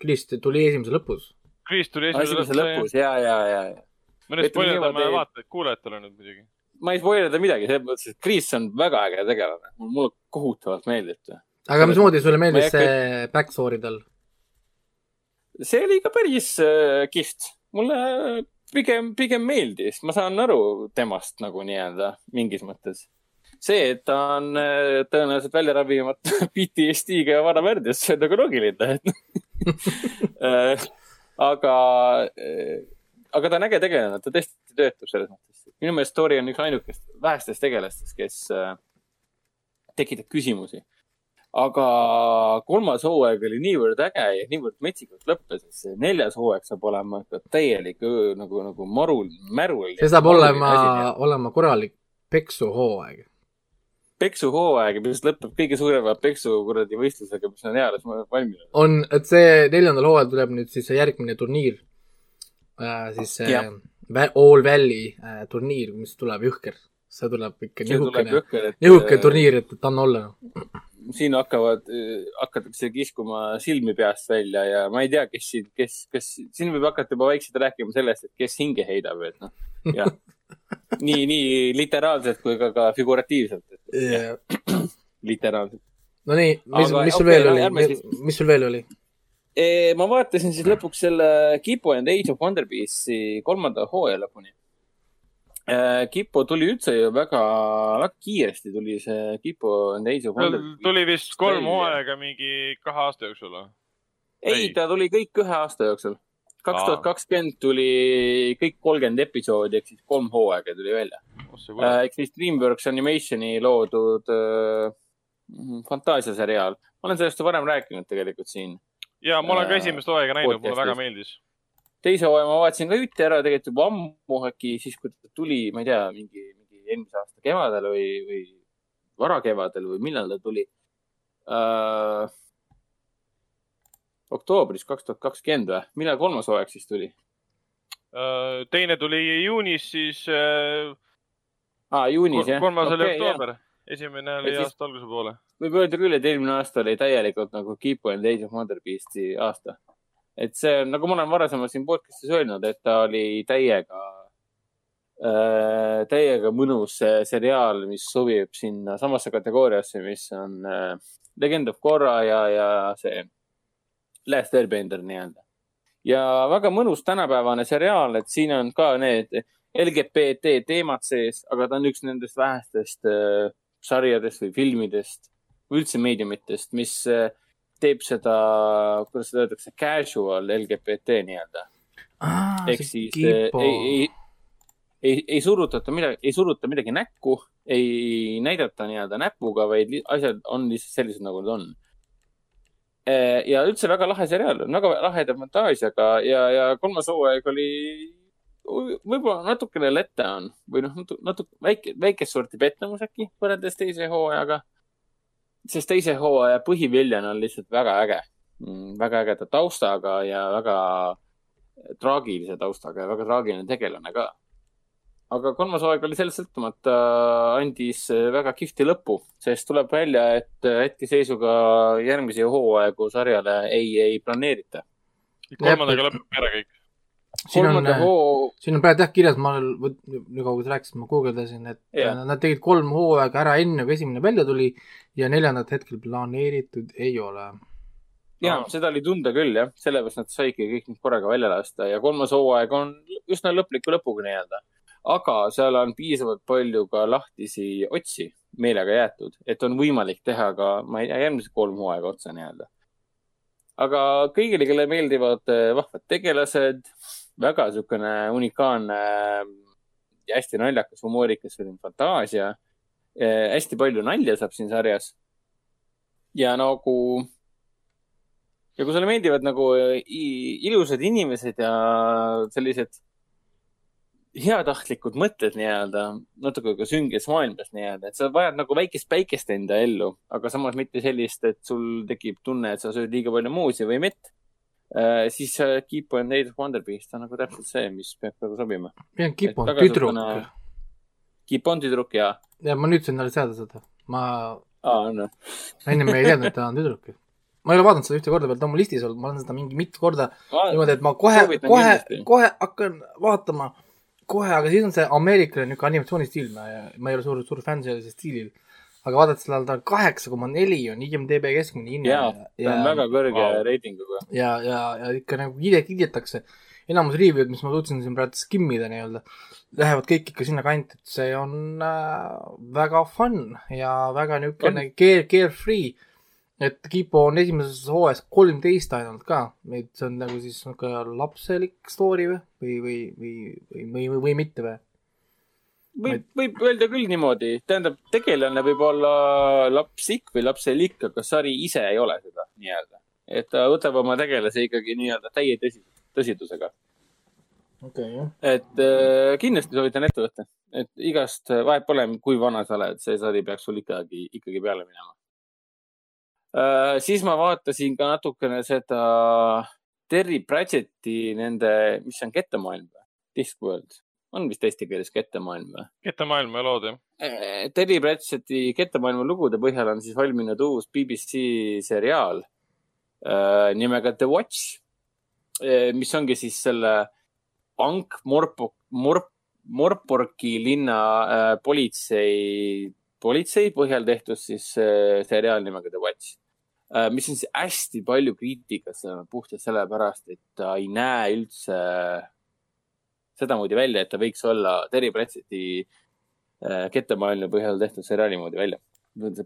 S3: Krist tuli esimese lõpus.
S2: Kriis tuli
S4: esimese lõpus, ja, ja, ja, ja.
S2: me nüüd spoilerdame
S4: niimoodi-
S2: vaatajaid, kuulajatele nüüd muidugi.
S4: ma ei spoilida midagi, selles mõttes, et Kriis on väga äge tegelane. mulle kohutavalt meeldib ta.
S3: aga mismoodi sulle meeldis
S4: ei
S3: see backstory tal?
S4: see oli ikka päris äh, kihvt. mulle pigem, pigem meeldis, ma saan aru temast nagu nii-öelda mingis mõttes. see, et ta on äh, tõenäoliselt välja ravimata *laughs* PTSD-ga ja vanavärdjas, see on nagu loogiline, *laughs* äh, aga äh, aga ta on äge tegelane, ta tõesti töötab selles mõttes. minu meelest Tori on üks ainukest vähestest tegelastest, kes tekitab küsimusi. Aga kolmas hooaeg oli niivõrd äge ja niivõrd metsikult lõppes, et see neljas hooaeg saab olema ikka täielik nagu, nagu marul, märul.
S3: see saab olema, olema korralik peksuhooaeg.
S4: peksuhooaeg, mis lõpeb kõige suurema peksu kuradi võistlusega, mis on eales valminud.
S3: on, et see neljandal hooajal tuleb nüüd siis see järgmine turniir äh,. siis see. Vä- All Valley äh, turniir, mis tuleb jõhker. see tuleb ikka
S4: jõhker, et.
S3: nihuke turniir, et, et anna olla.
S4: Siin hakkavad, hakatakse kiskuma silmi peast välja ja ma ei tea, kes siin, kes, kes, siin võib hakata juba vaikselt rääkima sellest, et kes hinge heidab, et noh, jah. *laughs* nii, nii literaalselt kui ka, ka figuratiivselt, *clears throat* literaalselt.
S3: Nonii, mis, mis sul
S4: okei,
S3: veel oli mis sul veel oli?
S4: Ma vaatasin siis lõpuks selle Kipo and Age of Wonder Beast'i kolmanda hooaja lõpuni. Kipo tuli üldse ju väga, väga kiiresti tuli see Kipo Age of Wonder Beast.
S2: tuli vist kolm hooaega mingi kahe aasta jooksul või?
S4: ei ta tuli kõik ühe aasta jooksul. kaks tuhat kakskümmend tuli kõik kolmkümmend episoodi ehk siis kolm hooaega tuli välja. ehk siis DreamWorks Animationi loodud äh, fantaasiaseriaal. ma olen sellest varem rääkinud tegelikult siin
S2: ja ma olen ka
S4: äh,
S2: esimest hooaega näinud, mulle väga meeldis.
S4: Teise hooaja ma vaatasin ka ühte ära tegelikult juba ammu äkki siis, kui ta tuli, ma ei tea, mingi, mingi eelmise aasta kevadel või, või, varakevadel või millal ta tuli uh,? oktoobris kaks tuhat kakskümmend või, millal kolmas hooaeg siis tuli?
S2: Äh, teine tuli juunis, siis äh,
S4: aa, juunis jah.
S2: kolmas oli oktoober, esimene oli siis... aasta alguse poole.
S4: võib öelda küll, et eelmine aasta oli täielikult nagu Keep and Age of Wonder Beast'i aasta. Et see, nagu ma olen varasemalt siin podcast'is öelnud, et ta oli täiega äh,, täiega mõnus seriaal, mis sobib sinna samasse kategooriasse, mis on äh, Legend of Korra ja, ja see Last Airbender nii-öelda. ja väga mõnus tänapäevane seriaal, et siin on ka need LGBT teemad sees, aga ta on üks nendest vähestest äh, sarjadest või filmidest või üldse meediumitest, mis äh, teeb seda, kuidas seda öeldakse, casual LGBT nii-öelda. ehk siis äh, ei, ei, ei, ei surutata midagi, ei suruta midagi näkku, ei näidata nii-öelda näpuga, vaid asjad on lihtsalt sellised, nagu nad on Eh, ja üldse väga lahe seriaal, väga laheda fantaasiaga ja, ja kolmas hooaeg oli võib-olla natukene letdown või noh, natuke väike, väikest sorti pettumus äkki võrreldes teise hooajaga. Sest teise hooaja põhiviljana on lihtsalt väga äge, mm, väga ägeda taustaga ja väga traagilise taustaga ja väga traagiline tegelane ka aga kolmas hooaeg oli sellest sõltumata, andis väga kihvti lõpu, sest tuleb välja, et hetkeseisuga järgmisi hooaegu sarjale ei, ei planeerita.
S2: kolmandaga lõpeb ära kõik.
S3: Siin on, hoo... siin on praegu jah kirjas, ma nii kaua kui sa rääkisid, ma guugeldasin, et yeah. nad tegid kolm hooaega ära enne, kui esimene välja tuli ja neljandat hetkel planeeritud ei ole
S4: ja no. seda oli tunda küll jah, sellepärast nad saidki kõik nüüd korraga välja lasta ja kolmas hooaeg on üsna lõpliku lõpuga nii-öelda aga seal on piisavalt palju ka lahtisi otsi meelega jäetud, et on võimalik teha ka, ma ei tea, järgmised kolm hooaega otsa nii-öelda. aga kõigile, kellele meeldivad eh, vahvad tegelased, väga niisugune unikaalne ja hästi naljakas, humoorikas selline fantaasia. Eh, hästi palju nalja saab siin sarjas. ja nagu ja kui sulle meeldivad nagu ilusad inimesed ja sellised heatahtlikud mõtted nii-öelda, natuke ka sünges maailmas nii-öelda, et sa vajad nagu väikest päikest enda ellu, aga samas mitte sellist, et sul tekib tunne, et sa sööd liiga palju muusi või mett äh,. Siis äh, Keep on Native Wonder Beast on nagu täpselt see, mis peab nagu sobima.
S3: jah, Keep on tüdruk.
S4: Keep on tüdruk, jaa.
S3: ja ma nüüd sain talle seada seda, ma.
S4: aa, noh.
S3: ennem ei teadnud, et ta on tüdruk ma ei ole vaadanud seda ühte korda veel, ta on mul listis olnud, ma olen seda mingi mitu korda niimoodi, et ma kohe, kohe, kohe hakkan vaatama kohe, aga siis on see ameeriklane niisugune animatsioonistiil, ma, ma ei ole suur, suur fänn sellisel stiilil. Aga vaadates seda, ta on kaheksa koma neli on IMDB keskmine hinne.
S4: jaa, ta on väga kõrge wow. reitinguga.
S3: ja, ja, ja ikka nagu kiide, kiidetakse. enamus review'd, mis ma suutsin siin praegu skimmida nii-öelda, lähevad kõik ikka sinna kanti, et see on äh, väga fun ja väga niisugune care, carefree et Kipo on esimeses hooajas kolmteist ainult ka, et see on nagu siis niisugune lapselik story või, või, või, või, või, või, või, või mitte või?
S4: Võib, võib öelda küll niimoodi, tähendab, tegelane võib olla lapsik või lapselik, aga sari ise ei ole seda nii-öelda. et ta võtab oma tegelase ikkagi nii-öelda täie tõsi, tõsidusega.
S3: okei okay,, jah.
S4: et äh, kindlasti soovitan ette võtta, et igast, vahet pole, kui vana sa oled, see sari peaks sul ikkagi, ikkagi peale minema Äh, siis ma vaatasin ka natukene seda Terry Pratchetti nende, mis see on, kettamaailm või? Discworld on vist eesti keeles kettamaailm või?
S2: kettamaailma lood, jah.
S4: Äh, Terry Pratchetti kettamaailma lugude põhjal on siis valminud uus BBC seriaal äh, nimega The Watch äh,, mis ongi siis selle pank Morpo, Morp, Morporki linna äh, politsei, politsei põhjal tehtud siis äh, seriaal nimega The Watch Äh, mis on siis hästi palju kriitikas puhtalt sellepärast, et ta ei näe üldse sedamoodi välja, et ta võiks olla Terry Pratchetti äh, kettamaailma põhjal tehtud seriaali moodi välja.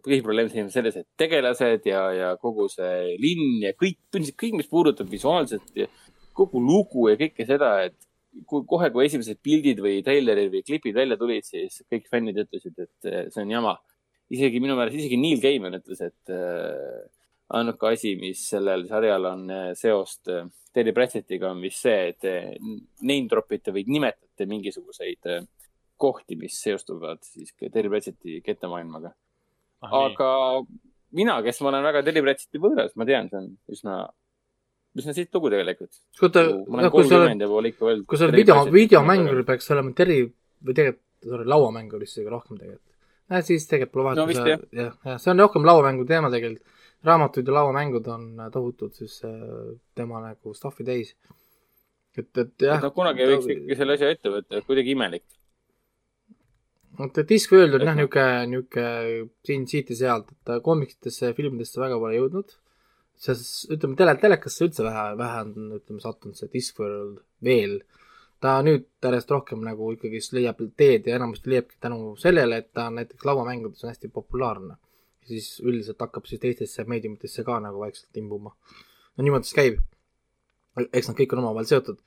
S4: põhiprobleem on selles, et tegelased ja, ja kogu see linn ja kõik, kõik, mis puudutab visuaalselt ja kogu lugu ja kõike seda, et kui kohe, kui esimesed pildid või treilerid või klipid välja tulid, siis kõik fännid ütlesid, et äh, see on jama. isegi minu meelest, isegi Neil Gaiman ütles, et ainuke asi, mis sellel sarjal on eh, seost eh, Terry Pratchettiga, on vist see, et name drop ite või nimetate mingisuguseid kohti, mis seostuvad siis Terry Pratchetti kettamaailmaga.
S2: Ah,
S4: aga mina, kes ma olen väga Terry Pratchetti võõras, ma tean, see on üsna, üsna siit lugu tegelikult.
S3: kuule,
S4: ma olen
S3: kui sa oled, kui sa oled video, videomängur, peaks olema Terry või tegelikult, sorry, lauamängur vist isegi rohkem tegelikult. näed, siis tegelikult pole vahet
S4: jah.
S3: jah, jah, see on rohkem lauamängu teema tegelikult. Raamatud ja lauamängud on tohutud siis äh, tema nagu stuff'i täis. et, et jah.
S4: no kunagi võiks ikkagi selle asja ette võtta, kuidagi imelik.
S3: vot, et Discworld on jah, niisugune, niisugune siin, siit ja sealt, et ta koomikutesse filmidesse väga pole jõudnud. sest ütleme, tele, telekasse üldse vähe, vähe on, ütleme, sattunud see Discworld veel. ta nüüd järjest rohkem nagu ikkagist leiab teed ja enamasti leiabki tänu sellele, et ta on näiteks lauamängudes on hästi populaarne. Siis üldiselt hakkab siis teistesse meediumitesse ka nagu vaikselt imbuma. no niimoodi see käib. eks nad kõik on omavahel seotud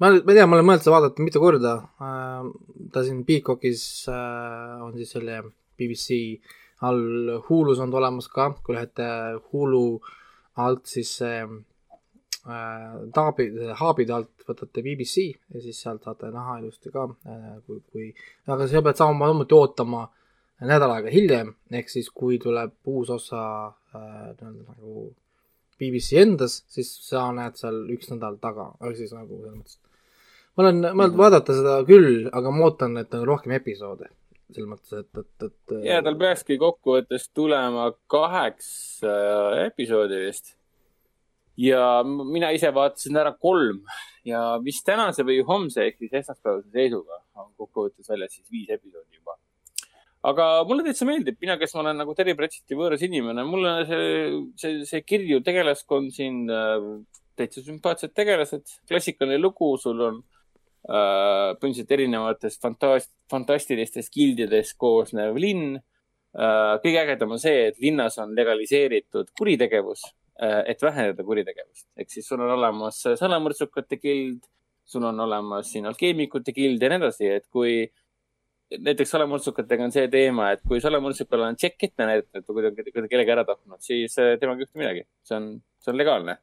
S3: ma, ma ei tea, ma olen mõelnud seda vaadata mitu korda äh,. ta siin Peacockis äh, on siis selle BBC all, Hulus on ta olemas ka, kui lähete Hulu alt siis äh, taabi, haabide alt võtate BBC ja siis sealt saate näha ilusti ka äh,, kui, kui, aga sa pead samamoodi ootama nädal aega hiljem, ehk siis kui tuleb uus osa äh, nii-öelda nagu BBC endas, siis sa näed seal üks nädal taga, aga siis nagu selles mõttes ma olen mõelnud vaadata seda küll, aga ma ootan, et on rohkem episoode. selles mõttes, et, et, et.
S4: ja tal peakski kokkuvõttes tulema kaheksa episoodi vist. ja mina ise vaatasin ära kolm ja vist tänase või homse ehk siis esmaspäevase seisuga on kokkuvõttes väljas siis viis episoodi. Aga mulle täitsa meeldib, mina, kes ma olen nagu Terry Pratchetti võõras inimene, mulle see, see, see kirju tegelaskond siin äh, täitsa sümpaatsed tegelased, klassikaline lugu, sul on äh, põhimõtteliselt erinevatest fantast-, fantastilistest gildidest koosnev linn äh,. kõige ägedam on see, et linnas on legaliseeritud kuritegevus äh,, et vähendada kuritegevust. ehk siis sul on olemas salamõrtsukate gild, sul on olemas siin alkeemikute gild ja nii edasi, et kui näiteks salamõrtsukatega on see teema, et kui salamõrtsukal on tšekk ette näidatud või kuidagi, kuidagi kellegi ära tapnud, siis äh, temaga ei juhtu midagi. see on, see on legaalne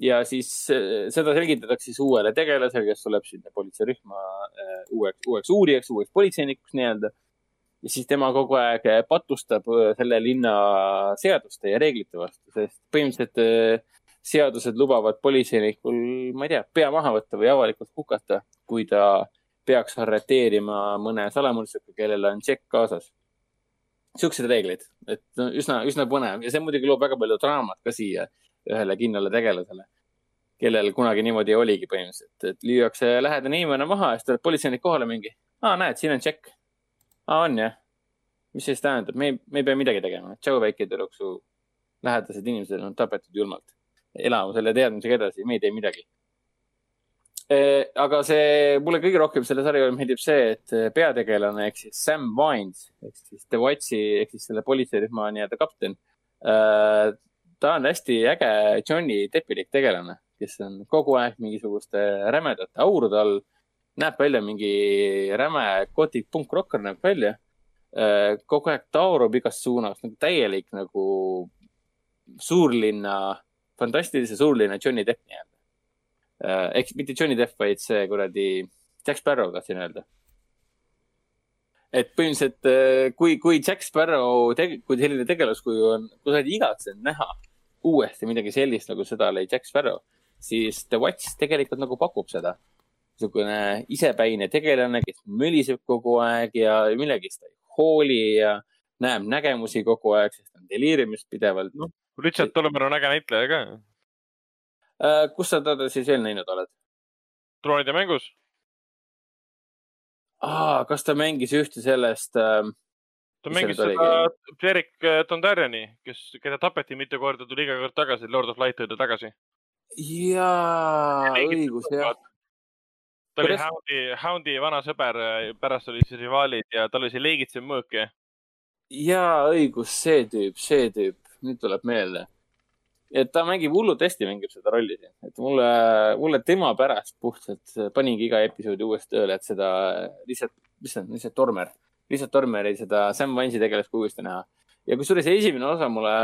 S4: ja siis äh, seda selgitatakse siis uuele tegelasele, kes tuleb sinna politseirühma äh, uueks, uueks uurijaks, uueks politseinikuks nii-öelda. ja siis tema kogu aeg patustab äh, selle linna seaduste ja reeglite vastu, sest põhimõtteliselt äh, seadused lubavad politseinikul, ma ei tea, pea maha võtta või avalikult hukata, kui ta peaks arreteerima mõne salamõrtsuka, kellel on tšekk kaasas. Siuksed reeglid, et no, üsna, üsna põnev ja see muidugi loob väga palju draamat ka siia ühele kindlale tegelasele, kellel kunagi niimoodi oligi põhimõtteliselt, et lüüakse lähedane inimene maha ja siis tuleb politseinik kohale mingi. aa, näed, siin on tšekk. aa, on jah? mis see siis tähendab, me ei, me ei pea midagi tegema. tšau, väike tüdruk, su lähedased inimesed on tapetud julmalt. elame selle teadmisega edasi, me ei tee midagi. Aga see, mulle kõige rohkem selle sarja juures meeldib see, et peategelane ehk siis Sam Vines ehk siis The Watchi ehk siis selle politseirühma nii-öelda kapten äh, ta on hästi äge Johnny Deppilik tegelane, kes on kogu aeg mingisuguste rämedate aurude all. näeb välja mingi räme gothic punkrokker näeb välja. kogu aeg taurub igast suunast nagu täielik nagu suurlinna, fantastilise suurlinna Johnny Depp nii-öelda. Ehk mitte Johnny Depp, vaid see kuradi Jack Sparrow tahtsin öelda. et põhimõtteliselt, kui, kui Jack Sparrow, kui selline tegelaskuju on, kui sa oled igatsenud näha uuesti midagi sellist, nagu seda oli Jack Sparrow, siis The Watch tegelikult nagu pakub seda. niisugune isepäine tegelane, kes möliseb kogu aeg ja millegist ei hooli ja näeb nägemusi kogu aeg, sest on deliiriumist pidevalt. noh,
S2: Richard Tolmer on äge näitleja ka.
S4: Kus sa teda siis veel näinud oled?
S2: troonide mängus.
S4: kas ta mängis ühte sellest äh,,
S2: ta mängis seda Derek Dondarrioni, kes, keda tapeti mitu korda, tuli iga kord tagasi, Lord of Light tõi ta tagasi.
S4: jaa, õigus, jah.
S2: ta oli? Houndi, Houndi vana sõber, pärast oli siis rivaalid ja tal oli see leegitsev mõõk ja
S4: jaa, õigus, see tüüp, see tüüp, nüüd tuleb meelde. Et ta mängib hullult hästi, mängib seda rolli siin, et mulle, mulle tema pärast puhtalt paningi iga episoodi uuesti tööle, et seda lihtsalt, mis see on, lihtsalt Tormer, lihtsalt Tormeri seda Sam Wines'i tegelast uuesti näha. ja kusjuures esimene osa mulle,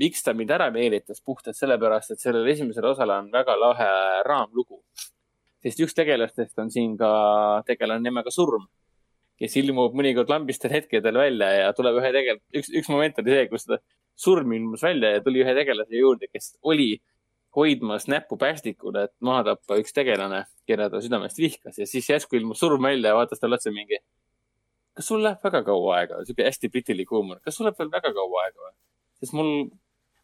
S4: miks ta mind ära meelitas puhtalt sellepärast, et sellel esimesel osal on väga lahe raamlugu. sest üks tegelastest on siin ka tegelane nimega Surm, kes ilmub mõnikord lambistel hetkedel välja ja tuleb ühe tegel-, üks, üks moment oli see, kus ta surm ilmus välja ja tuli ühe tegelase juurde, kes oli hoidmas näppu päästikule, et maha tappa üks tegelane, keda ta südamest vihkas ja siis järsku ilmus surm välja ja vaatas talle otsa mingi. kas sul läheb väga kaua aega, sihuke hästi britilik huumor, kas sul läheb veel väga kaua aega või? sest mul,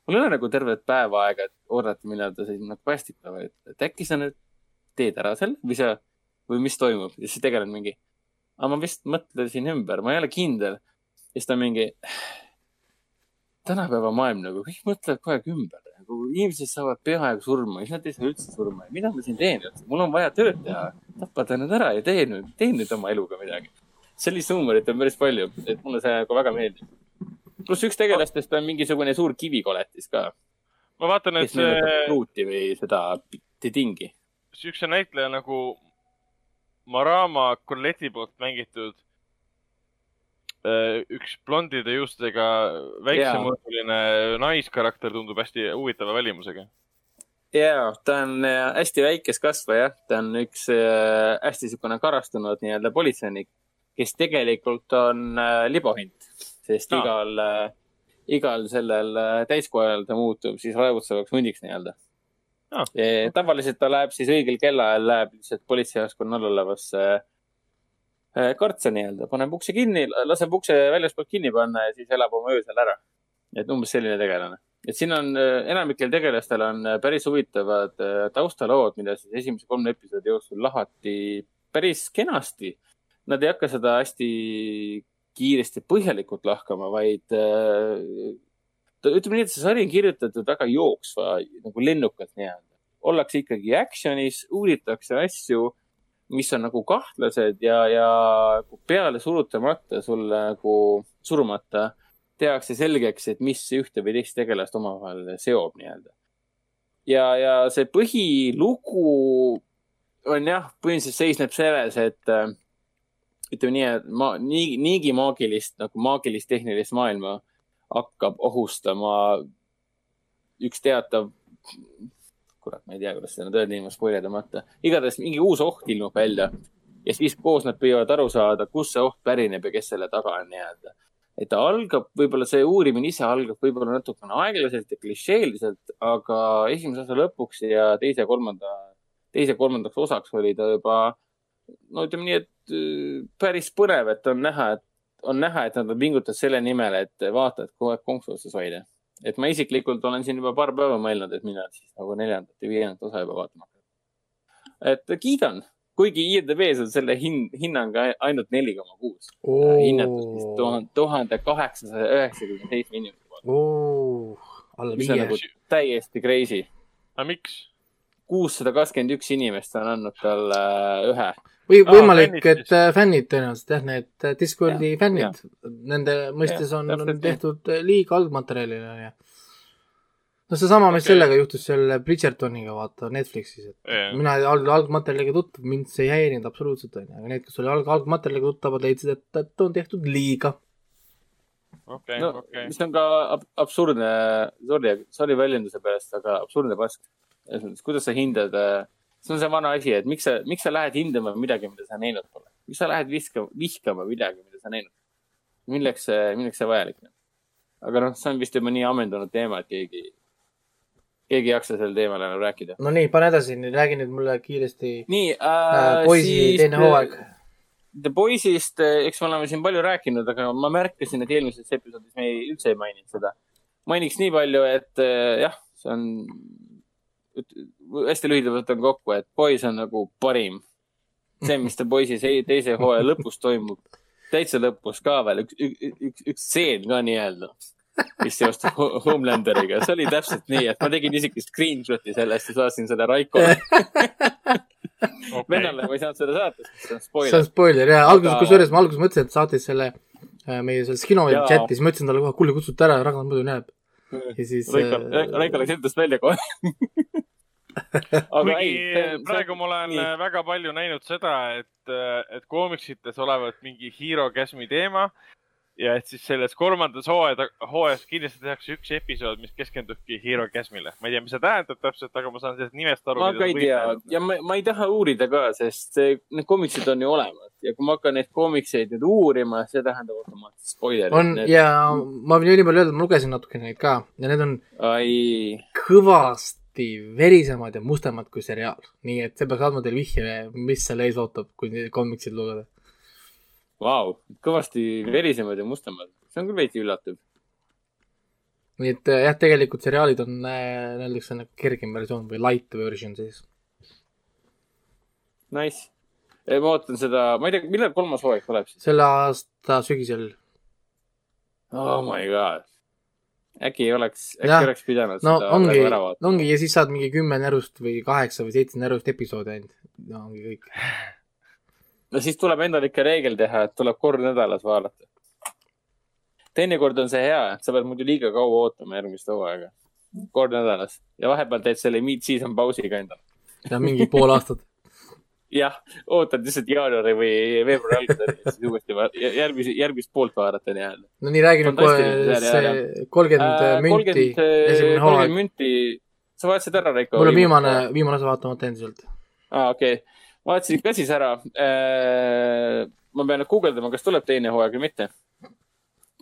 S4: mul ei ole nagu tervet päeva aega, et oodata, millal ta siin nagu päästikule, vaid et äkki sa nüüd teed ära selle või sa, või mis toimub ja siis tegelane mingi. aga ma vist mõtlesin ümber, ma ei ole kindel. ja siis ta mingi. Tänapäeva maailm nagu kõik mõtlevad kogu aeg ümber nagu inimesed saavad peaaegu surma, siis nad ei saa üldse surma. mida ma siin teen üldse, mul on vaja tööd teha. tapa ta nüüd ära ja tee nüüd, tee nüüd oma eluga midagi. sellist huumorit on päris palju, et mulle see nagu väga meeldib. pluss üks tegelastest on mingisugune suur kivikoletis ka.
S2: ma vaatan, et
S4: see. pruuti või seda tingi.
S2: siukse näitleja nagu Marama Colletti poolt mängitud üks blondide juustega väiksemõõduline naiskarakter tundub hästi huvitava välimusega.
S4: ja, ta on äh, hästi väikest kasva jah, ta on üks äh, hästi niisugune karastunud nii-öelda politseinik, kes tegelikult on äh, libohind, sest no. igal äh,, igal sellel äh, täiskojal ta muutub siis raevutsevaks hundiks nii-öelda. E, tavaliselt ta läheb siis õigel kellaajal läheb lihtsalt politseijaoskonna all olevasse äh, kartsa nii-öelda, paneb ukse kinni, laseb ukse väljaspoolt kinni panna ja siis elab oma öösel ära. et umbes selline tegelane. et siin on, enamikel tegelastel on äh, päris huvitavad äh, taustalood, mida siis esimese kolme episoodi jooksul lahati päris kenasti. Nad ei hakka seda hästi kiiresti põhjalikult lahkama, vaid äh, ütleme nii, et see sari on kirjutatud väga jooksva nagu lennukalt nii-öelda. ollakse ikkagi action'is, uuritakse asju, mis on nagu kahtlased ja, ja peale surutamata sulle nagu surumata tehakse selgeks, et mis ühte või teist tegelast omavahel seob nii-öelda. ja, ja see põhilugu on jah, põhimõtteliselt seisneb selles, et äh, ütleme nii, et ma nii, niigi maagilist nagu maagilist tehnilist maailma hakkab ohustama üks teatav, kurat, ma ei tea, kuidas seda nüüd öelda ilma spoilerdamata. igatahes mingi uus oht ilmub välja ja siis koos nad püüavad aru saada, kust see oht pärineb ja kes selle taga on nii-öelda. et ta algab, võib-olla see uurimine ise algab võib-olla natukene aeglaselt ja klišeeliselt, aga esimese osa lõpuks ja teise ja kolmanda, teise ja kolmandaks osaks oli ta juba, no ütleme nii, et äh, päris põnev, et on näha, et on näha, et nad on pingutanud selle nimel, et vaatajad kogu aeg konksu otsas hoida. Et ma isiklikult olen siin juba paar päeva mõelnud, et mina siis nagu neljandat ja viiendat osa juba vaatama hakkan. et kiidan, kuigi IMDB-s on selle hin-, hinnang ai- ainult neli koma kuus. hinnatud siis tuhande, tuhande kaheksasaja üheksakümne seitsme inimese poolt,
S3: alla
S4: mis on
S3: viie
S4: nagu täiesti crazy.
S2: aga miks?
S4: kuussada kakskümmend üks inimest on andnud talle äh, ühe.
S3: Või
S2: Aa,
S3: võimalik, et äh, fännid tõenäoliselt jah, need äh, Discordi
S4: Jah,
S3: fännid, nende mõistes
S4: Jah,
S3: on, on tehtud äh, liiga algmaterjalile ja no seesama, mis
S2: Okei.
S3: sellega juhtus selle Bridgertoniga, vaata Netflixis, et
S2: Jaa.
S3: mina alg, algmaterjaliga tuttav, mind see ei häirinud absoluutselt, onju, aga need, kes oli alg, algmaterjaliga tuttavad, leidsid, et, et on tehtud liiga.
S2: okei,
S4: no
S2: okei.
S4: mis on ka ab absurdne, sorry, sorry väljenduse pärast, aga absurdne pask. kuidas sa hindad, see on see vana asi, et miks sa, miks sa lähed hindama midagi, mida sa näinud pole. miks sa lähed viskama, vihkama midagi, mida sa näinud? milleks see, milleks see vajalik on? aga noh, see on vist juba nii ammendunud teema, et keegi, keegi ei jaksa sel teemal enam rääkida.
S3: no nii, pane edasi, räägi nüüd mulle kiiresti
S4: nii
S3: äh,
S4: äh,.
S3: poisi teine hooaeg.
S4: The Boys'ist, eks me oleme siin palju rääkinud, aga ma märkasin, et eelmises episoodis me ei, üldse ei maininud seda. mainiks nii palju, et äh, jah, see on, hästi lühidalt võtan kokku, et Boys on nagu parim. see, mis Boys'is ei- teise hooaja lõpus toimub, täitsa lõpus ka veel üks, üks, üks, üks stseen ka nii-öelda, mis seostub Ho- Homelanderiga, see oli täpselt nii, et ma tegin isegi screenshot'i sellest ja saatsin selle Raikole. vennale ma ei saanud seda saata, sest see on
S3: see
S4: spoiler
S3: on. spoiler jah, alguses
S4: Aga-,
S3: kusjuures ma alguses mõtlesin, et saatis selle äh, meie selles kino
S4: Jaa.
S3: chat'is, ma ütlesin talle kohe, kuule, kutsute ära, Ragnar muidu näeb. Ja siis
S4: Raiko,
S3: äh,
S4: Raiko läks endast välja kohe. aga ei
S2: praegu ma olen
S4: nii.
S2: väga palju näinud seda, et, et koomiksites olevat mingi Hero Gasmi teema ja et siis selles kolmandas hooaja, hooajas kindlasti tehakse üks episood, mis keskendubki Hero Gasmile. ma ei tea, mis see tähendab täpselt, aga ma saan sellest nimest aru.
S4: ma ka ei tea ja ma, ma ei taha uurida ka, sest need komiksid on ju olemas ja kui ma hakkan neid koomikseid nüüd uurima, see tähendab automaatselt spoilerit.
S3: on ja ma võin nii palju öelda, ma lugesin natukene neid ka ja need on
S4: ai,
S3: kõvasti verisemad ja mustemad kui seriaal. nii et see peaks andma teile vihje, mis seal ees ootab, kui komiksid lugeda.
S4: vau, kõvasti verisemad ja mustemad. see on küll veidi üllatav.
S3: nii et äh, jah, tegelikult seriaalid on äh, öeldakse nagu kergem versioon või light version siis.
S4: Nice. ma ootan seda, ma ei tea, millal kolmas hooaeg tuleb siis?
S3: selle aasta sügisel.
S4: Oh my god. äkki ei oleks, äkki
S3: Jah.
S4: oleks pidanud
S3: no
S4: seda
S3: ongi
S4: praegu ära, vaatama.
S3: ongi ja siis saad mingi kümme närust või kaheksa või seitse närust episoodi ainult. no ongi kõik.
S4: No siis tuleb endal ikka reegel teha, et tuleb kord nädalas vaadata. teinekord on see hea, et sa pead muidu liiga kaua ootama järgmist hooaega. kord nädalas ja vahepeal teed selle mid-season pausi ka endale.
S3: ja mingi pool aastat. *laughs*
S4: jah, ootad lihtsalt jaanuari või veebruari alguseni ja siis uuesti järgmise, järgmist poolt vaadata nii-öelda.
S3: no nii, räägi nüüd kohe see kolmkümmend münti, esimene hooaeg
S4: kolmkümmend. münti, sa vaatasid ära, Reiko?
S3: mul on viimane, viimane osa vaatamata endiselt.
S4: aa, okei okay.. Vaatasin ka siis ära. ma pean nüüd guugeldama, kas tuleb teine hooaeg või mitte.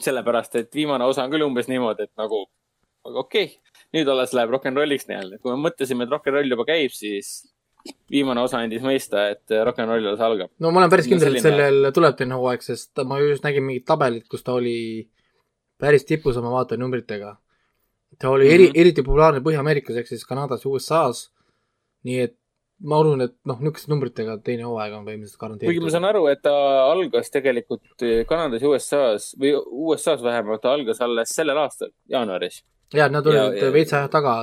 S4: sellepärast, et viimane osa on küll umbes niimoodi, et nagu okei okay., nüüd alles läheb rock n rolliks nii-öelda. kui me mõtlesime, et rock n roll juba käib, siis viimane osa andis mõista, et rock n roll alles algab.
S3: no ma olen päris
S4: No
S3: kindel, et
S4: selline-
S3: sellel tuleb teine hooaeg, sest ma just nägin mingit tabelit, kus ta oli päris tipus oma vaatajanumbritega. ta oli eri
S4: Mhm.,
S3: eriti populaarne Põhja-Ameerikas ehk siis Kanadas ja USA-s. nii et ma arvan, et noh, niisuguste numbritega teine hooaeg on põhimõtteliselt
S4: kuigi ma
S3: garanteeritud.
S4: saan aru, et ta algas tegelikult Kanadas ja USA-s või USA-s vähemalt, ta algas alles sellel aastal, jaanuaris.
S3: ja nad olid
S4: ja-
S3: veits aja taga,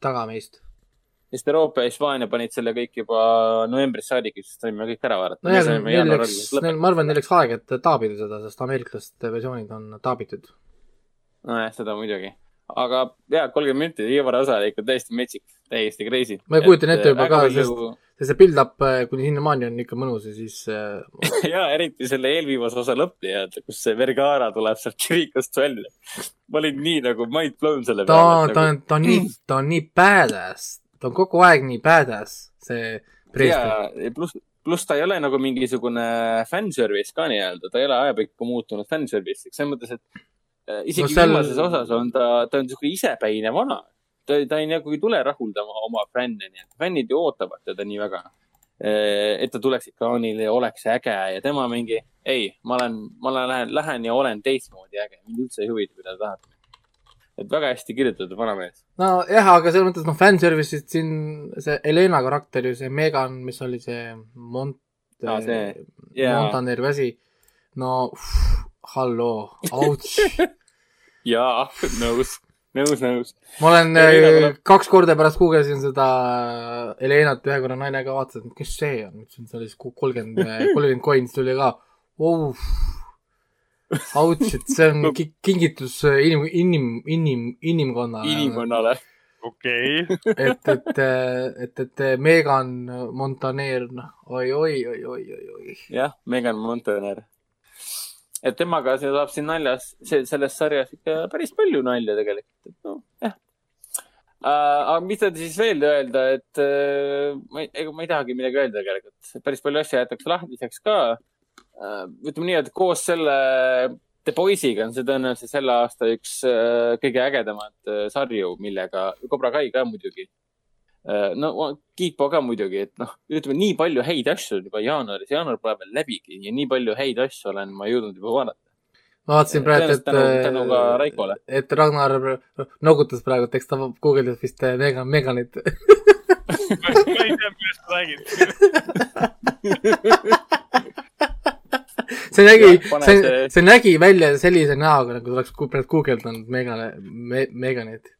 S3: taga meist.
S4: sest Euroopa ja Hispaania panid selle kõik juba novembrist saadik, siis saime kõik ära vaadata.
S3: nojah, neil läks, ma arvan, neil läks aega, et taabida seda, sest ameeriklaste versioonid on taabitud.
S4: nojah, seda muidugi. Aga jaa, kolmkümmend minti, viimane osa oli ikka täiesti metsik, täiesti crazy.
S3: Ma kujutan ette juba ka, sest- see, see build-up äh, kuni sinnamaani on ikka mõnus ja siis äh, *laughs*
S4: jaa, eriti selle eelviimase osa lõpp nii-öelda, kus see Vergara tuleb sealt kirikust välja. ma olin nii nagu mind blown selle
S3: ta,
S4: peale.
S3: ta on, ta on nii, ta on nii badass, ta on kogu aeg nii badass, see preester.
S4: ja pluss, pluss ta ei ole nagu mingisugune fanservice ka nii-öelda, ta ei ole ajapikku muutunud fanservice'iks, selles mõttes, et äh, isegi
S3: No
S4: no,
S3: seal-
S4: viimases osas on ta, ta on niisugune isepäine vana. ta, ta ei nagu ei tule rahuldama oma fänne, nii et fännid ju ootavad teda nii väga. et ta tuleks ekraanile ja oleks äge ja tema mingi, ei, ma olen, ma olen, lähen, lähen ja olen teistmoodi äge, mind üldse ei huvita, mida ta tahab. et väga hästi kirjutatud vanamees.
S3: nojah, aga selles mõttes noh, fanservice'id siin, see Helena karakter ju, see Megan, mis oli see Mont-
S4: see- jaa.
S3: Montaner või asi, no uff, halloo, auts.
S4: jaa, nõus, nõus, nõus.
S3: ma olen
S4: Helena
S3: äh, kaks korda pärast guugeldasin seda Helenat, ühe korra naine ka vaatas, et kes see on, ütlesin, see oli siis kolmkümmend, *laughs* kolmkümmend coins tuli ka. Auts, et see on ki- kingitus äh, inim, inim, inim, inimkonnale.
S4: inimkonnale.
S2: okei, *laughs*
S3: et, et, et, et Megan Montaner, noh, oi, oi, oi, oi, oi, oi.
S4: jah, Megan Montaner. Et temaga saab siin naljas, selles sarjas ikka päris palju nalja tegelikult, et noh, jah. aga mis teda siis veel öelda, et äh, ma ei, ega ma ei tahagi midagi öelda tegelikult, päris palju asju jäetakse lahtiseks ka. ütleme nii, et koos selle The Boys'iga on see tõenäoliselt selle aasta üks äh, kõige ägedamaid äh, sarju, millega, Cobra Kai ka muidugi no Kiipo ka muidugi, et noh, ütleme nii palju häid asju on juba jaanuaris, jaanuar pole veel läbigi ja nii palju häid asju olen ma jõudnud juba vaadata.
S3: ma vaatasin praegu, et
S4: ka Raikole.,
S3: et Ragnar noogutas praegu, et eks ta guugeldas vist äh, Megan, Meganit.
S2: ma ei tea, millest sa räägid.
S3: see nägi see
S4: see-,
S3: nägi välja sellise näoga, nagu ta oleks gu- praegu guugeldanud Megane me,, Meganit.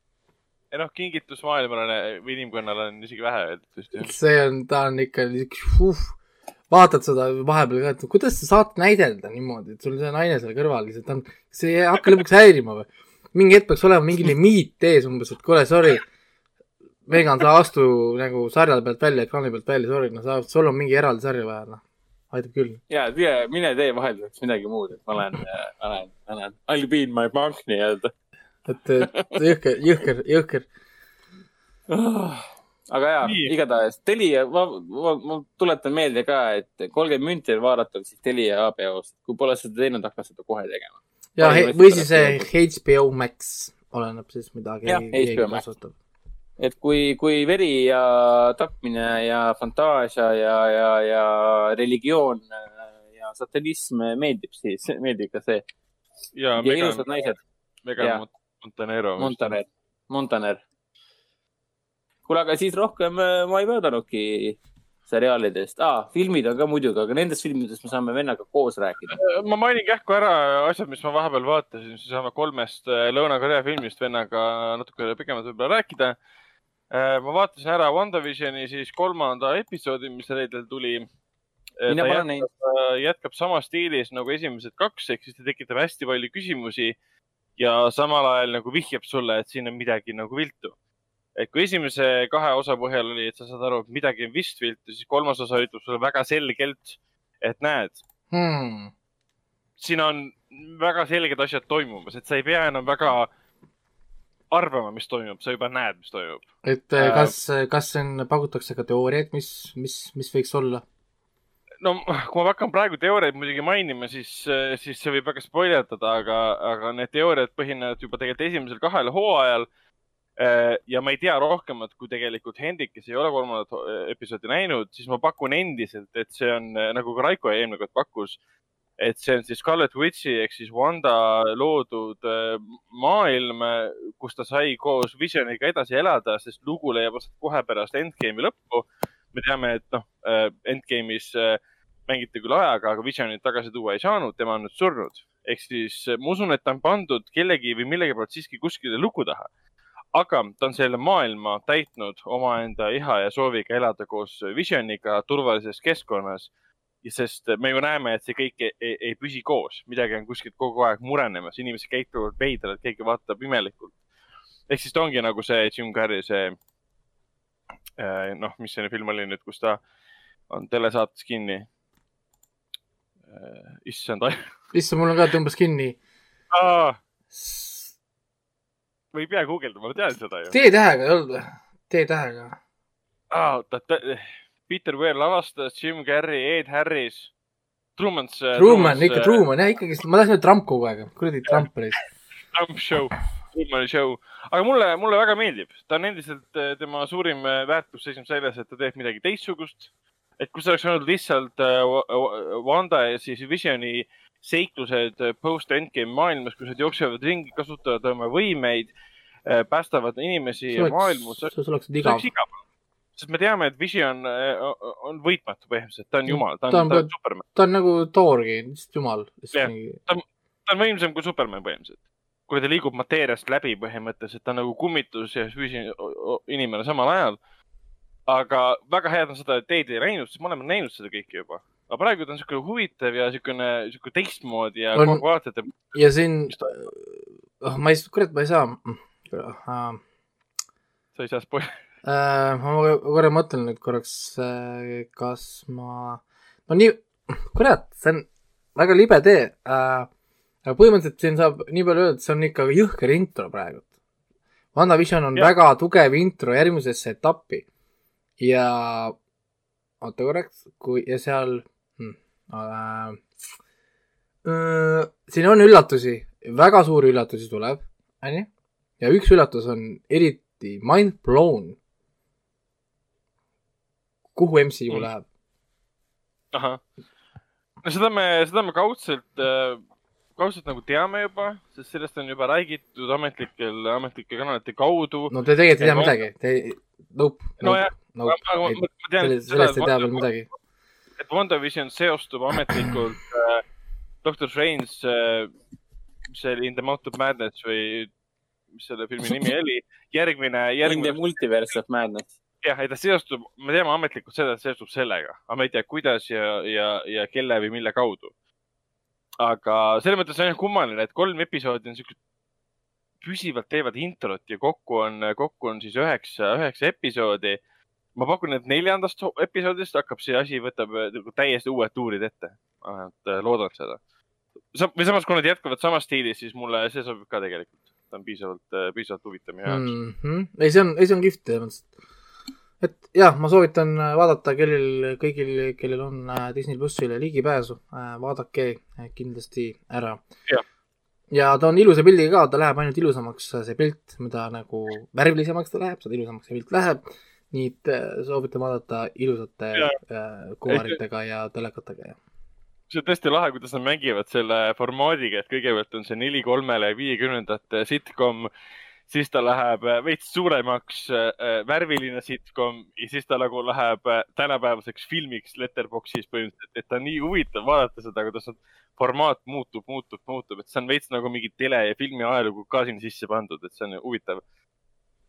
S2: Ei noh, kingitus maailmale või inimkonnale on isegi vähe öeldud vist
S3: see on, ta on ikka uh,, vaatad seda vahepeal ka, et kuidas sa saad näidelda niimoodi, et sul see naine seal kõrval lihtsalt on, see ei hakka lõpuks häirima või? mingi hetk peaks olema mingi limiit ees umbes, et kuule, sorry, Megan, sa astu nagu sarja pealt välja, ekraani pealt välja, sorry, no sa, sul on mingi eraldi sarja vaja, noh. aitab küll.
S4: ja mine tee vahelduseks midagi muud, et ma olen, ma olen, ma olen, I will be in my monk nii-öelda
S3: et, et jõhker, jõhker, jõhker.
S4: aga jaa igatahes Telia, ma, ma, ma tuletan meelde ka, et kolmkümmend minti on vaadatav siis Telia HBO-st. kui pole seda teinud, hakka seda kohe tegema.
S3: ja või siis see HBO Max, oleneb siis, mida
S4: Jah, HBO Max. et kui, kui veri ja tapmine ja fantaasia ja, ja, ja religioon ja satanism meeldib, siis meeldib ka see.
S2: ja
S4: ja ilusad, naised.
S2: Mont- Montanero.
S4: Montaner, Montaner. kuule, aga siis rohkem äh, ma ei möödanudki seriaalidest ah,. filmid on ka muidugi, aga nendest filmidest me saame vennaga koos rääkida.
S2: ma mainin kähku ära asjad, mis ma vahepeal vaatasin, siis saame kolmest äh, Lõuna-Korea filmist vennaga natuke pikemalt võib-olla rääkida. ma vaatasin ära WandaVisioni siis kolmanda episoodi, mis reedel tuli. jätkab, jätkab samas stiilis nagu esimesed kaks, ehk siis ta tekitab hästi palju küsimusi ja samal ajal nagu vihjab sulle, et siin on midagi nagu viltu. et kui esimese kahe osa põhjal oli, et sa saad aru, et midagi on vist viltu, siis kolmas osa ütleb sulle väga selgelt, et näed,
S3: Hmm.
S2: siin on väga selged asjad toimumas, et sa ei pea enam väga arvama, mis toimub, sa juba näed, mis toimub.
S3: et
S2: Äh,
S3: äh, kas, kas siin pakutakse ka teooriaid, mis, mis, mis võiks olla?
S2: No kui ma hakkan praegu teooriaid muidugi mainima, siis, siis see võib väga spoilerdada, aga, aga need teooriad põhinevad juba tegelikult esimesel kahel hooajal. ja ma ei tea rohkemat kui tegelikult Hendrik, kes ei ole kolmandat ho- episoodi näinud, siis ma pakun endiselt, et see on nagu ka Raiko eelmine kord pakkus, et see on siis Scarlet Witchi ehk siis Wanda loodud maailm, kus ta sai koos Visioniga edasi elada, sest lugu leiab aset kohe pärast Endgame'i lõppu. me teame, et noh, Endgame'is äh, mängiti küll ajaga, aga Visionit tagasi tuua ei saanud, tema on nüüd surnud. ehk siis äh, ma usun, et ta on pandud kellegi või millegi poolt siiski kuskile luku taha. aga ta on selle maailma täitnud omaenda iha ja sooviga elada koos Visioniga turvalises keskkonnas. sest me ju näeme, et see kõik ei, ei, ei püsi koos, midagi on kuskilt kogu aeg murenemas, inimesed käituvad veidralt, keegi vaatab imelikult. ehk siis ta ongi nagu see Jim Carrey, see äh, noh, mis see film oli nüüd, kus ta on telesaates kinni. issand, *laughs*
S3: issand, mul on ka tõmbas kinni.
S2: ma ei pea guugeldama, ma tean seda ju.
S3: T-tähega ei olnud või? T-tähega.
S2: oota, Peter Weir lavastas, Jim Carrey, Ed Harris, Truman's.
S3: Truman, ikka. Truman, jah, ikkagi, ma tahtsin öelda Trump kogu aeg, kuradi Trump oli. *laughs*
S2: Trump Show, Trumani Show, aga mulle, mulle väga meeldib, ta on endiselt äh, tema suurim äh, väärtus seisneb selles, et ta teeb midagi teistsugust. Et kui see oleks olnud lihtsalt äh, Wa- Wa- Wanda ja siis Visioni seiklused äh, post-endgame maailmas, kus nad jooksevad ringi, kasutavad oma võimeid, päästavad inimesi ja maailmu, see
S3: oleks igav
S2: sest me teame, et Vision äh, on võitmatu põhimõtteliselt, ta on jumal, ta
S3: Ta
S2: on,
S3: on
S2: ta on Superman,
S3: ta on nagu Thorgi, lihtsalt jumal.
S2: Jah. ta on võimsam kui Superman põhimõtteliselt. kui ta liigub mateeriast läbi põhimõtteliselt, ta on nagu kummitus ja füüsiline inimene samal ajal. Aga väga hea on seda, et teid ei näinud, sest me oleme näinud seda kõike juba. aga praegu ta on niisugune huvitav ja niisugune, niisugune teistmoodi ja
S3: On-
S2: kogu aeg vaatate,
S3: ja siin oh ma ei, kurat, ma ei saa uh,.
S2: sa ei saa spoil-,
S3: Uh, ma korra mõtlen nüüd korraks uh,, kas ma, no nii, kurat, see on väga libe tee uh,. aga põhimõtteliselt siin saab nii palju öelda, et see on ikka jõhker intro praegu. WandaVision on ja. väga tugev intro järgmisesse etappi ja oota korraks, kui ja seal hmm, uh, uh, siin on üllatusi, väga suuri üllatusi tuleb, onju, ja üks üllatus on eriti mind blown. kuhu MCU
S2: Mm.
S3: läheb?
S2: ahah. no seda me, seda me kaudselt, kaudselt nagu teame juba, sest sellest on juba räägitud ametlikel, ametlike kanalite kaudu.
S3: no te tegelikult ei tea midagi, te, nope,
S2: Nojah,
S3: nope, nope,
S2: aga ma,
S3: ei-
S2: ma tean,
S3: sellest, sellest ei tea veel midagi.
S2: et WandaVision seostub ametlikult *clears throat* äh, Doctor Strange äh,, see oli, In the Mount of Madness või mis selle filmi nimi *laughs* oli, järgmine,
S4: In the
S2: järgmine,
S4: multiverse of madness.
S2: jah, ei ta seostub, me teame ametlikult seda, et seostub sellega, aga me ei tea, kuidas ja, ja, ja kelle või mille kaudu. aga selles mõttes on jah kummaline, et kolm episoodi on siuksed püsivalt teevad introt ja kokku on, kokku on siis üheksa, üheksa episoodi ma pakun, et neljandast episoodist hakkab see asi, võtab äh, nagu täiesti uued tuurid ette. vähemalt äh, loodan seda. või samas, kui nad jätkavad samas stiilis, siis mulle see sobib ka tegelikult. ta on piisavalt, piisavalt huvitav minu jaoks mm..
S3: mm. -hmm. ei, see on, ei, see on kihvt mõttes. et jah, ma soovitan äh, vaadata, kellel, kõigil, kellel on äh, Disney plussile ligipääsu, vaadake äh, kindlasti ära
S2: Jah..
S3: Ja ta on ilusa pildiga ka, ta läheb ainult ilusamaks, see pilt, mida nagu värvilisemaks ta läheb, seda ilusamaks see pilt läheb. nii et äh, soovitan vaadata ilusate äh, kuvaritega ja telekatega ja.
S2: see on tõesti lahe, kuidas nad mängivad selle formaadiga, et kõigepealt on see neli kolmele viiekümnendate sitcom, siis ta läheb äh, veits suuremaks äh, värviline sitcom ja siis ta nagu läheb äh, tänapäevaseks filmiks Letterboxis põhimõtteliselt, et ta on nii huvitav vaadata seda, kuidas formaat muutub, muutub, muutub, et see on veits nagu mingi tele ja filmi ajalugu ka sinna sisse pandud, et see on huvitav.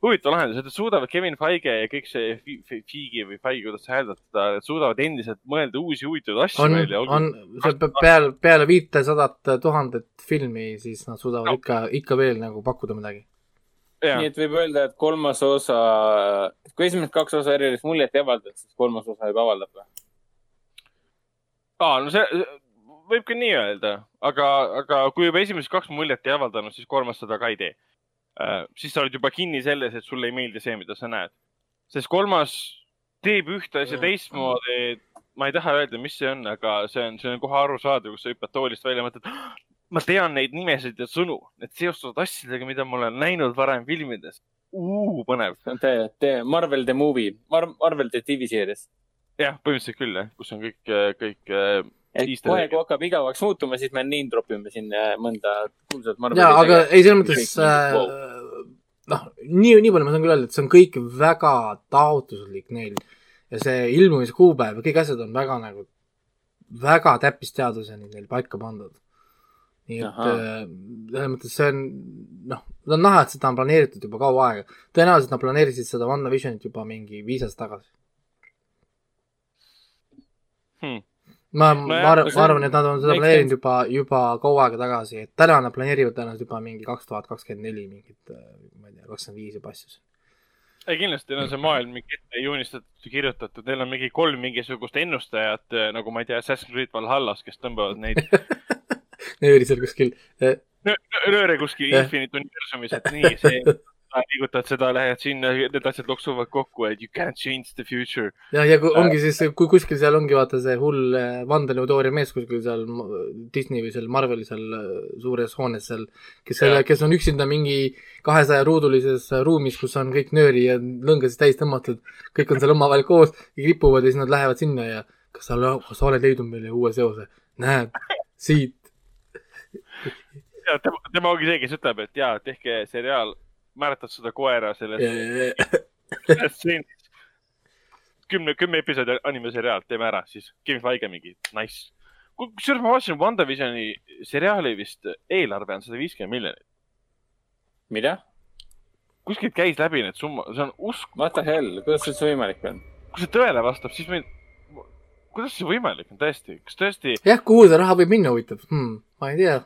S2: huvitav lahendus, et suudavad Kevin Feige ja kõik see Feige või Feige, kuidas sa hääldad teda, suudavad endiselt mõelda uusi huvitavaid asju
S3: on,
S2: välja.
S3: on, see pe- peale, peale viitesadat tuhandet filmi, siis nad suudavad
S2: No.
S3: ikka, ikka veel nagu pakkuda midagi.
S4: Nii et võib öelda, et kolmas osa, kui esimesed kaks osa erilist muljet ei avaldanud, siis kolmas osa juba avaldab või?
S2: aa, no see võib ka nii öelda, aga, aga kui juba esimesed kaks muljet ei avaldanud, siis kolmas seda ka ei tee. siis sa oled juba kinni selles, et sulle ei meeldi see, mida sa näed. sest kolmas teeb ühte asja teistmoodi. ma ei taha öelda, mis see on, aga see on, see on kohe arusaadav, kus sa hüppad toolist välja ja mõtled, ma tean neid nimesid ja sõnu, need seostuvad asjadega, mida ma olen näinud varem filmides. põnev.
S4: The, The Marvel The Movie, Marvel The TV Series.
S2: jah, põhimõtteliselt küll jah, kus on kõik, kõik äh,
S4: et
S2: Easter
S4: kohe, kui hakkab igavaks muutuma, siis me name drop ime siin äh, mõnda kuulsat Marveli
S3: ja, aga ei, selles mõttes
S4: Kõik
S3: äh,
S4: wow.,
S3: noh, nii, nii palju ma saan küll öelda, et see on kõik väga taotluslik neil ja see ilmumise kuupäev ja kõik asjad on väga nagu, väga täppisteaduseni neil paika pandud. Nii et äh, selles mõttes see on, noh, on näha, et seda on planeeritud juba kaua aega. tõenäoliselt nad planeerisid seda WandaVisionit juba mingi viis aastat tagasi
S2: Hmm.
S3: ma
S2: No
S3: ma
S4: see
S3: ma arvan, et nad on seda planeerinud juba, juba kaua aega tagasi, et täna nad planeerivad tõenäoliselt juba mingi kaks tuhat kakskümmend neli mingit, ma ei tea, kakskümmend viis juba asju.
S2: ei, kindlasti on see maailm mingi ette joonistatud ja kirjutatud, neil on mingi kolm mingisugust ennustajat, nagu ma ei tea, Assassin's Creed Valhallas, kes tõmbavad neid *laughs*
S3: nööri seal kuskil.
S2: rööre kuskil
S3: Jah.
S2: Infinite universumis, et nii, see, liigutad seda, lähed sinna, need asjad loksuvad kokku, et you can't change the future.
S3: ja, ja kui ongi siis, kui kuskil seal ongi vaata see hull äh, vandenõutooria mees kuskil seal Disney või seal Marveli seal äh, suures hoones seal, kes selle, kes on üksinda mingi kahesaja ruudulises äh, ruumis, kus on kõik nööri ja lõngasid täis tõmmatud, kõik on seal omavahel koos ja kipuvad ja siis nad lähevad sinna ja kas sa, kas sa oled leidnud meile uue seose? näed, siit.
S2: Ja tema, tema ongi see, kes ütleb, et jaa, tehke seriaal, mäletad seda koera selles stseenis. kümne, kümme episoodi animeseriaal, teeme ära, siis Kevin Feige mingi, nice. kusjuures ma vaatasin WandaVisioni seriaali vist eelarve on sada viiskümmend miljonit.
S4: mida?
S2: kuskilt käis läbi need summad, see on usk,
S4: What the hell, kuidas see üldse võimalik on?
S2: kui see tõele vastab, siis meil, kuidas see võimalik on tõesti, kas tõesti,
S3: jah, kuhu see raha võib minna huvitav hmm,? ma ei tea.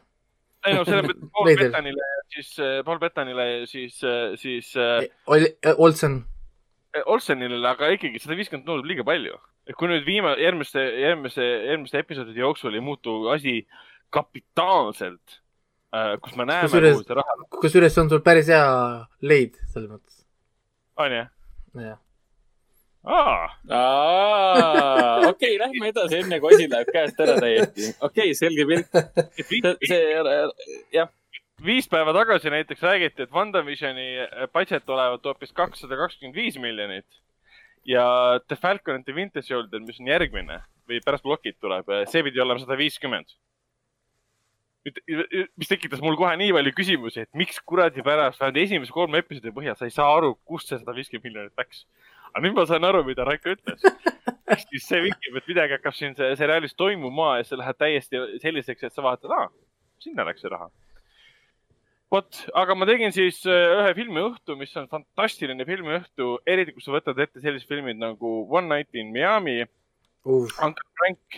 S2: ei no selle *laughs* mõttes Paul. Bettanile, siis äh, Paul Bettanile, siis, siis äh,
S3: oli, Olsen,
S2: Olsenile, aga ikkagi sada viiskümmend tundub liiga palju. et kui nüüd viima-, järgmiste, järgmiste, järgmiste episoodide jooksul ei muutu asi kapitaalselt, kus me näeme, kuhu see raha
S3: kusjuures see on sul päris hea leid selles mõttes,
S2: onju.
S3: jah.
S2: aa,
S4: okei okay,, lähme edasi, enne kui asi läheb käest ära täiesti. okei okay,, selge pilt. see, see, jah,
S2: viis päeva tagasi näiteks räägiti, et WandaVisioni budget olevat hoopis kakssada kakskümmend viis miljonit ja The Falcon and the Winter Soldier, mis on järgmine või pärast Lockit tuleb, see pidi olema sada viiskümmend. mis tekitas mul kohe nii palju küsimusi, et miks kuradi pärast vähemalt esimese kolme episoodi põhjal sa ei saa aru, kust see sada viiskümmend miljonit läks. Aga nüüd ma saan aru, mida Raiko ütles. siis see vihjab, et midagi hakkab siin se- seriaalis toimuma ja see läheb täiesti selliseks, et sa vaatad, aa, sinna läks see raha vot, aga ma tegin siis äh, ühe filmiõhtu, mis on fantastiline filmiõhtu, eriti kui sa võtad ette sellised filmid nagu One Night in Miami,
S3: Uh,
S2: Uncle Frank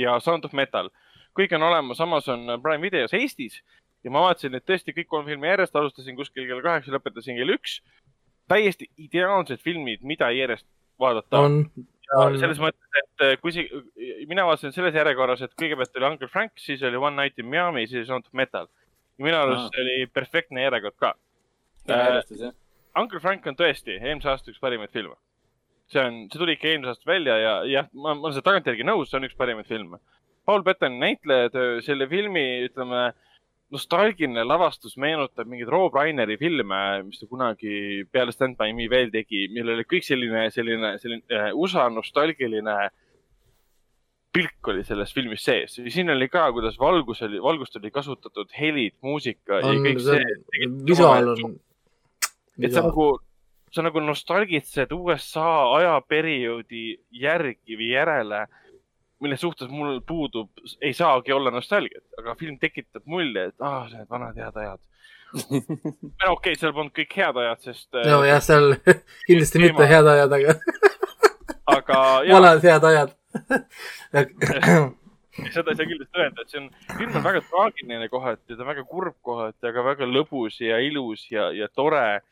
S2: ja Sound of Metal. kõik on olemas, Amazon Prime videos Eestis ja ma vaatasin neid tõesti kõik kolm filmi järjest, alustasin kuskil kell kaheksa, lõpetasin kell üks. Täiesti ideaalsed filmid, mida järjest vaadata.
S3: on, on,
S2: selles mõttes, et äh, kui see, mina vaatasin selles järjekorras, et kõigepealt oli Uncle Frank, siis oli One Night in Miami, siis Sound of Metal. minu arust see oli perfektne järjekord ka.
S4: jah.
S2: Uncle Frank on tõesti eelmise aasta üks parimaid filme. see on, see tuli ikka eelmisest aastast välja ja jah, ma, ma olen selle tagantjärgi nõus, see on üks parimaid filme. Paul Bettani näitlejatöö, selle filmi, ütleme, nostalgiline lavastus meenutab mingeid Rob Reineri filme, mis ta kunagi peale Stand By Me veel tegi, millel oli kõik selline, selline, selline äh, USA nostalgiline pilk oli selles filmis sees. siin oli ka, kuidas valgus oli, valgust oli kasutatud, helid, muusika ja
S3: on
S2: kõik
S3: see
S2: see.,
S3: visuaal on.
S2: et sa nagu, sa nagu nostalgitsed USA ajaperioodi järgi või järele, mille suhtes mul puudub, ei saagi olla nostalgiat, aga film tekitab mulje, et ah, need vanad head ajad. *laughs* okei okay,, seal polnud kõik head ajad, sest äh,
S3: nojah, seal *laughs* kindlasti mitte
S2: Teema.
S3: head ajad, aga *laughs*
S2: aga
S3: vanad head ajad.
S2: seda ei saa kindlasti öelda, et see on, film on väga traagiline kohati, ta on väga kurb kohati, aga väga lõbus ja ilus ja, ja tore.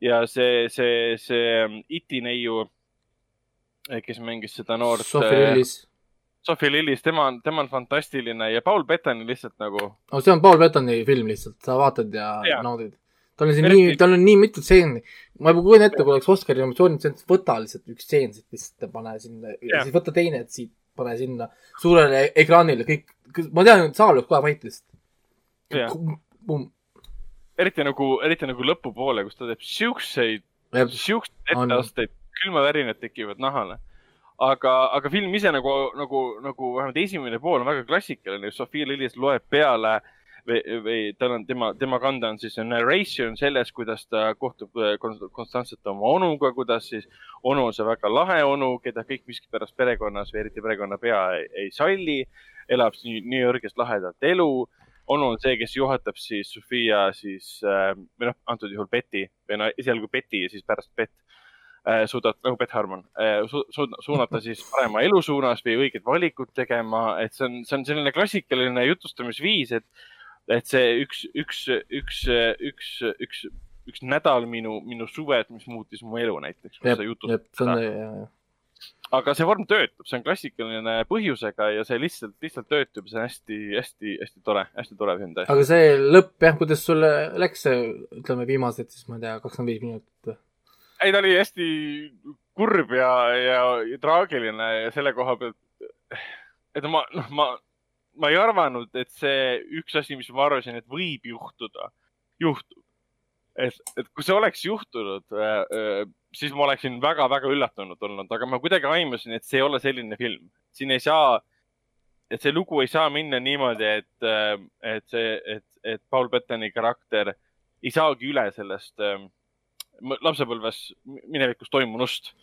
S2: ja see, see, see Iti neiu, kes mängis seda noort.
S3: Sophie Lillis.
S2: Sophie Lillis, tema on, tema on fantastiline ja Paul Bettani lihtsalt nagu,
S3: no see on Paul Bettoni film lihtsalt, sa vaatad ja, ja. Naudid. tal on siin
S2: Eriti-
S3: nii, tal on nii mitu stseeni. ma juba kujutan ette, kui oleks Oscari nominatsioonid, võta lihtsalt üks stseen siit lihtsalt ja pane sinna siis võta teine, et siit pane sinna suurele ekraanile kõik, ma tean, et saal oleks kohe vait lihtsalt
S2: eriti nagu, eriti nagu lõpupoole, kus ta teeb siukseid, siukseid etteasteid, külmavärinad tekivad nahale. aga, aga film ise nagu, nagu, nagu vähemalt esimene pool on väga klassikaline, Sophie Lillis loeb peale või, või tal on tema, tema kanda on siis narration sellest, kuidas ta kohtub äh, konst- konstantselt oma onuga, kuidas siis onu on see väga lahe onu, keda kõik miskipärast perekonnas või eriti perekonnapea ei, ei salli, elab nii, nii õrgest lahedat elu. Onu on see, kes juhatab siis Sofia siis äh, või noh, antud juhul Betty või no esialgu Betty ja siis pärast Bett äh, suudab nagu Bett Harmon äh, su, su, suunata *laughs* siis parema elu suunas või õiged valikud tegema, et see on, see on selline klassikaline jutustamisviis, et, et see üks, üks, üks, üks, üks, üks nädal minu, minu suved, mis muutis mu elu näiteks. aga see vorm töötab, see on klassikaline põhjusega ja see lihtsalt, lihtsalt töötab, see on hästi, hästi, hästi tore, hästi tore film tõesti.
S3: aga see lõpp jah, kuidas sulle läks see, ütleme viimased siis, ma ei tea, kakskümmend viis minutit või?
S2: ei, ta oli hästi kurb ja, ja, ja traagiline ja selle koha pealt, et ma, noh, ma, ma ei arvanud, et see üks asi, mis ma arvasin, et võib juhtuda, juhtub. et, et kui see oleks juhtunud, siis ma oleksin väga-väga üllatunud olnud, aga ma kuidagi aimasin, et see ei ole selline film. siin ei saa, et see lugu ei saa minna niimoodi, et, et see, et, et Paul Bettani karakter ei saagi üle sellest äh, lapsepõlves minevikus toimunust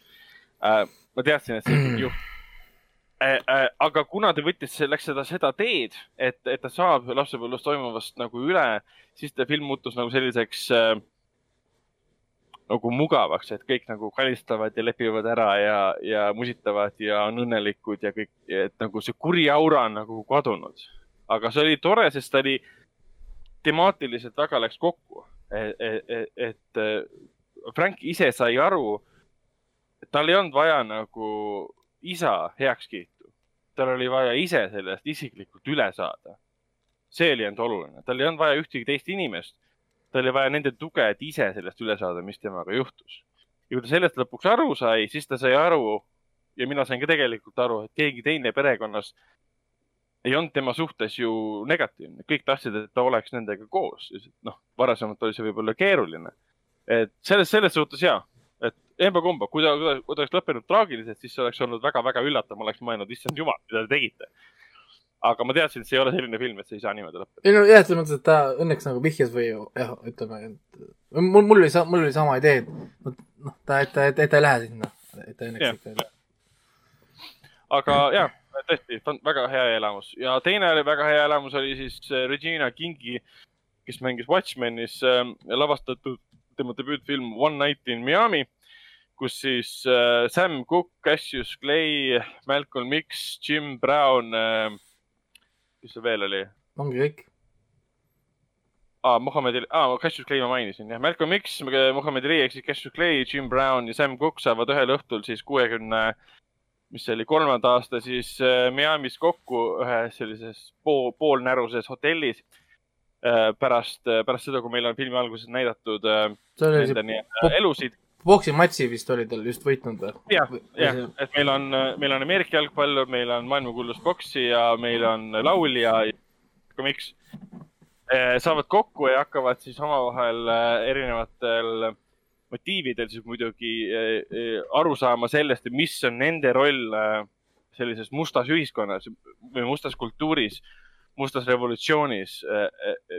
S2: äh,. ma teadsin, et see võib juhtuda äh,. Äh, aga kuna ta võttis, läks seda, seda teed, et, et ta saab lapsepõlves toimuvast nagu üle, siis ta film muutus nagu selliseks äh, nagu mugavaks, et kõik nagu kalistavad ja lepivad ära ja, ja musitavad ja on õnnelikud ja kõik, et nagu see kuri aura on nagu kadunud. aga see oli tore, sest ta oli temaatiliselt väga läks kokku, et, et, et äh, Frank ise sai aru, et tal ei olnud vaja nagu isa heakskiitu, tal oli vaja ise sellest isiklikult üle saada. see oli ainult oluline, tal ei olnud vaja ühtegi teist inimest, tal oli vaja nende tuge, et ise sellest üle saada, mis temaga juhtus. ja kui ta sellest lõpuks aru sai, siis ta sai aru ja mina sain ka tegelikult aru, et keegi teine perekonnas ei olnud tema suhtes ju negatiivne, kõik tahtsid, et ta oleks nendega koos. noh, varasemalt oli see võib-olla keeruline. Et selles, selles suhtes ja, et emba-kumba, kui ta, kui ta oleks lõppenud traagiliselt, siis see oleks olnud väga-väga üllatav, ma oleks mõelnud, issand jumal, mida te tegite. aga ma teadsin, et see ei ole selline film, et see ei saa niimoodi lõppeda.
S3: ei no jah, selles mõttes, et ta õnneks nagu vihjas või jah, ütleme, et mul, mul oli, mul oli sama idee, et noh, ta, et ta, et ta ei lähe sinna, et ta õnneks
S2: Jah.
S3: ikka ei lähe.
S2: aga ja, tõesti, väga hea elamus ja teine oli väga hea elamus oli siis äh, Regina Kingi, kes mängis Watchmenis äh, lavastatud tema debüütfilm One Night in Miami, kus siis äh, Sam Cooke, Cassius Clay, Malcolm X, Jim Brown äh,, kes see veel oli?
S3: ongi kõik.
S2: ah,, Mohammed, ah, Cassius Clay ma mainisin jah, Malcolm X, Mohammed Ali ehk siis Cassius Clay, Jim Brown ja Sam Cooke saavad ühel õhtul siis kuuekümne, mis see oli, kolmanda aasta siis äh, Miami's kokku ühes sellises pool, poolnäruses hotellis äh, pärast, pärast seda, kui meil on filmi alguses näidatud äh, nende nii-öelda elusid.
S3: poksimatši vist oli tal just võitnud või?
S2: jah, jah, et meil on, meil on Ameerika jalgpallur, meil on maailmakuulus poksija, meil on laulja, miks, saavad kokku ja hakkavad siis omavahel erinevatel motiividel siis muidugi aru saama sellest, mis on nende roll sellises mustas ühiskonnas või mustas kultuuris, mustas revolutsioonis,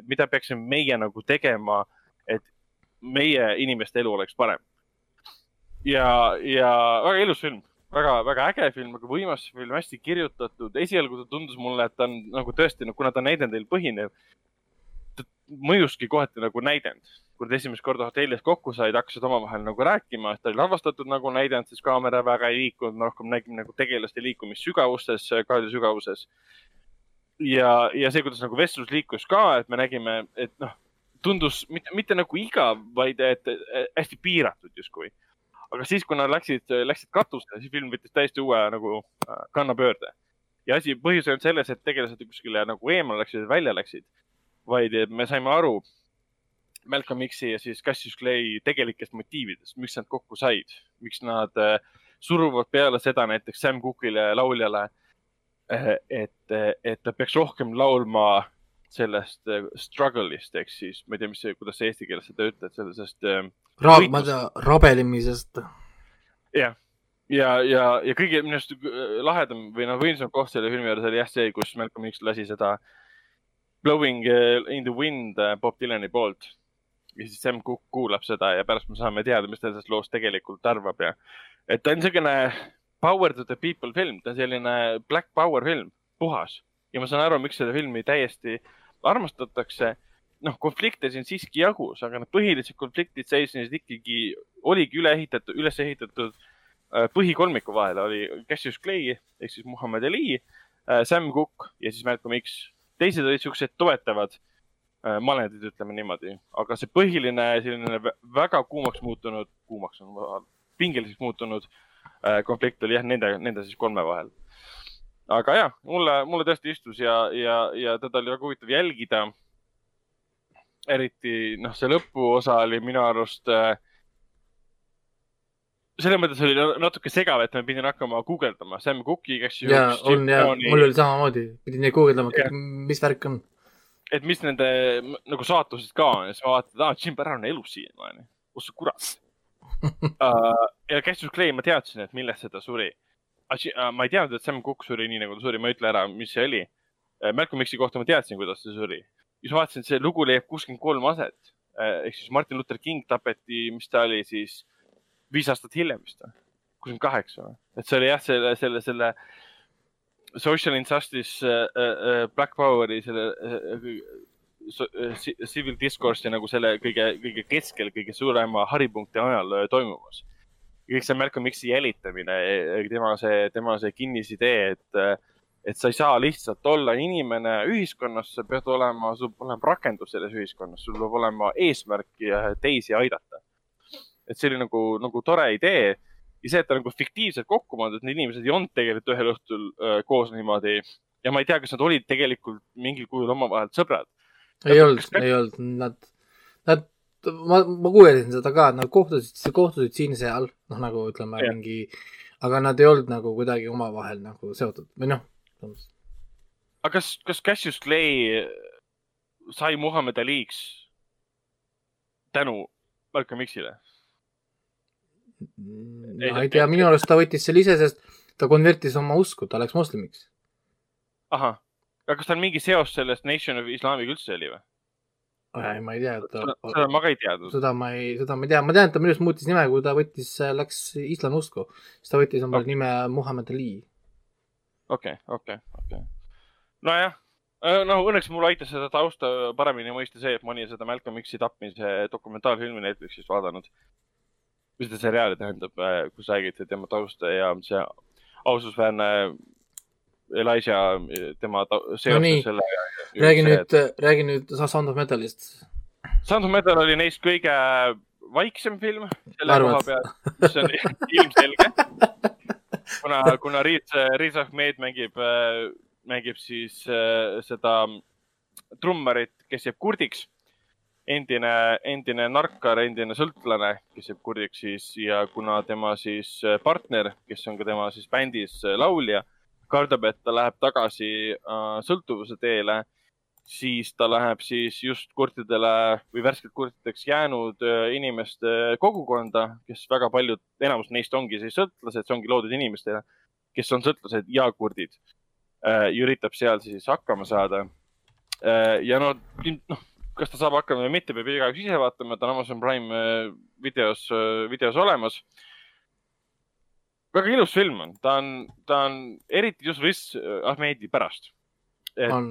S2: mida peaksime meie nagu tegema, et meie inimeste elu oleks parem. ja, ja väga ilus film, väga, väga äge film, väga võimas film, hästi kirjutatud. esialgu ta tundus mulle, et ta on nagu tõesti, kuna ta on näidendil põhinev, ta mõjuski kohati nagu näidend. kui nad esimest korda hotellis kokku said, hakkasid omavahel nagu rääkima, et ta oli lavastatud nagu näidend, siis kaamera väga ei liikunud, rohkem nägime nagu tegelaste liikumist sügavustes, kaadri sügavuses. ja, ja see, kuidas nagu vestlus liikus ka, et me nägime, et noh, tundus mitte, mitte nagu igav, vaid et hästi piiratud justkui. aga siis, kui nad läksid, läksid katusele, siis film võttis täiesti uue nagu äh, kannapöörde. ja asi, põhjus ei olnud selles, et tegelased kuskile nagu eemale läksid, välja läksid, vaid me saime aru Malcolm X-i ja siis Cassius Clay tegelikest motiividest, miks nad kokku said, miks nad äh, suruvad peale seda näiteks Sam Cookile, lauljale, et, et ta peaks rohkem laulma sellest äh, struggle'ist ehk siis, ma ei tea, mis see, kuidas sa eesti keeles seda ütled, sellisest äh,
S3: Ra-, ma ei tea, rabelemisest.
S2: jah, ja, ja, ja kõige minu arust äh, lahedam või noh, võimsam koht selle filmi juures oli jah see, kus Malcolm X lasi seda Blowing äh, in the wind äh, Bob Dylani poolt. ja siis Sam Cooke kuulab seda ja pärast me saame teada, mis ta sellest loost tegelikult arvab ja et ta on niisugune power to the people film, ta on selline black power film, puhas ja ma saan aru, miks seda filmi täiesti armastatakse. noh, konflikte siin siiski jagus, aga need põhilised konfliktid seisnesid ikkagi, oligi üle ehitatud, üles ehitatud äh, põhikolmiku vahel oli Cassius Clay ehk siis Muhamed Ali, Sam Cooke ja siis Malcolm X. teised olid siuksed toetavad äh, malendid, ütleme niimoodi, aga see põhiline selline vä- väga kuumaks muutunud, kuumaks on, pingeliseks muutunud äh, konflikt oli jah, nende, nende siis kolme vahel. aga ja, mulle, mulle tõesti istus ja, ja, ja teda oli väga huvitav jälgida. eriti noh, see lõpuosa oli minu arust äh, selles mõttes oli natuke segav, et ma pidin hakkama guugeldama Sam Cooke'i, kes ju.
S3: ja on ja mul oli samamoodi, pidin guugeldama mis värk on.
S2: et mis nende nagu saatused ka on ja siis ma vaatan, et aa, Jim Barron on elus siiamaani. kus see kurat uh. *laughs* ja Cassius Clay, ma teadsin, et millest seda suri. ma ei teadnud, et Sam Cooke suri nii, nagu ta suri, ma ei ütle ära, mis see oli uh,. Malcolm X-i kohta ma teadsin, kuidas ta suri. siis ma vaatasin, et see lugu leiab kuuskümmend kolm aset uh,. ehk siis Martin Luther King tapeti, mis ta oli siis, viis aastat hiljem vist või? kuuskümmend kaheksa või? et see oli jah, selle, selle, selle social injustice uh,, uh, black power'i selle uh, uh, civil discourse'i nagu selle kõige, kõige keskel, kõige suurema haripunkti ajal uh, toimumas. kõik see Malcolm X-i jälitamine, tema see, tema see kinnisidee, et, et sa ei saa lihtsalt olla inimene ühiskonnas, sa pead olema, sul peab olema rakendus selles ühiskonnas, sul peab olema eesmärk ja teisi aidata. et see oli nagu, nagu tore idee ja see, et ta nagu fiktiivselt kokku pandud, need inimesed ei olnud tegelikult ühel õhtul äh, koos niimoodi ja ma ei tea, kas nad olid tegelikult mingil kujul omavahel sõbrad.
S3: Ei olnud, ei olnud, nad, nad, ma, ma kuulsin seda ka, nad kohtusid, kohtusid siin-seal, noh, nagu ütleme
S2: Jah.
S3: mingi, aga nad ei olnud nagu kuidagi omavahel nagu seotud või noh,
S2: aga kas, kas Cassius Clay sai Muhamed Ali'ks tänu Malcolm X-ile?
S3: ma ei tea, minu arust ta võttis selle ise, sest ta konvertis oma usku, ta läks moslemiks.
S2: ahah, aga kas tal mingi seos sellest Nation of Islamiga üldse oli või?
S3: ei, ma ei tea, et
S2: seda,
S3: ta,
S2: seda ma ka ei teadnud.
S3: seda ma ei, seda ma ei tea, ma tean, et ta minu arust muutis nime, kui ta võttis, läks islami usku, siis ta võttis omale
S2: Ok.
S3: nime Muhamed Ali.
S2: okei, okei, okei. nojah, no õnneks mul aitas seda tausta paremini mõista see, et ma olin seda Malcolm X-i tapmise dokumentaalfilmi Netflixis vaadanud. või seda seriaali tähendab, kus räägiti tema tausta ja see aususväärne Elijah, tema seostus
S3: No
S2: selle.
S3: räägi nüüd, räägi nüüd Sound of Metalist.
S2: Sound of Metal oli neist kõige vaiksem film selle
S3: Arvad?
S2: koha peal, mis on *laughs* ilmselge. kuna, kuna Riis, Riis Ahmed mängib, mängib siis äh, seda trummarit, kes jääb kurdiks endine, endine narkar, endine sõltlane, kes jääb kurdiks siis ja kuna tema siis äh, partner, kes on ka tema siis bändis äh, laulja, kardab, et ta läheb tagasi äh, sõltuvuse teele, siis ta läheb siis just kurtidele või värskelt kurtideks jäänud äh, inimeste kogukonda, kes väga paljud, enamus neist ongi siis sõltlased, see ongi loodud inimestele, kes on sõltlased ja kurdid äh,. üritab seal siis hakkama saada äh,. ja no, noh, kas ta saab hakkama või mitte, peab igaüks ise vaatama, ta on Amazon Prime äh, videos, videos olemas. Väga ilus film on, ta on, ta on eriti just Riz Ahmedi pärast. et
S3: On.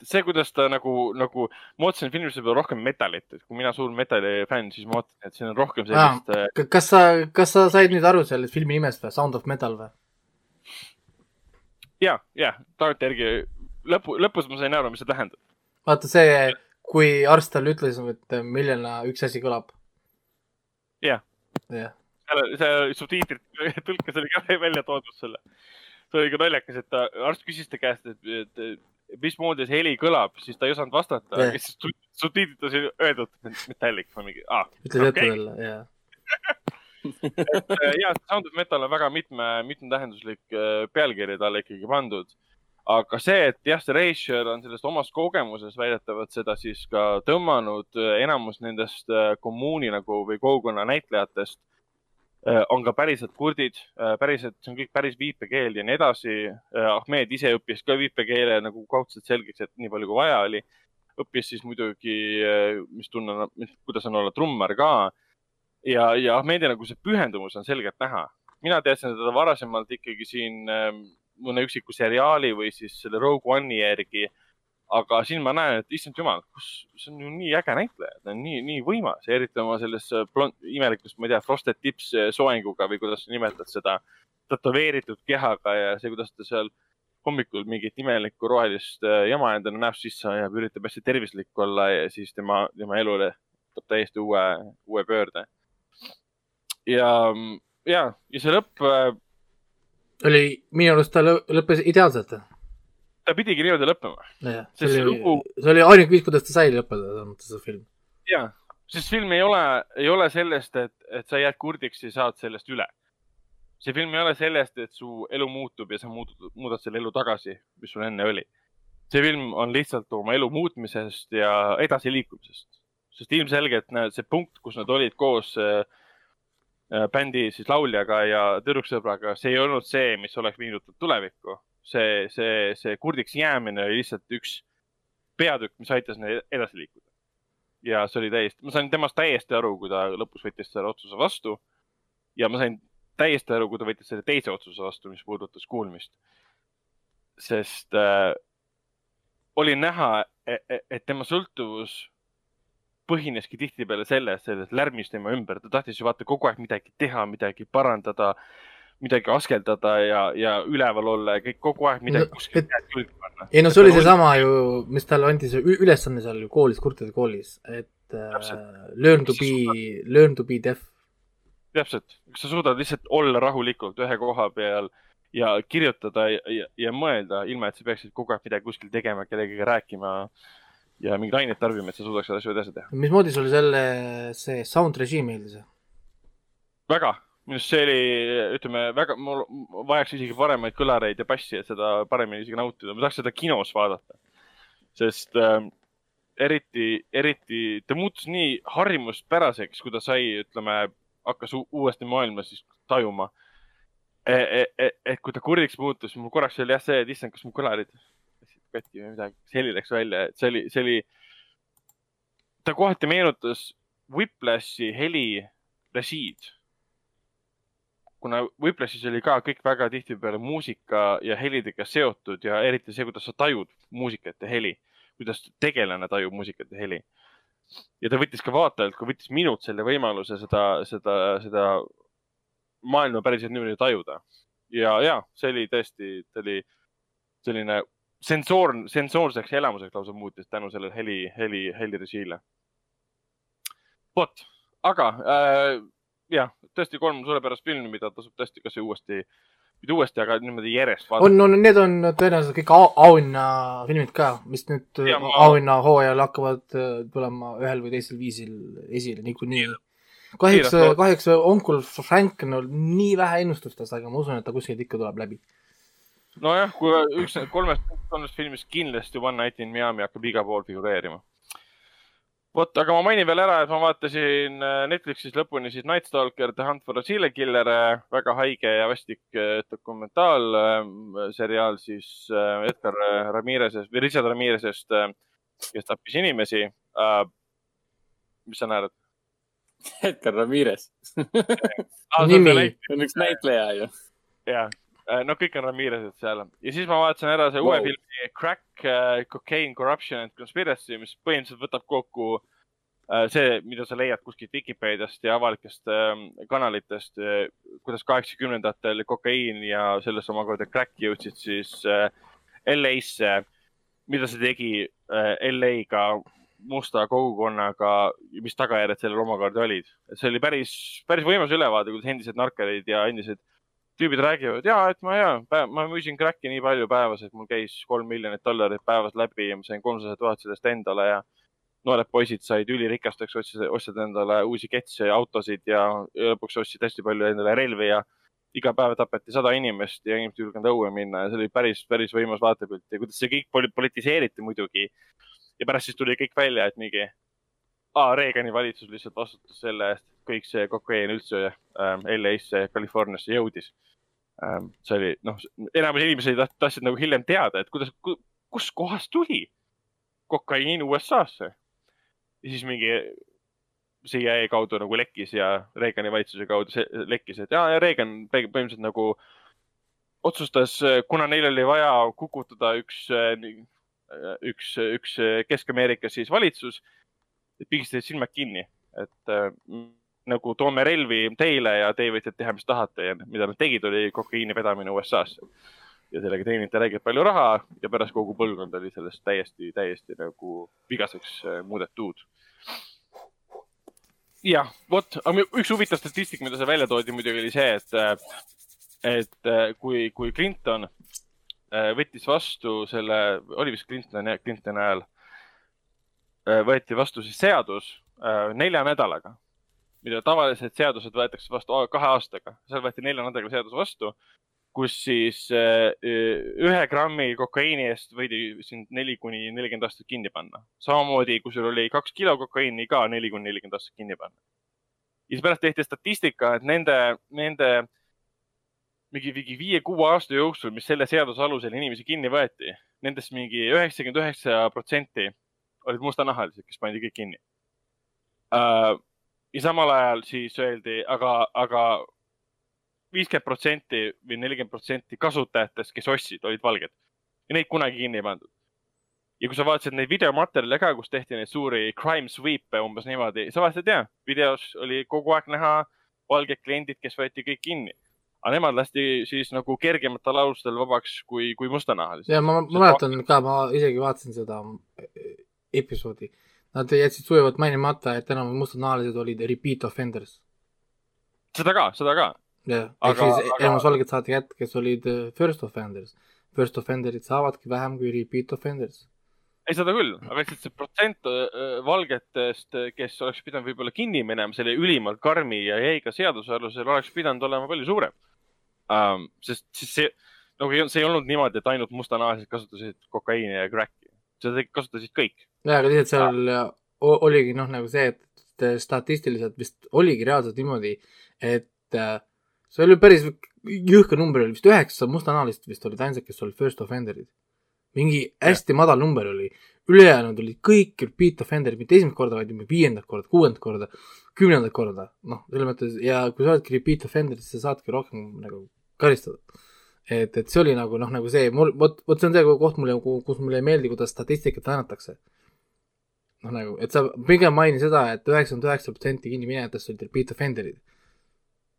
S2: see, kuidas ta nagu, nagu, ma ootasin filmis võib-olla rohkem metalit, et kui mina suur metali fänn, siis ma ootasin, et siin on rohkem sellist
S3: K- kas sa, kas sa said nüüd aru sellest filmi nimest või, Sound of Metal või?
S2: ja, ja tagantjärgi lõpu, lõpus ma sain aru, mis see tähendab.
S3: vaata see, kui arst talle ütles, et milline üks asi kõlab.
S2: Jah.
S3: jah,
S2: seal, see subtiitrid *laughs* tõlkes oli ka välja toodud selle. see oli ka naljakas, et ta, arst küsis ta käest, et, et mismoodi see heli kõlab, siis ta ei osanud vastata yeah., siis subtiitrites oli öeldud metallic või mingi ah,.
S3: ütles ette
S2: Okei.
S3: talle, jah.
S2: ja Sound of Metal on väga mitme, mitmetähenduslik äh, pealkiri talle ikkagi pandud. aga see, et jah, see Reischer on sellest omast kogemusest väidetavalt seda siis ka tõmmanud, enamus nendest äh, kommuuni nagu või kogukonna näitlejatest äh, on ka päriselt kurdid, päriselt, see on kõik päris viipekeel ja nii edasi. Ahmed ise õppis ka viipekeele nagu kaudselt selgeks, et nii palju kui vaja oli. õppis siis muidugi, mis tunne, kuidas on olla trummar ka ja, ja Ahmedi nagu see pühendumus on selgelt näha. mina teadsin teda varasemalt ikkagi siin äh, mõne üksiku seriaali või siis selle Rogue One'i järgi. Aga siin ma näen, et issand jumal, kus, see on ju nii äge näitleja, ta on nii, nii võimas, eriti oma selles äh, blond- imelikus, ma ei tea, frosted tips äh, soenguga või kuidas sa nimetad seda, tätoveeritud kehaga ja see, kuidas ta seal hommikul mingit imelikku rohelist äh, jama endale näost sisse ajab, üritab hästi tervislik olla ja siis tema, tema elule võtab täiesti uue, uue pöörde ja, ja, ja see lõpp,
S3: oli, minu arust ta lõ- lõppes ideaalselt.
S2: Ta pidigi niimoodi lõppema.
S3: jah, See oli
S2: lugu-,
S3: see oli ainuke viis, kuidas ta sai lõppeda, selles mõttes see film.
S2: ja, sest film ei ole, ei ole sellest, et, et sa jääd kurdiks ja saad sellest üle. see film ei ole sellest, et su elu muutub ja sa muudad, muudad selle elu tagasi, mis sul enne oli. see film on lihtsalt oma elu muutmisest ja edasiliikumisest, sest ilmselgelt näed, see punkt, kus nad olid koos äh, äh, bändi siis lauljaga ja tüdruksõbraga, see ei olnud see, mis oleks viinud tulevikku. see, see, see kurdiks jäämine oli lihtsalt üks peatükk, mis aitas neil edasi liikuda. ja see oli täiesti, ma sain temast täiesti aru, kui ta lõpus võttis selle otsuse vastu. ja ma sain täiesti aru, kui ta võttis selle teise otsuse vastu, mis puudutas kuulmist. sest äh, oli näha, et tema sõltuvus põhineski tihtipeale selles, selles lärmis tema ümber, ta tahtis ju vaata kogu aeg midagi teha, midagi parandada, midagi askeldada ja, ja üleval olla ja kõik kogu aeg midagi
S3: No,
S2: kuskil
S3: et-
S2: külge panna.
S3: ei no see oli seesama ju, mis talle anti see ülesanne seal ju koolis, kurtide koolis, et äh, learn to be, learn to be deaf.
S2: täpselt, kas sa suudad lihtsalt olla rahulikult ühe koha peal ja kirjutada ja, ja, ja mõelda, ilma et sa peaksid kogu aeg midagi kuskil tegema, kellegagi rääkima ja mingeid aineid tarbima, et sa suudaksid asju edasi teha.
S3: mismoodi sulle selle, see sound režiim meeldis?
S2: väga, minu arust see oli, ütleme väga, mul vajaks isegi paremaid kõlareid ja bassi, et seda paremini isegi nautida, ma tahaks seda kinos vaadata. sest äh, eriti, eriti ta muutus nii harjumuspäraseks, kui ta sai, ütleme, hakkas uuesti maailma siis tajuma. et et kui ta kurdiks muutus, mul korraks oli jah see, et issand, kas mu kõlarid läksid katki või midagi, see heli läks välja, et see oli, see oli, ta kohati meenutas Whiplashi heli režiid kuna Whiplashis oli ka kõik väga tihtipeale muusika ja helidega seotud ja eriti see, kuidas sa tajud muusikat ja heli, kuidas tegelane tajub muusikat ja heli. ja ta võttis ka vaatajalt, kui võttis minut selle võimaluse seda, seda, seda maailma päriselt niimoodi tajuda. ja, ja see oli tõesti, ta oli selline sensoor, sensoorseks elamuseks lausa muutis tänu sellele heli, heli, helirežiile. vot, aga äh, jah, tõesti kolm suurepärast filmi, mida tasub tõesti kas või uuesti mitte uuesti, aga niimoodi järjest vaadata.
S3: on, on, need on tõenäoliselt kõik au- auhinnafilmid ka, mis nüüd
S2: ma-
S3: auhinnahooajal hakkavad äh, tulema ühel või teisel viisil esile niikuinii. kahjuks
S2: lood-,
S3: kahjuks onkul Frank on olnud nii vähe ennustustes, aga ma usun, et ta kuskilt ikka tuleb läbi.
S2: nojah, kui üks kolmest, kolmest filmist kindlasti One Night in Miami hakkab igal pool figureerima. vot, aga ma mainin veel ära, et ma vaatasin äh, Netflixis lõpuni siis Night Stalker The Hunt for a Serial Killer, väga haige ja vastik äh, dokumentaalseriaal siis äh, Edgar Ramirez'est või Richard Ramirez'est, kes tappis inimesi. mis sa naerad?
S4: Edgar Ramirez, *laughs*
S3: Nimi.
S4: see on üks näitleja ju.
S2: jah, no kõik on Ramirez'id seal ja siis ma vaatasin ära see uue
S4: Wow.
S2: filmi Crack uh,, Cocaine, Corruption and Conspiracy, mis põhimõtteliselt võtab kokku uh, see, mida sa leiad kuskilt Vikipeediast ja avalikest uh, kanalitest uh,, kuidas kaheksakümnendatel kokaiin ja sellest omakorda crack jõudsid siis uh, LA-sse, mida see tegi uh, LA-ga musta kogukonnaga, mis tagajärjed sellel omakorda olid. see oli päris, päris võimas ülevaade, kuidas endised narkarid ja endised tüübid räägivad ja et ma ja, ma müüsin crack'i nii palju päevas, et mul käis kolm miljonit dollarit päevas läbi ja ma sain kolmsada tuhat sellest endale ja noored poisid said ülirikasteks, ostsid, ostsid endale uusi ketse ja autosid ja lõpuks ostsid hästi palju endale relvi ja iga päev tapeti sada inimest ja inimesed ei julgenud õue minna ja see oli päris, päris võimas vaatepilt ja kuidas see kõik poli- politiseeriti muidugi. ja pärast siis tuli kõik välja, et mingi, Reagani valitsus lihtsalt vastutas selle eest, kõik see kokaiin üldse ähm, LA-sse, Californiasse jõudis. See oli, noh, enamus inimesi taht- tahtsid nagu hiljem teada, et kuidas ku,, kust kohast tuli kokaiin USA-sse. ja siis mingi CIA kaudu nagu lekkis ja Reagani valitsuse kaudu see lekkis, et ja, ja Reagan põhimõtteliselt nagu otsustas, kuna neil oli vaja kukutada üks, üks, üks Kesk-Ameerikas siis valitsus, pigistasid silmad kinni, et äh, nagu toome relvi teile ja teie võite teha, mis tahate ja mida nad tegid, oli kokaiini vedamine USA-sse. ja sellega teeniti räigelt palju raha ja pärast kogu põlvkond oli sellest täiesti, täiesti nagu vigaseks äh, muudetud. jah, vot, aga üks huvitav statistika, mida seal välja toodi muidugi oli see, et, et äh, kui, kui Clinton äh, võttis vastu selle, oli vist Clinton, Clintoni ajal, võeti vastu siis seadus äh, nelja nädalaga, mida tavaliselt seadused võetakse vastu kahe aastaga, seal võeti nelja nädalaga seadus vastu, kus siis äh, ühe grammi kokaiini eest võidi sind neli kuni nelikümmend aastat kinni panna. samamoodi, kui sul oli kaks kilo kokaiini ka neli kuni nelikümmend aastat kinni panna. ja siis pärast tehti statistika, et nende, nende mingi, mingi viie-kuue aasta jooksul, mis selle seaduse alusel inimesi kinni võeti, nendest mingi üheksakümmend üheksa protsenti olid mustanahalised, kes pandi kõik kinni uh,. Ja samal ajal siis öeldi, aga, aga viiskümmend protsenti või nelikümmend protsenti kasutajatest, kes ostsid, olid valged ja neid kunagi kinni ei pandud. ja kui sa vaatasid neid videomaterjale ka, kus tehti neid suuri crime sweep'e umbes niimoodi, sa vaatasid ja videos oli kogu aeg näha valged kliendid, kes võeti kõik kinni. aga nemad lasti siis nagu kergematel alustel vabaks kui, kui mustanahalised.
S3: ja ma, mäletan ka, ma isegi vaatasin seda eh, episoodi. Nad jätsid sujuvalt mainimata, et enam mustanahalised olid repeat offenders.
S2: seda ka, seda ka.
S3: jah, ehk siis
S2: aga-
S3: enamus valged saati kätte, kes olid eh, first offenders. First offender'id saavadki vähem kui repeat offenders.
S2: ei, seda küll, aga lihtsalt see protsent äh, valgetest, kes oleks pidanud võib-olla kinni minema selle ülimalt karmi ja jäiga seaduse alusel, oleks pidanud olema palju suurem um,. sest siis see, nagu ei olnud- see ei olnud niimoodi, et ainult mustanahalised kasutasid kokaiini ja crack'i, seda kasutasid kõik.
S3: jaa, aga lihtsalt seal o- oligi noh, nagu see, et statistiliselt vist oligi reaalselt niimoodi, et äh, see oli päris jõhker number oli vist üheksa mustanahalist vist olid ainsad, kes olid first offender'id. mingi hästi madal number oli, ülejäänud olid kõik repeat offender'id, mitte esimest korda, vaid juba viiendat korda, kuuendat korda, kümnendat korda, noh, selles mõttes ja kui sa oledki repeat offender, siis sa saadki rohkem nagu karistada. et, et see oli nagu noh, nagu see, mul, vot, vot see on see koht mulle, kus mulle ei meeldi, kuidas statistikat annetakse noh, nagu, et sa pigem maini seda et, et üheksakümmend üheksa protsenti kinniminejatest olid repeat offender'id.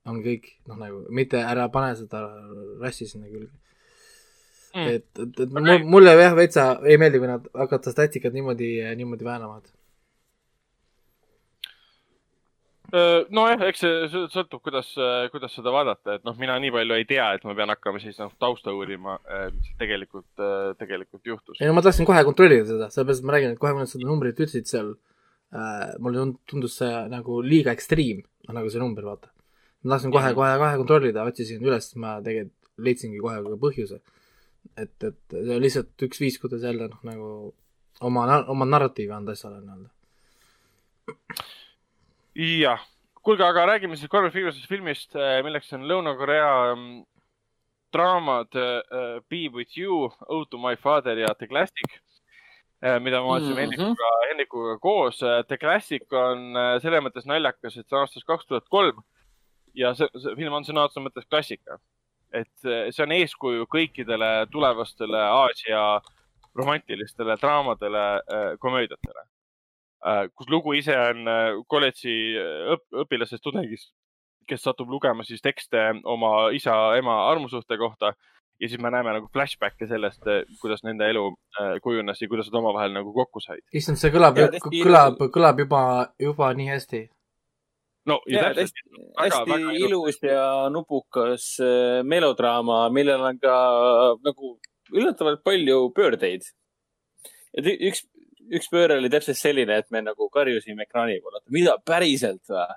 S3: on kõik, noh nagu, mitte ära pane seda rassi sinna külge mm.. et, et, et mul, mulle jah veitsa ei meeldi, kui nad hakkavad statistikat niimoodi, niimoodi väänama, et
S2: nojah, eks see sõ- sõltub, kuidas, kuidas seda vaadata, et noh, mina nii palju ei tea, et ma pean hakkama siis noh tausta uurima, mis tegelikult, tegelikult juhtus
S3: ei. no ma tahtsin kohe kontrollida seda, sellepärast ma räägin, et kohe, kui nad seda numbrit ütlesid seal äh,, mulle tund- tundus see nagu liiga ekstreem, nagu see number, vaata. ma tahtsin kohe,
S2: Mhm.
S3: kohe, kohe kontrollida, otsisin üles, ma tegelikult leidsingi kohe ka põhjuse. et, et see on lihtsalt üks viis, kuidas jälle noh, nagu oma, oma narratiivi anda asjale nii-öelda.
S2: jah, kuulge, aga räägime siis korvpalliviirusest filmist, milleks on Lõuna-Korea mm, draamad äh, Be with you, Ode to my father ja The Classic, mida me vaatasime
S4: Mhm.
S2: Hendrikuga, Hendrikuga koos. The Classic on äh, selles mõttes naljakas, et see on aastast kaks tuhat kolm ja see, see film on sõna otseses mõttes klassika. et äh, see on eeskuju kõikidele tulevastele Aasia romantilistele draamadele, komöödiatele Äh, kus lugu ise on äh, kolledži õp õpilasest tudengist, kes satub lugema siis tekste oma isa-ema armusuhte kohta ja siis me näeme nagu flashback'e sellest, kuidas nende elu äh, kujunes ja kuidas nad omavahel nagu kokku said.
S3: issand, see kõlab kõlab, kõlab juba, juba nii hästi.
S2: no ja
S4: ja
S2: täpselt,
S4: hästi,
S2: Väga- ilus.
S4: ja nupukas äh, melodraama, millel on ka äh, nagu üllatavalt palju pöördeid. et üks, üks pööre oli täpselt selline, et me nagu karjusime ekraani poole, et mida päriselt või?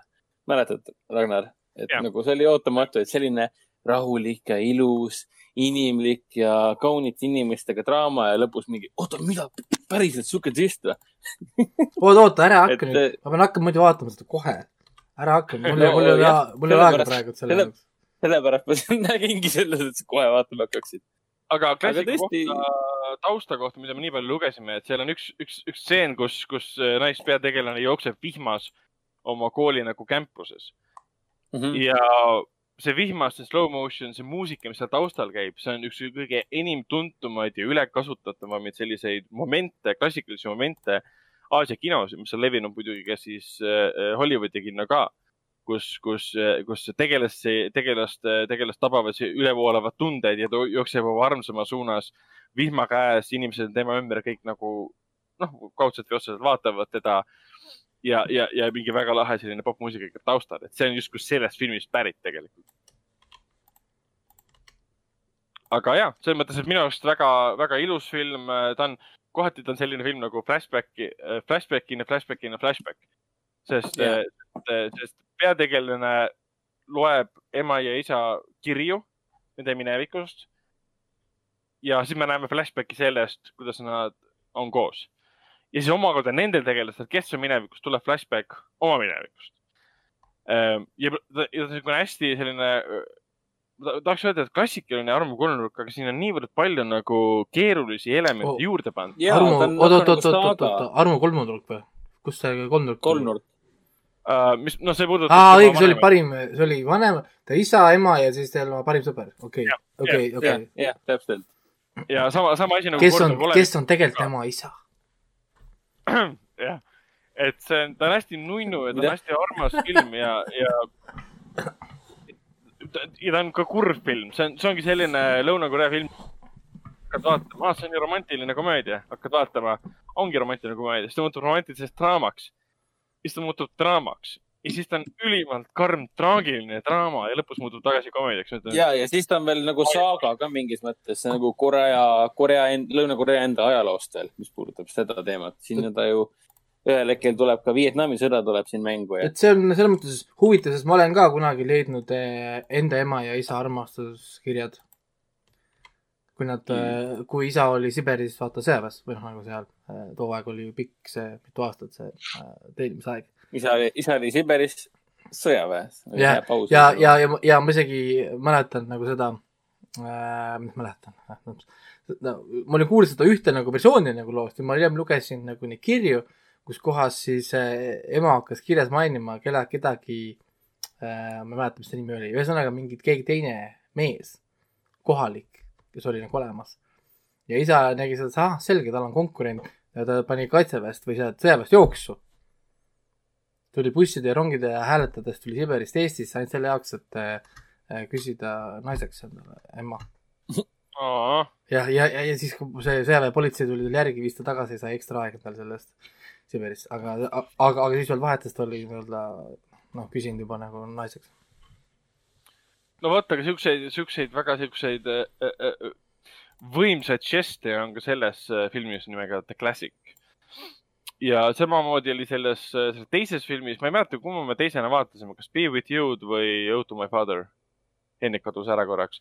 S4: mäletad, Ragnar? et ja. nagu see oli ootamatu, et selline rahulik ja ilus, inimlik ja kaunite inimestega draama ja lõpus mingi, oota, mida päriselt sihuke twist või? *laughs*
S3: oota, oota, ära hakka
S4: Et,
S3: nüüd
S4: äh,,
S3: ma pean hakkama muidu vaatama seda kohe. ära hakka, mul ei,
S4: No
S3: mul ei ole mul ei ole aega praegu selle
S4: selle-
S3: jaoks.
S4: sellepärast ma nägingi selles, et sa kohe vaatama hakkaksid.
S2: Aga klassika
S4: tõesti-
S2: kohta, tausta kohta, mida me nii palju lugesime, et seal on üks, üks, üks stseen, kus, kus äh, naispeategelane jookseb vihmas oma kooli nagu campuses
S4: Mhm.
S2: ja see vihmas, see slow motion, see muusika, mis seal taustal käib, see on üks kõige enim tuntumaid ja ülekasutatavamaid selliseid momente, klassikalisi momente Aasia kinos, mis on levinud muidugi ka siis äh, Hollywoodi kinno ka, kus, kus, kus tegelast, tegelast, tegelast tabavad ülevoolavad tunded ja ta jookseb oma armsama suunas vihma käes, inimesed on tema ümber kõik nagu noh, kaudselt või otseselt vaatavad teda ja, ja, ja mingi väga lahe selline popmuusika ikka taustal, et see on justkui sellest filmist pärit tegelikult. aga ja, selles mõttes, et minu arust väga, väga ilus film, ta on, kohati ta on selline film nagu flashback'i, flashback'ina, flashback'ina, flashback. sest
S4: Jah.
S2: yeah., sest peategelane loeb ema ja isa kirju nende minevikust. ja siis me näeme flashback'i sellest, kuidas nad on koos ja siis omakorda nendel tegelastel, kes on minevikus, tuleb flashback oma minevikust. ja ta ja ta on niisugune hästi selline, ma tahaks öelda, et klassikaline Armo kolmnurk, aga siin on niivõrd palju nagu keerulisi elemente
S3: Oh.
S2: juurde pandud.
S4: on
S3: oot, oot, oot, oot, oot, Armo kolmnurk või? kus see kolmnurk?
S4: kolmnurk.
S2: Uh, mis, noh, see puudutab.
S3: aa, õige, see oli. parim, see oli vanem, ta isa, ema ja siis tema parim sõber, okei, okei, okei.,
S4: jah, täpselt.
S2: ja sama, sama asi nagu.
S3: kes on, kes on tegelikult tema isa? *clears throat*
S2: jah, et see on, ta on hästi nunnu ja ta on hästi armas film ja, ja. ja ta on ka kurb film, see on, see ongi selline Lõuna-Korea film. hakkad vaatama, aa, see on ju romantiline komöödia, hakkad vaatama, ongi romantiline komöödia, siis ta muutub romantilisest draamaks. Siis ta muutub draamaks ja siis ta on ülimalt karm traagiline draama ja lõpus muutub tagasi komöödiaks.
S4: ja, ja siis ta on veel nagu saaga ka mingis mõttes, nagu Korea, Korea, Lõuna-Korea enda ajaloost veel, mis puudutab seda teemat. siin on ta ju, ühel hetkel tuleb ka Vietnami sõda tuleb siin mängu ja
S3: et see on selles mõttes huvitav, sest ma olen ka kunagi leidnud eh, enda ema ja isa armastuskirjad. Kui nad mm., kui isa oli Siberis, vaata sõjaväes või noh, nagu seal, too aeg oli ju pikk see, mitu aastat see äh, teenimisaeg.
S4: isa oli, isa oli Siberis sõjaväes.
S3: ja, ja, ja, ja, ja ma isegi mäletan nagu seda äh,, mis mäletan no,, ma olin kuulnud seda ühte nagu versiooni nagu loost ja ma hiljem lugesin nagu neid kirju, kus kohas siis äh, ema hakkas kirjas mainima kella, kedagi äh,, ma ei mäleta, mis ta nimi oli, ühesõnaga mingi keegi teine mees, kohalik, kes oli nagu olemas. ja isa nägi seda, ah, selge, tal on konkurent ja ta pani kaitseväest või sealt sõjaväest jooksu tuli busside ja rongide ja hääletades tuli Siberist Eestisse ainult selle jaoks, et äh, küsida naiseks endale ema. ja, ja, ja, ja siis, kui see sõjaväepolitsei tuli tal järgi, viis ta tagasi, sai ekstra aega tal sellest Siberist, aga, aga, aga siis veel vahetus ta oli nii-öelda noh, küsinud juba nagu naiseks.
S2: No vot, aga siukseid, siukseid väga siukseid äh, äh, võimsaid žeste on ka selles äh, filmis nimega The Classic. ja samamoodi oli selles, äh, selles teises filmis, ma ei mäleta, kumma me teisena vaatasime, kas Be with you'd või Go to my father. Hendrik kadus ära korraks,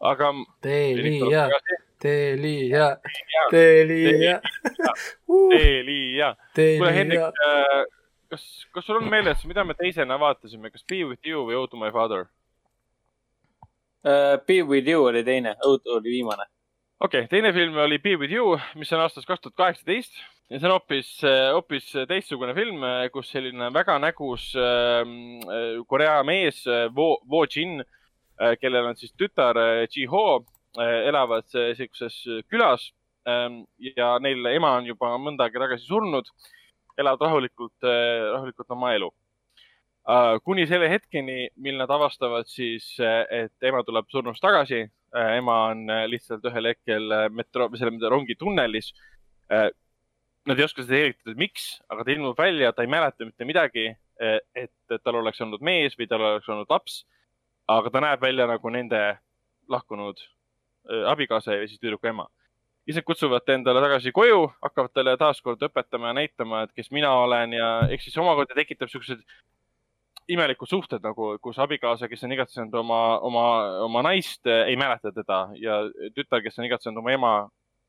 S2: aga.
S3: Telia, Telia, Telia,
S2: Telia. kuule, Hendrik kas, kas sul on meeles, mida me teisena vaatasime, kas Be with you või Go to my father? *laughs*
S4: Uh, Be with you oli teine, Õud oli viimane.
S2: okei okay,, teine film oli Be with you, mis on aastast kaks tuhat kaheksateist ja see on hoopis, hoopis teistsugune film, kus selline väga nägus äh, Korea mees äh, Wo, Wo Jin äh,, kellel on siis tütar äh, Ji Ho äh,, elavad äh, siukses külas äh, ja neil ema on juba mõnda aega tagasi surnud, elavad rahulikult äh,, rahulikult oma elu äh,. Kuni selle hetkeni, mil nad avastavad siis, et ema tuleb surnust tagasi äh,. ema on äh, lihtsalt ühel hetkel äh, metro, selle rongi tunnelis äh,. Nad ei oska seda selgitada, miks, aga ta ilmub välja, ta ei mäleta mitte midagi, et tal oleks olnud mees või tal oleks olnud laps. aga ta näeb välja nagu nende lahkunud äh, abikaasa ja siis tüdruku ema. isad kutsuvad ta endale tagasi koju, hakkavad talle taaskord õpetama ja näitama, et kes mina olen ja ehk siis omakorda tekitab siuksed imelikud suhted nagu, kus abikaasa, kes on igatsenud oma, oma, oma naist, ei mäleta teda ja tütar, kes on igatsenud oma ema,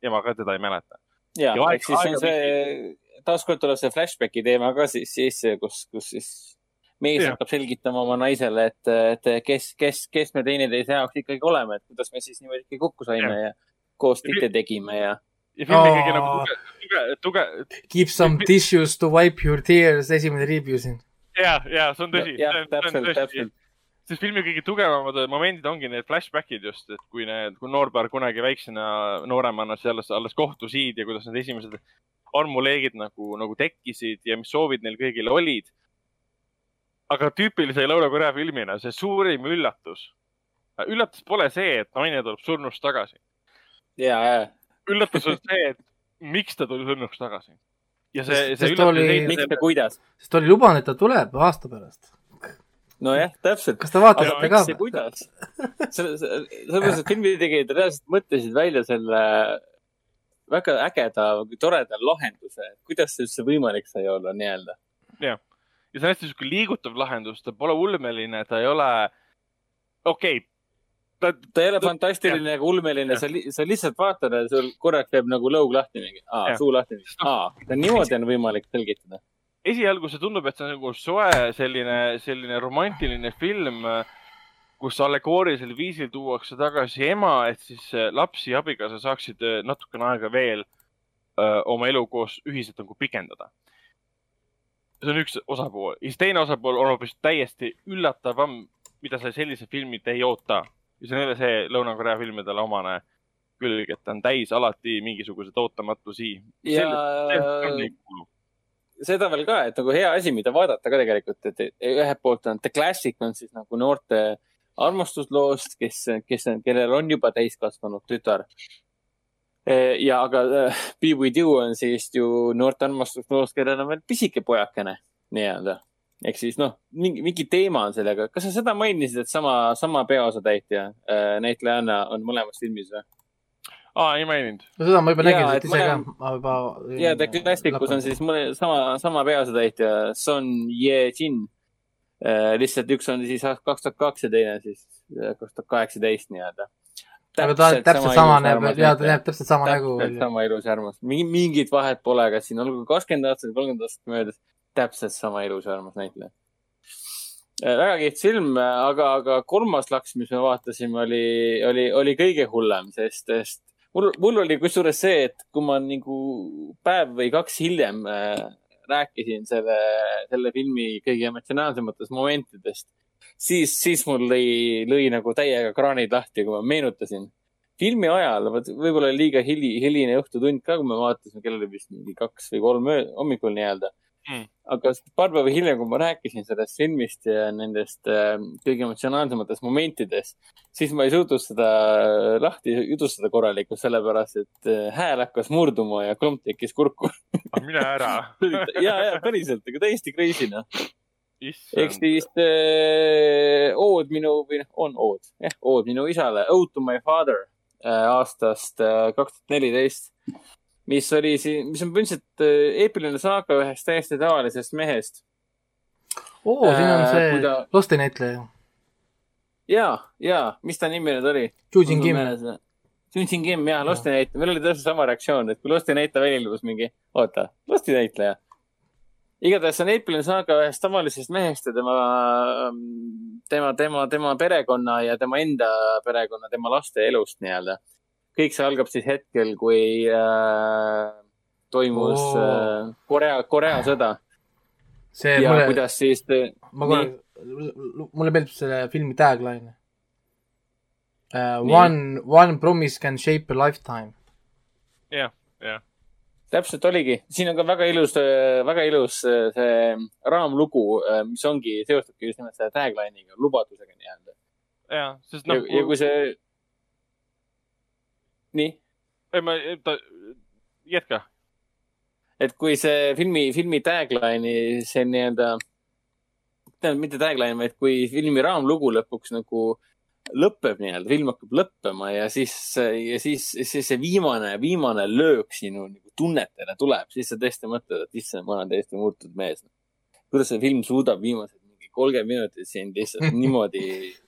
S2: ema ka teda ei mäleta.
S4: ja
S2: Ja, aeg-
S4: ehk siis on see, taaskord tuleb see flashbacki teema ka siis, siis kus, kus siis mees
S2: Jah.
S4: hakkab selgitama oma naisele, et, et kes, kes, kes me teineteise jaoks ikkagi oleme, et kuidas me siis niimoodi ikkagi kokku saime ja koos titte tegime ja.
S2: ja filmi
S3: Aa.
S2: kõige nagu tuge, tuge, tuge,
S3: Keep some tissues to wipe your tears, esimene review siin.
S2: ja, ja see on tõsi.
S4: jah, täpselt, täpselt.
S2: sest filmi kõige tugevamad momendid ongi need flashbackid just, et kui need, kui noorpäev kunagi väiksena, nooremana siis alles, alles kohtusid ja kuidas need esimesed armuleegid nagu, nagu tekkisid ja mis soovid neil kõigil olid. aga tüüpilise Lõuna-Korea filmina see suurim üllatus, üllatus pole see, et naine tuleb surnust tagasi.
S4: ja, ja,
S2: üllatus on see, et miks ta tuli surnust tagasi. Ja see, see üllatus
S3: oli-
S2: seisnes
S4: miks ja kuidas.
S3: sest oli lubanud, et ta tuleb aasta pärast.
S4: nojah, täpselt.
S3: kas te vaatasite ka
S4: miks ja? kuidas? selle, sellepärast, et filmitegijad reaalselt mõtlesid välja selle väga ägeda, toreda lahenduse, kuidas see üldse võimalik sai olla nii-öelda.
S2: ja see on hästi sihuke liigutav lahendus, ta pole ulmeline, ta ei ole, okei okay,, ta,
S4: ta ei ole fantastiline ega ulmeline, sa, sa lihtsalt vaatad ja sul korraks jääb nagu lõug lahti mingi, suu lahti mingi, aa, niimoodi on võimalik selgitada.
S2: esialgu see tundub, et see on nagu soe selline, selline romantiline film, kus allegoorilisel viisil tuuakse tagasi ema, et siis äh, laps ja abikaasa saaksid äh, natukene aega veel öö, oma elu koos ühiselt nagu pikendada. see on üks osapool siis teine osapool on hoopis täiesti üllatavam, mida sa selliselt filmilt ei oota. Ja see on jälle see Lõuna-Korea filmidele omane külg, et ta on täis alati mingisuguseid ootamatusi.
S4: ja seda veel ka, et nagu hea asi, mida vaadata ka tegelikult, et ühelt poolt on The Classic on siis nagu noorte armastusloost, kes, kes, kellel on juba täiskasvanud tütar. ja aga äh, Be With You on siis ju noorte armastusloost, kellel on veel pisike pojakene nii-öelda. Ehk siis noh, mingi, mingi teema on sellega. kas sa seda mainisid, et sama, sama peaosatäitja äh, näitlejanna on mõlemas filmis või?
S2: aa, ei maininud.
S3: no seda ma juba nägin
S4: et
S3: ise ka
S4: mõlem-,
S3: ma juba.
S4: ja The Classicus on siis mõle, sama, sama peaosatäitja Son Ye-jin. lihtsalt üks on siis kaks tuhat kaks ja teine siis äh, kaks tuhat kaheksateist nii-öelda.
S3: aga ta täpselt sama näeb, jaa, ta näeb täpselt sama nägu
S4: täpselt. sama ilus ja armas. mingit vahet pole, kas siin olgu kakskümmend aastat või kolmkümmend aastat möödas, täpselt sama ilus ja armas näitleja. väga kihvt film, aga, aga kolmas laks, mis me vaatasime, oli, oli, oli kõige hullem, sest, sest mul, mul oli kusjuures see, et kui ma nagu päev või kaks hiljem äh, rääkisin selle, selle filmi kõige emotsionaalsematest momentidest, siis, siis mul lõi, lõi nagu täiega kraanid lahti, kui ma meenutasin. filmi ajal, võib-olla liiga hili, hiline õhtutund ka, kui me vaatasime, kell oli vist mingi kaks või kolm öö- hommikul nii-öelda
S2: Mm.
S4: aga paar päeva hiljem, kui ma rääkisin sellest filmist ja nendest äh, kõige emotsionaalsematest momentidest, siis ma ei suutnud seda lahti jutustada korralikult, sellepärast et äh, hääl hakkas murduma ja klomp tekkis kurku.
S2: mine ära.
S4: ja, ja päriselt, aga täiesti crazy noh. ehk siis äh, ood minu või noh, on ood, jah, ood minu isale, Ode to my father äh, aastast äh, kaks tuhat neliteist, mis oli siin, mis on põhimõtteliselt äh, eepiline saaga ühest täiesti tavalisest mehest.
S3: oo, siin on
S4: Äh,
S3: see
S4: kui ta-
S3: laste näitleja.
S4: ja, ja, mis ta nimi nüüd oli?
S3: Jujin Kim.
S4: Junjin Kim, jah, Losti näitleja, meil oli täpselt sama reaktsioon, et kui Losti näitleja välja ilmus mingi, oota, Losti näitleja. igatahes see on eepiline saaga ühest tavalisest mehest ja tema, tema, tema, tema perekonna ja tema enda perekonna, tema laste elust nii-öelda. Kõik see algab siis hetkel, kui äh, toimus oh. äh, Korea, Korea sõda
S3: see
S4: ja
S3: mulle,
S4: kuidas siis te,
S3: ma korra, mulle meeldib selle filmi tagline uh,. One, one promise can shape a lifetime.
S2: jah, jah.
S4: täpselt oligi, siin on ka väga ilus, väga ilus äh, see raamlugu, mis ongi, seostabki just nimelt selle tagline'iga, lubadusega nii-öelda.
S2: jah, sest
S4: ja
S2: noh,
S4: ja kui see, nii,
S2: ei ma, ta, jätka.
S4: et kui see filmi, filmi tagline'i see nii-öelda, tähendab mitte tagline, vaid kui filmi raamlugu lõpuks nagu lõpeb nii-öelda, film hakkab lõppema ja siis, ja siis, siis see viimane, viimane löök sinu nagu tunnetele tuleb, siis sa tõesti mõtled, et issand, ma olen täiesti muutunud mees. kuidas see film suudab viimased mingi kolmkümmend minutit sind lihtsalt niimoodi,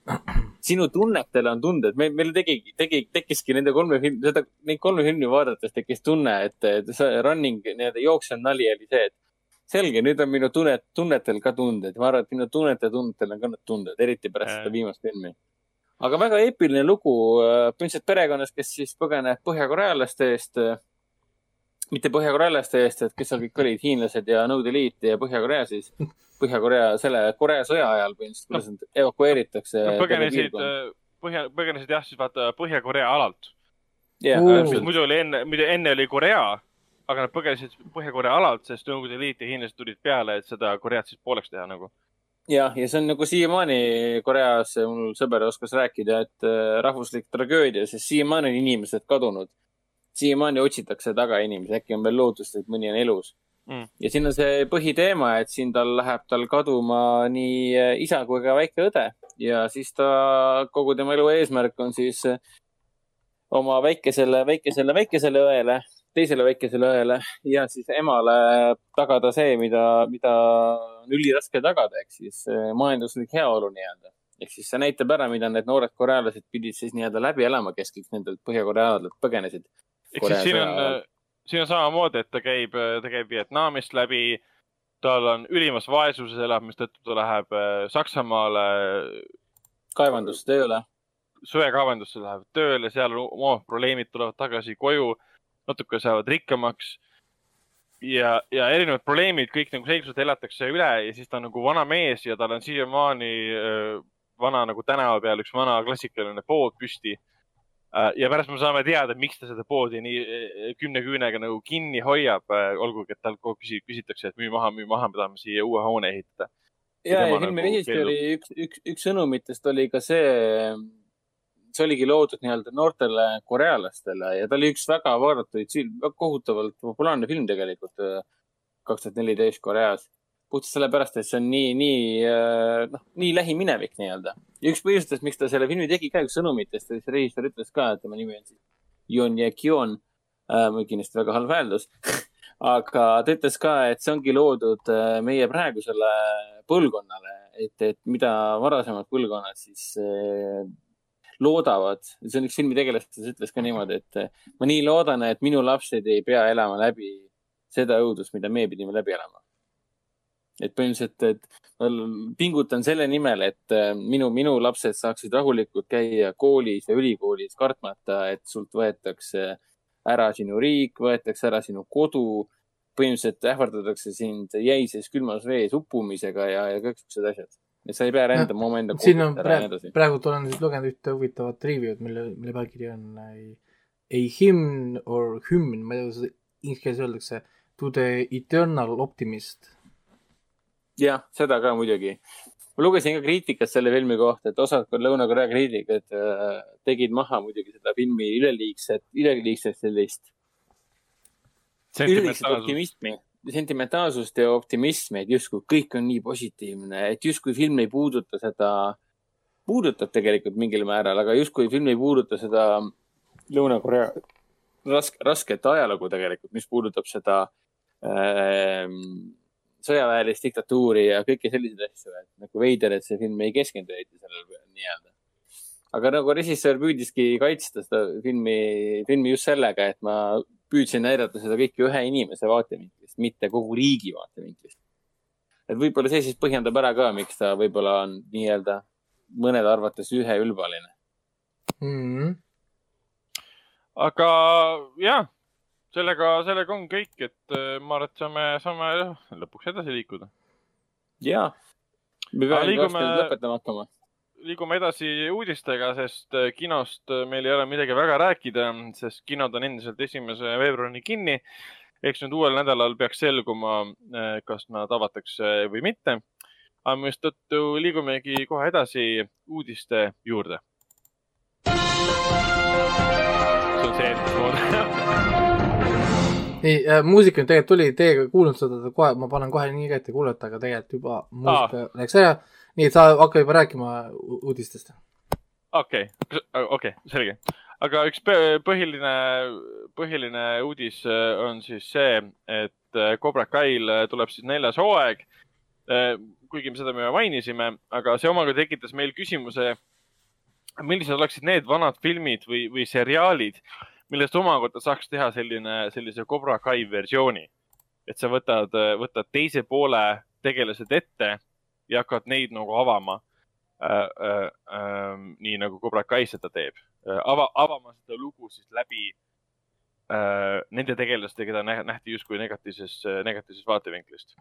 S4: *laughs* sinu tunnetele on tunded, meil, meil tegi, tegi, tekkiski nende kolme filmi, seda, neid kolme filmi vaadates tekkis tunne, et, et see running, nii-öelda jooksev nali oli see, et selge, nüüd on minu tunnet, tunnetel ka tunded. ma arvan, et minu tunnete tunnetel on ka need tunded, eriti pärast seda viimast filmi. aga väga eepiline lugu, põhimõtteliselt perekonnas, kes siis põgeneb põhjakorealaste eest. mitte põhjakorealaste eest, et kes seal kõik olid, hiinlased ja Nõukogude Liit ja Põhja-Korea siis. *laughs* Põhja-Korea, selle Korea sõja ajal põhimõtteliselt, kuidas nad evakueeritakse.
S2: Nad põgenesid, põhja, põgenesid jah, siis vaata Põhja-Korea alalt.
S3: Oo.
S2: mis muidu oli enne, muidu enne oli Korea, aga nad põgenesid Põhja-Korea alalt, sest Nõukogude Liit ja hiinlased tulid peale, et seda Koreat siis pooleks teha nagu.
S4: jah, ja see on nagu siiamaani Koreas, mul sõber oskas rääkida, et äh, rahvuslik tragöödia, sest siiamaani on inimesed kadunud. siiamaani otsitakse taga inimesi, äkki on veel lootust, et mõni on elus
S2: Mm.
S4: ja siin on see põhiteema, et siin tal läheb tal kaduma nii äh, isa kui ka väike õde ja siis ta, kogu tema elu eesmärk on siis äh, oma väikesele, väikesele, väikesele õele, teisele väikesele õele ja siis emale tagada see, mida, mida on üliraske tagada, ehk siis äh, majanduslik heaolu nii-öelda. ehk siis see näitab ära, mida need noored korealased pidid siis nii-öelda läbi elama, kes kõik nendelt põhjakorealadelt põgenesid.
S2: ehk siis siin on siin on samamoodi, et ta käib, ta käib Vietnamist läbi, tal on ülimas vaesuses elab, mistõttu ta läheb äh, Saksamaale
S4: kaevandustööle.
S2: söekaevandusse läheb tööle, seal on omad probleemid, tulevad tagasi koju, natuke saavad rikkamaks. ja, ja erinevad probleemid kõik nagu selgelt elatakse üle ja siis ta on nagu vana mees ja tal on siiamaani äh, vana nagu tänava peal üks vana klassikaline pood püsti. Ja pärast me saame teada, miks ta seda poodi nii äh, kümne küünega nagu kinni hoiab, olgugi et tal kogu aeg küsi- küsitakse, et müü maha, müü maha, me tahame siia uue hoone ehitada.
S4: ja, ja filmi
S2: nagu
S4: režissööri
S2: keeldub.
S4: üks, üks, üks sõnumitest oli ka see, see oligi loodud nii-öelda noortele korealastele ja ta oli üks väga vaadatuid, kohutavalt populaarne film tegelikult äh, kaks tuhat neliteist Koreas. Puhtalt sellepärast, et see on nii, nii, noh, nii lähiminevik nii-öelda. ja üks põhjustest, miks ta selle filmi tegi ka, üks sõnumitest, see režissöör ütles ka, et tema nimi on siis Yon Ye Kyon äh,. mul kindlasti väga halb hääldus *laughs* aga ta ütles ka, et see ongi loodud äh, meie praegusele põlvkonnale, et, et mida varasemad põlvkonnad siis äh, loodavad, see on üks filmi tegelastest ütles ka niimoodi, et äh, ma nii loodan, et minu lapsed ei pea elama läbi seda õudust, mida me pidime läbi elama. Et põhimõtteliselt, et pingutan selle nimel, et äh, minu, minu lapsed saaksid rahulikult käia koolis ja ülikoolis, kartmata, et sult võetakse ära sinu riik, võetakse ära sinu kodu, põhimõtteliselt ähvardatakse sind jäises külmas vees uppumisega ja, ja kõik siuksed asjad. et sa ei pea rändama omaenda
S3: siin on
S4: kodust ära ja nii
S3: praegu,
S4: edasi.
S3: praegu olen lugenud ühte huvitavat review'd, mille, mille pealkiri on äh, A hymn or hymn, ma ei tea, kuidas seda inglise keeles öeldakse, to the eternal optimist.
S4: jah, seda ka muidugi. ma lugesin ka kriitikat selle filmi kohta, et osad Lõuna-Korea kriitikud äh, tegid maha muidugi seda filmi üleliigset, üleliigset sellist, üleliigset optimismi. sentimentaalsust ja optimismi, et justkui kõik on nii positiivne, et justkui film ei puuduta seda, puudutab tegelikult mingil määral, aga justkui film ei puuduta seda Lõuna-Korea raske, rasket ajalugu tegelikult, mis puudutab seda ähm, sõjaväelist diktatuuri ja kõiki selliseid asju, et nagu veider, et see film ei keskendu eriti sellele nii-öelda. aga nagu režissöör püüdiski kaitsta seda filmi, filmi just sellega, et ma püüdsin näidata seda kõike ühe inimese vaatevinklist, mitte kogu riigi vaatevinklist. et võib-olla see siis põhjendab ära ka, miks ta võib-olla on nii-öelda mõnede arvates üheülbaline.
S3: mm. -hmm.
S2: aga jah, sellega, sellega on kõik, et äh, ma arvan, et saame, saame lõpuks edasi liikuda.
S4: ja, me peame
S2: liigume-
S4: lõpetama hakkama.
S2: liigume edasi uudistega, sest äh, kinost äh, meil ei ole midagi väga rääkida, sest kinod on endiselt esimese veebruarini kinni. eks nüüd uuel nädalal peaks selguma, kas nad avatakse või mitte. aga mistõttu liigumegi kohe edasi uudiste juurde. see on see, mismoodi.
S3: Nii äh,, muusika nüüd tegelikult tuli, teiega ei kuulnud seda kohe, ma panen kohe nii kätte kuulata, aga tegelikult juba muusika ah. läks ära. nii, et sa hakka juba rääkima uudistest.
S2: okei, okei, selge. aga üks põ- põhiline, põhiline uudis äh, on siis see, et äh, Cobra Kai'l äh, tuleb siis neljas hooaeg. kuigi me seda juba mainisime, aga see omakorda tekitas meil küsimuse, millised oleksid need vanad filmid või, või seriaalid, millest omakorda saaks teha selline, sellise Cobra Kai versiooni. et sa võtad, võtad teise poole tegelased ette ja hakkad neid nagu avama äh,. Äh, äh, nii nagu Cobra Kai seda teeb äh,. ava, avama seda lugu siis läbi äh, nende tegelastega, keda nä- nähti justkui negatiivses, negatiivsest vaatevinklist.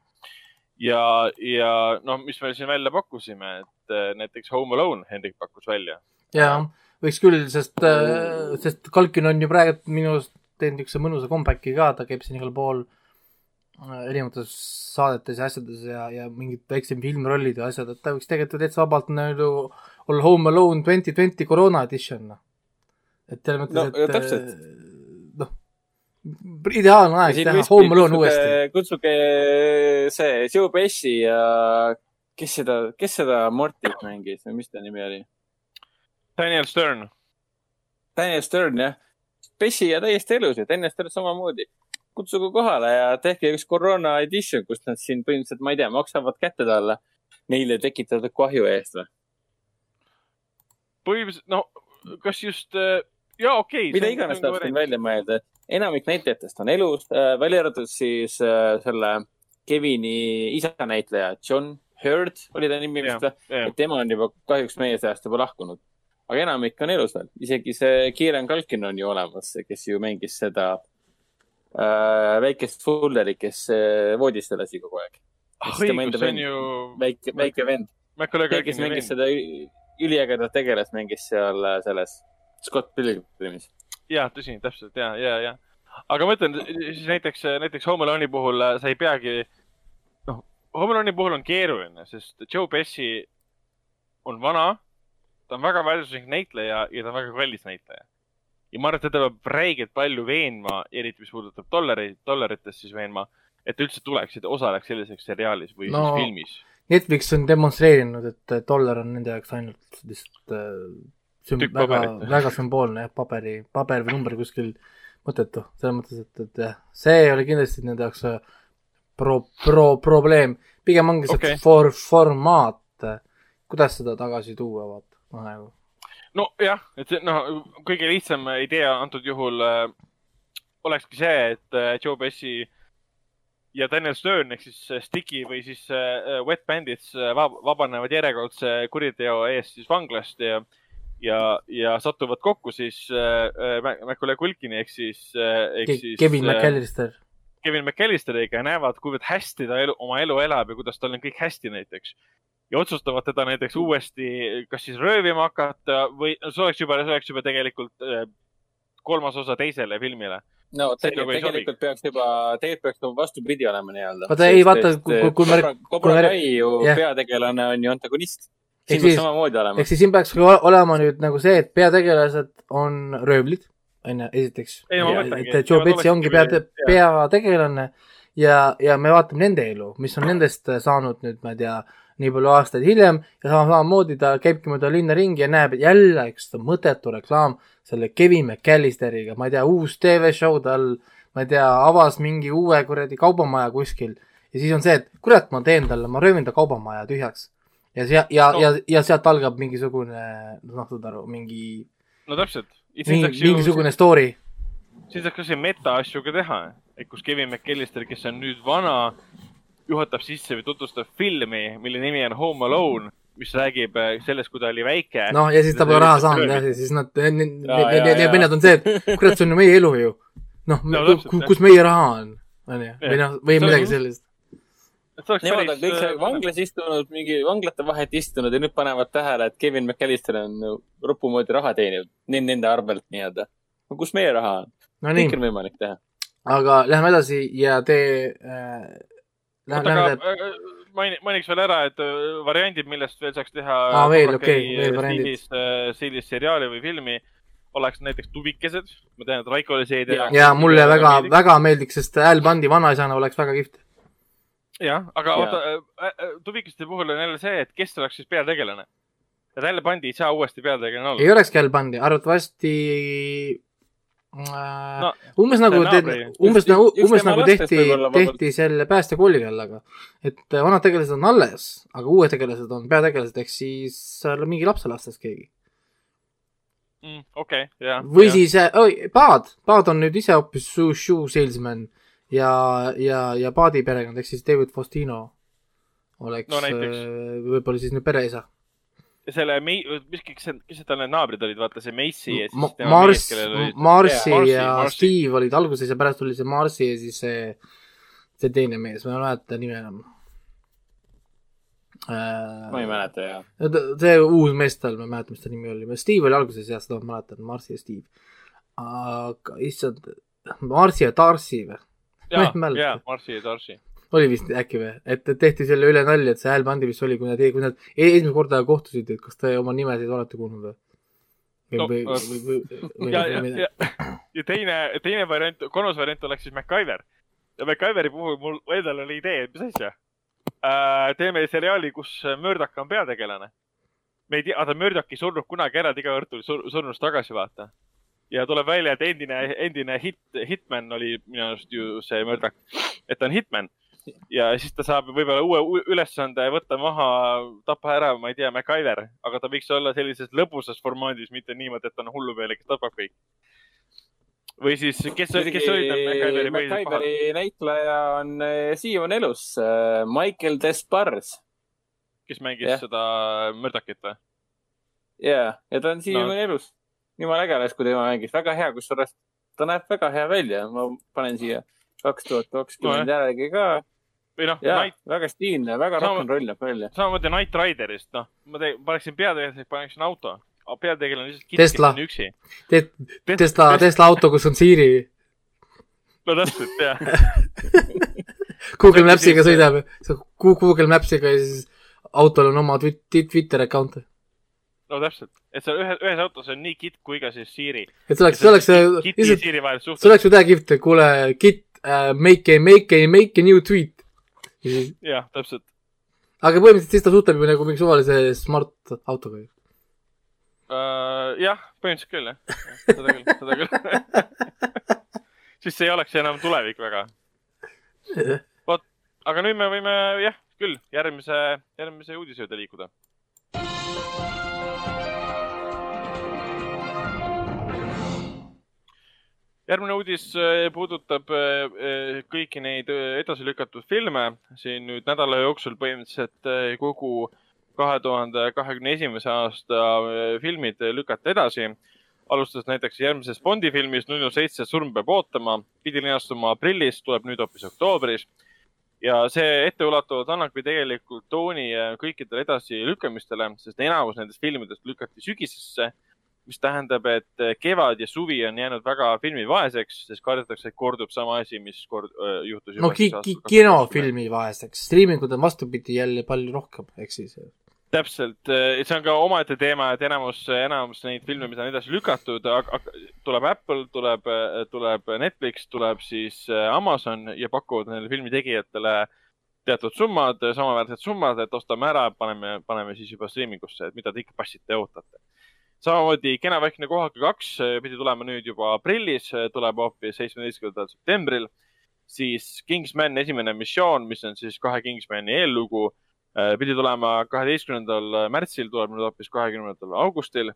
S2: ja, ja noh, mis me siin välja pakkusime, et äh, näiteks Home Alone Hendrik pakkus välja.
S3: ja võiks küll, sest äh,, sest Kalkin on ju praegu minu arust teinud niisuguse mõnusa comeback'i ka, ta käib siin igal pool äh, erinevates saadetes ja asjades ja, ja mingid väiksem filmrollid ja asjad, et ta võiks tegelikult täitsa vabalt nagu olla Home Alone twenty twenty koroona edition, noh. et selles mõttes
S4: No,
S3: et äh, noh, ideaalne aeg teha Home Alone uuesti.
S4: kutsuge see Joe Pesci ja kes seda, kes seda Mortit mängis või mis ta nimi oli?
S2: Daniel Stern.
S4: Daniel Stern jah. Pesci ja täiesti elus ja Daniel Stern samamoodi. kutsuge kohale ja tehke üks koroona edition, kus nad siin põhimõtteliselt, ma ei tea, maksavad kätte talle neile tekitatud kahju eest või?
S2: põhimõtteliselt, no kas just, ja okei okay,.
S4: mida iganes tahab siin välja mõelda. enamik näitlejatest on elus, välja arvatud siis äh, selle Kevini isa näitleja John Hurt oli ta nimi vist või? tema on juba kahjuks meie seast juba lahkunud. Aga enamik on elus veel, isegi see Kieran Kalkin on ju olemas, kes ju mängis seda äh, väikest Fullerit, kes äh, voodisse lasi kogu aeg.
S2: ah õigus, see on ju
S4: väike, väike vend,
S2: Macaulay
S4: kes mängis seda üliägedat tegelast, mängis seal äh, selles Scott Pilgrimis.
S2: ja tõsi, täpselt ja, ja, ja. aga ma ütlen siis näiteks, näiteks Home Alone'i puhul äh, sa ei peagi, noh, Home Alone'i puhul on keeruline, sest Joe Pesci on vana, ta on väga väärtuslik näitleja ja ta on väga kallis näitleja. ja ma arvan, et teda peab räigelt palju veenma, eriti mis puudutab dollareid, dollaritest siis veenma, et ta üldse tuleks ja osaleks sellises seriaalis või no. Filmis.
S3: Netflix on demonstreerinud, et dollar on nende jaoks ainult lihtsalt äh, süm-
S2: Tükk
S3: väga
S2: paberit.,
S3: väga sümboolne jah, paberi, paber või number kuskil mõttetu, selles mõttes, et, et jah, see ei ole kindlasti nende jaoks äh, pro-, pro-, probleem. pigem ongi see okay. for-, formaat, kuidas seda tagasi tuua, vaata, nagu.
S2: nojah, et see noh, kõige lihtsam idee antud juhul äh, olekski see, et äh, Joe Pesci ja Daniel Stern ehk siis äh, Sticky või siis äh, Wet Bandits äh, vab vabanevad järjekordse kuriteo eest siis vanglast ja ja, ja satuvad kokku siis äh, äh, Macaulay Culkini ehk siis äh,, ehk siis
S3: Kevin McAllister.
S2: Kevin McAllisteriga ja näevad, kuivõrd hästi ta elu, oma elu elab ja kuidas tal on kõik hästi näiteks. Ja otsustavad teda näiteks uuesti kas siis röövima hakata või no, see oleks juba, see oleks juba tegelikult äh, kolmas osa teisele filmile.
S4: no tegelikult,
S2: nagu
S4: tegelikult peaks juba, tegelikult peaks juba vastupidi olema nii-öelda.
S3: Vaata, ei, vaata, kui- kui- kui me-
S4: Cobra Kai ju
S3: jah.
S4: peategelane on ju antagonist.
S3: Ehk
S4: siin peaks
S3: siis-
S4: samamoodi olema
S3: ehk. siis siin peaks olema nüüd nagu see, et peategelased on röövlid, onju, esiteks et
S2: et
S3: Joe Pesci ongi pea peategelane ja, ja me vaatame nende elu, mis on nendest äh, saanud nüüd, ma ei tea, nii palju aastaid hiljem ja sama, samamoodi ta käibki mööda linna ringi ja näeb et jälle üks mõttetu reklaam selle Kevin McAllisteriga, ma ei tea, uus tv-show tal, ma ei tea, avas mingi uue kuradi kaubamaja kuskil ja siis on see, et kurat, ma teen talle, ma röövin ta kaubamaja tühjaks. ja see ja
S2: No.
S3: ja, ja sealt algab mingisugune, noh, saad aru, mingi,
S2: no täpselt.
S3: mingi, mingisugune story.
S2: siin saaks kasvõi meta asju ka teha, et kus Kevin McAllister, kes on nüüd vana, juhatab sisse või tutvustab filmi, mille nimi on Home Alone, mis räägib äh, sellest, kui ta oli väike.
S3: noh, ja siis ta pole raha saanud jah, ja siis nad, need vennad on see, et kurat, see on ju meie elu ju. noh
S2: No
S3: no, kus meie raha on, onju, või noh, või midagi sellist.
S4: Nemad on kõik seal vanglas istunud, mingi vanglate vahet istunud ja nüüd panevad tähele, et Kevin McAllister on rupu moodi raha teeninud. Nende arvelt nii-öelda. kus meie raha on?
S3: no nii
S4: kõike, on võimalik teha.
S3: aga lähme edasi ja te äh,.
S2: oota,
S3: Lähme
S2: aga äh, maini-, mainiks veel ära, et äh, variandid, millest veel saaks teha.
S3: Aa, veel, okei, veel variandid.
S2: stiilis, stiilis seriaali või filmi oleks näiteks Tubikesed. ma tean, et Raikole see idee.
S3: ja mulle väga, väga meeldiks, sest Al Bundi vanaisana oleks väga kihvt.
S2: jah, aga
S4: Jaa.
S2: oota, Tubikeste puhul on jälle see, et kes oleks siis peategelane. ja talle pandi ei saa uuesti peategelane olla.
S3: ei olekski Al Bundi, arvatavasti äh,
S2: No,
S3: no, umbes nagu umbes nagu, umbes nagu tehti tehti selle päästekooli peal, aga et äh, vanad tegelased on alles, aga uued tegelased on peategelased, ehk siis seal on mingi lapselastest keegi.
S2: Mm, okei, jah.
S3: või siis äh,, oi, Paad, Paad on nüüd ise hoopis shoe, shoe salesman ja, ja, ja Paadi perekond ehk siis David Faustino oleks
S2: No näiteks.
S3: äh, võib-olla siis nüüd pereisa.
S2: selle, mis, kes, kes tal need naabrid olid, vaata see Macy ja siis tema
S3: Mars
S2: mees.
S3: Marsi
S2: Jaa, Marsi,
S3: ja
S2: Marsi.
S3: Steve olid alguses ja pärast tuli see Marsi ja siis see, see teine mees, ma ei mäleta nime enam.
S4: ma ei mäleta ja.
S3: see uus mees tal, ma ei mäleta, mis ta nimi oli, Steve oli alguses jah, seda ma mäletan, Marsi ja Steve. aga issand, Marsi ja Darcy või? ma
S2: ja
S3: ei, mäleta.
S2: ja Marsi ja Darcy.
S3: Oli vist äkki või, et et tehti selle üle nalja, et see Al Bundy vist oli, kui nad, kui nad e- esimest korda kohtusid, et kas te oma nimesid olete kuulnud või? või
S2: No,
S3: või,
S2: äh,
S3: või, või, või,
S2: ja, ja,
S3: või,
S2: ja, ja teine, teine variant, kolmas variant oleks siis MacGyver. ja MacGyveri puhul mul endal oli idee, et mis asja äh,. teeme seriaali, kus Murdoch on peategelane. me ei tea, vaata Murdoch ei surnud kunagi ära, ta iga kord tuli sur surnust tagasi, vaata. ja tuleb välja, et endine, endine hit, hitman oli minu arust ju see Murdoch, et ta on hitman ja siis ta saab võib-olla uue ülesande võtta maha, tappa ära, ma ei tea, MacGyver, aga ta võiks olla sellises lõbusas formaadis, mitte niimoodi, et on hullumeele, kes tapab kõik. või siis, kes, kes olid need MacGyveri põhilised pahad?
S4: Näitleja on eh, siiamaani elus, Michael Despars.
S2: kes mängis
S4: Jah.
S2: seda Murdochit või?
S4: ja, ja ta on siiamaani elus. jumala äge oleks, kui tema mängis, väga hea, kusjuures ta näeb väga hea välja, ma panen siia kaks tuhat kakskümmend järgi ka.
S2: Või noh, Night,
S4: väga stiilne, väga
S2: Sama-
S4: rock n roll näeb välja.
S2: samamoodi Night Riderist, noh, ma te- paneksin peategelaseks, paneksin auto. peategelane lihtsalt
S3: Tesla.
S2: on üksi.
S3: Te-, Tesla, Tesla auto, kus on Siri,
S2: no täpselt, *laughs* jah.
S3: Google Maps'iga sõidab, Google Maps'iga ja siis autol on oma twit- twit- Twitter account.
S2: no täpselt, et seal ühes, ühes autos on nii kitt kui ka siis Siiri.
S3: et see oleks, see oleks
S2: Siiri
S3: see oleks ju täiega kihvt, kuule, Git uh,, make a, make a, make a new tweet.
S2: jah, täpselt.
S3: aga põhimõtteliselt siis ta suhtleb ju nagu mingi suvalise smart autoga ju.
S2: Uh, jah, põhimõtteliselt küll jah, seda küll, seda küll. *laughs* siis see ei oleks enam tulevik väga. vot, aga nüüd me võime jah, küll järgmise, järgmise uudise juurde liikuda. Järgmine uudis eh, puudutab eh, eh, kõiki neid edasi lükatud filme. Siin nüüd nädala jooksul põhimõtteliselt kogu kahe tuhande kahekümne esimese aasta filmid lükati edasi. Alustades näiteks järgmisest Bondi filmist null seitse Surm peab ootama, pidi linastuma aprillis, tuleb nüüd hoopis oktoobris. ja see etteulatuvalt annabki tegelikult tooni kõikidele edasilükkamistele, sest enamus nendest filmidest lükati sügisesse, mis tähendab, et eh, kevad ja suvi on jäänud väga filmivaeseks, sest kardetakse, et kordub sama asi, mis kord öö, juhtus
S3: no ki-, ki-, kinofilmi vaeseks, striimingud on vastupidi jälle palju rohkem, ehk siis.
S2: täpselt, see on ka omaette teema, et enamus, enamus neid filme, mida on edasi lükatud, tuleb Apple, tuleb, tuleb Netflix, tuleb siis äh, Amazon ja pakuvad neile filmi tegijatele teatud summad, samaväärsed summad, et ostame ära, paneme, paneme siis juba striimingusse, et mida te ikka passite ja ootate. Samamoodi Kena väikene kohake kaks äh, pidi tulema nüüd juba aprillis, tuleb hoopis seitsmeteistkümnendal septembril. siis Kingsman esimene missioon, mis on siis kahe Kingsmani eellugu, pidi tulema kaheteistkümnendal märtsil, tuleb nüüd hoopis kahekümnendal augustil.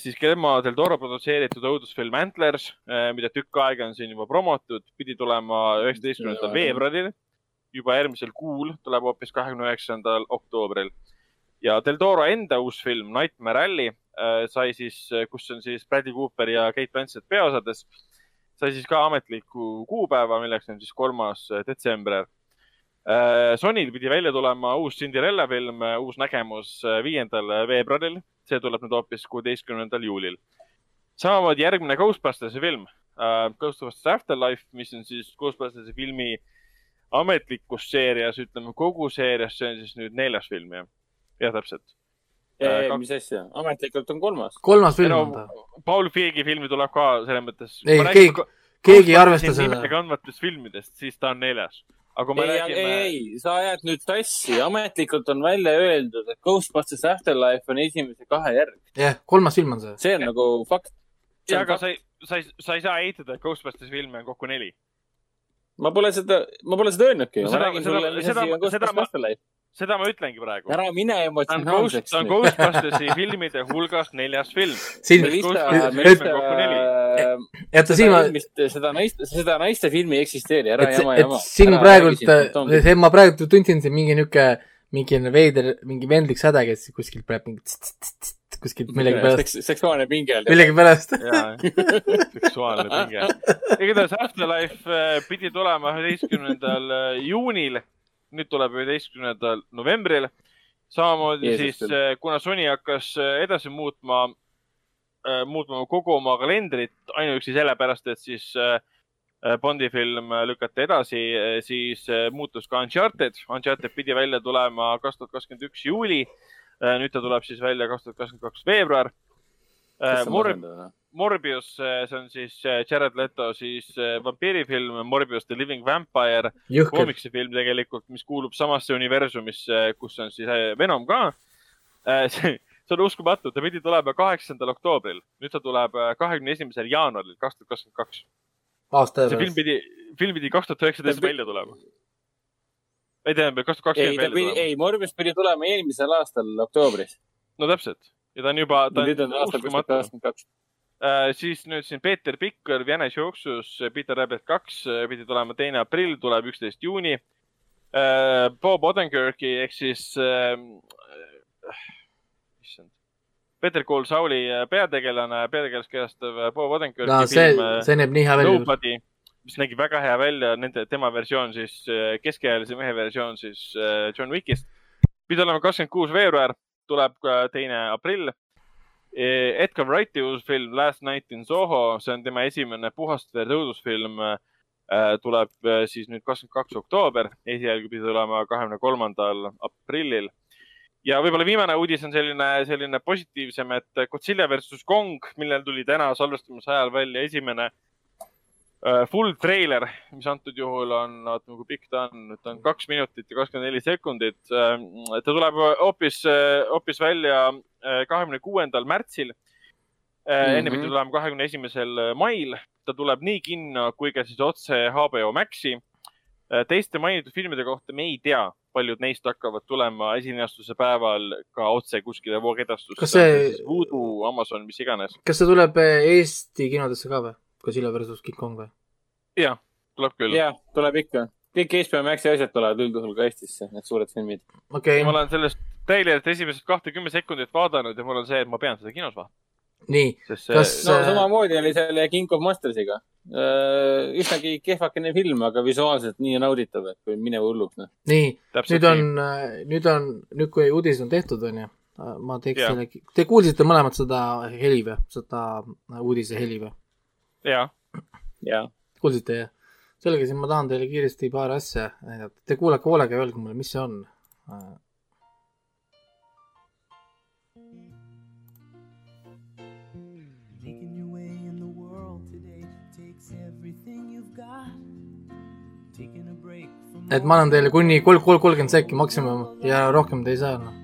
S2: siis Guillermo del Toro produtseeritud õudusfilm Antlers, mida tükk aega on siin juba promotud, pidi tulema üheksateistkümnendal veebruaril. juba järgmisel kuul tuleb hoopis kahekümne üheksandal oktoobril. Ja Del Toro enda uus film Nightmare Alley äh, sai siis, kus on siis Bradley Cooper ja Kate Blanchett peaosades, sai siis ka ametliku kuupäeva, milleks on siis kolmas detsember. Sonyl pidi välja tulema uus Cinderella film, uus nägemus äh, viiendal veebruaril, see tuleb nüüd hoopis kuueteistkümnendal juulil. samamoodi järgmine Ghostbustersi film, Ghostbusters Afterlife, mis on siis Ghostbustersi filmi ametlikus seerias, ütleme kogu seerias, see on siis nüüd neljas film, jah? jah, täpselt. Äh, kaks-
S4: mis asja, ametlikult on kolmas.
S3: kolmas film on ta.
S2: Paul Feegi filmi tuleb ka selles mõttes.
S3: Ei, keegi- keegi ei arvesta seda.
S2: kandvatest filmidest, siis ta on neljas. aga kui me
S4: ei, ei,
S2: räägime,
S4: ei, sa ajad nüüd sassi, ametlikult on välja öeldud, et Ghostbusters Afterlife on esimese kahe järg.
S3: jah, kolmas film on see.
S4: see on nagu fakt.
S2: ja aga sa ei, sa ei, sa ei saa eitada, et Ghostbusters filme on kokku neli.
S4: ma pole seda, ma pole seda öelnudki. ma
S2: Seda-
S4: räägin
S2: seda- seda- seda
S4: Ghostbusters
S2: ma-
S4: Afterlife.
S2: Seda ma ütlengi praegu.
S4: ära mine emotsionaalseks
S2: ta on. Ghostbustersi *laughs* filmide hulgas neljas film.
S3: siin,
S2: filme kokku neli.,
S3: et siin ma,
S4: seda naist, seda naiste filmi ei eksisteeri, ära
S3: et,
S4: jama
S3: et
S4: jama.
S3: siin praegult, see ma praegu tundsin siin mingi niuke, mingi veider, mingi vendlik säde, kes kuskilt praegu mingi tss, tss, tss, tss, kuskilt millegipärast,
S4: seksuaalne pinge oli.
S3: millegipärast.
S2: seksuaalne pinge. igatahes Afterlife äh, pidi tulema üheteistkümnendal äh, juunil, nüüd tuleb üheteistkümnendal novembril. samamoodi
S4: Jeesus
S2: siis
S4: küll.,
S2: kuna Sony hakkas äh, edasi muutma, muutma kogu oma kalendrit ainuüksi sellepärast, et siis äh, Bondi film lükati edasi, siis äh, muutus ka Uncharted. Uncharted pidi välja tulema kaks tuhat kakskümmend üks juuli. nüüd ta tuleb siis välja kaks tuhat kakskümmend kaks veebruar. Mor-, Morbius, see on siis äh, Jared Leto siis äh, vampiirifilm Morbius the Living Vampire,
S3: jõhker,
S2: koomiksifilm tegelikult, mis kuulub samasse universumisse, kus on siis äh, Venom ka. see on uskumatu, ta pidi tulema kaheksandal oktoobril, nüüd ta tuleb äh, kahekümne esimesel jaanuaril kaks tuhat kakskümmend kaks.
S3: aasta
S2: see film pidi, film pidi kaks tuhat üheksateist välja tulema. ei tähendab, kaks tuhat kakskümmend
S4: ta
S2: välja
S4: pidi,
S2: tulema.
S4: ei, Morbius pidi tulema eelmisel aastal oktoobris.
S2: no täpselt ja ta on juba,
S4: nüüd on
S2: on
S4: aastal kaks.
S2: Äh, siis nüüd siin Peeter Pikk Jänes jooksus, Peter Rabbit kaks äh, pidi tulema teine aprill, tuleb üksteist juuni. Bob Odenkirki ehk siis äh,, issand, Peter Cole Sauli peategelane, peategelast kehastav Bob Odenkirki
S3: no see
S2: film,
S3: see näeb nii hea välja.
S2: Nobody, mis nägi väga hea välja, nende, tema versioon siis, keskealise mehe versioon siis John Wickist. pidi olema kakskümmend kuus veebruar, tuleb teine aprill. Edgar Wrighti uus film Last Night in Soho, see on tema esimene puhast verd õudusfilm, tuleb äh, siis nüüd kakskümmend kaks oktoober, esialgu pidi tulema kahekümne kolmandal aprillil. ja võib-olla viimane uudis on selline, selline positiivsem, et Godzilla versus Kong, millel tuli täna salvestamise ajal välja esimene äh, full treiler, mis antud juhul on, ootame, kui pikk ta on, ta on kaks minutit ja kakskümmend neli sekundit. ta tuleb hoopis, hoopis välja äh, kahekümne kuuendal märtsil. enne pidi
S4: Mhm.
S2: tulema kahekümne esimesel mail, ta tuleb nii kinno kui ka siis otse HBO Maxi. teiste mainitud filmide kohta me ei tea, paljud neist hakkavad tulema esilinastuse päeval ka otse kuskile voogedastusse.
S3: Kas see-
S2: Voodoo, Amazon, mis iganes.
S3: kas see tuleb Eesti kinodesse ka või? Godzilla versus King Kong või?
S2: jah, tuleb küll.
S4: jah, tuleb ikka. kõik HBO Maxi asjad tulevad üldjuhul ka Eestisse, need suured filmid.
S3: okei
S2: ma, olen sellest treilerit esimesest kahtekümmet sekundit vaadanud ja mul on see, et ma pean seda kinos vaatama,
S3: nii, Kas-
S4: no
S3: Äh,
S4: samamoodi oli selle King of Monstersiga. üsnagi kehvakene film, aga visuaalselt nii nauditav, et kui mine hulluks, noh.
S3: nii, nüüd on, nüüd on, nüüd kui uudis on tehtud, onju, ma teeks
S2: Jah.
S3: selle, te kuulsite mõlemad seda heli või, seda uudise heli või?
S4: jaa.
S3: kuulsite, jah? selge, siis ma tahan teile kiiresti paar asja näidata. Te kuulake hoolega ja öelge mulle, mis see on. et ma annan teile kuni kolm, kolm, kolmkümmend sekki maksimum ja rohkem te ei saa no..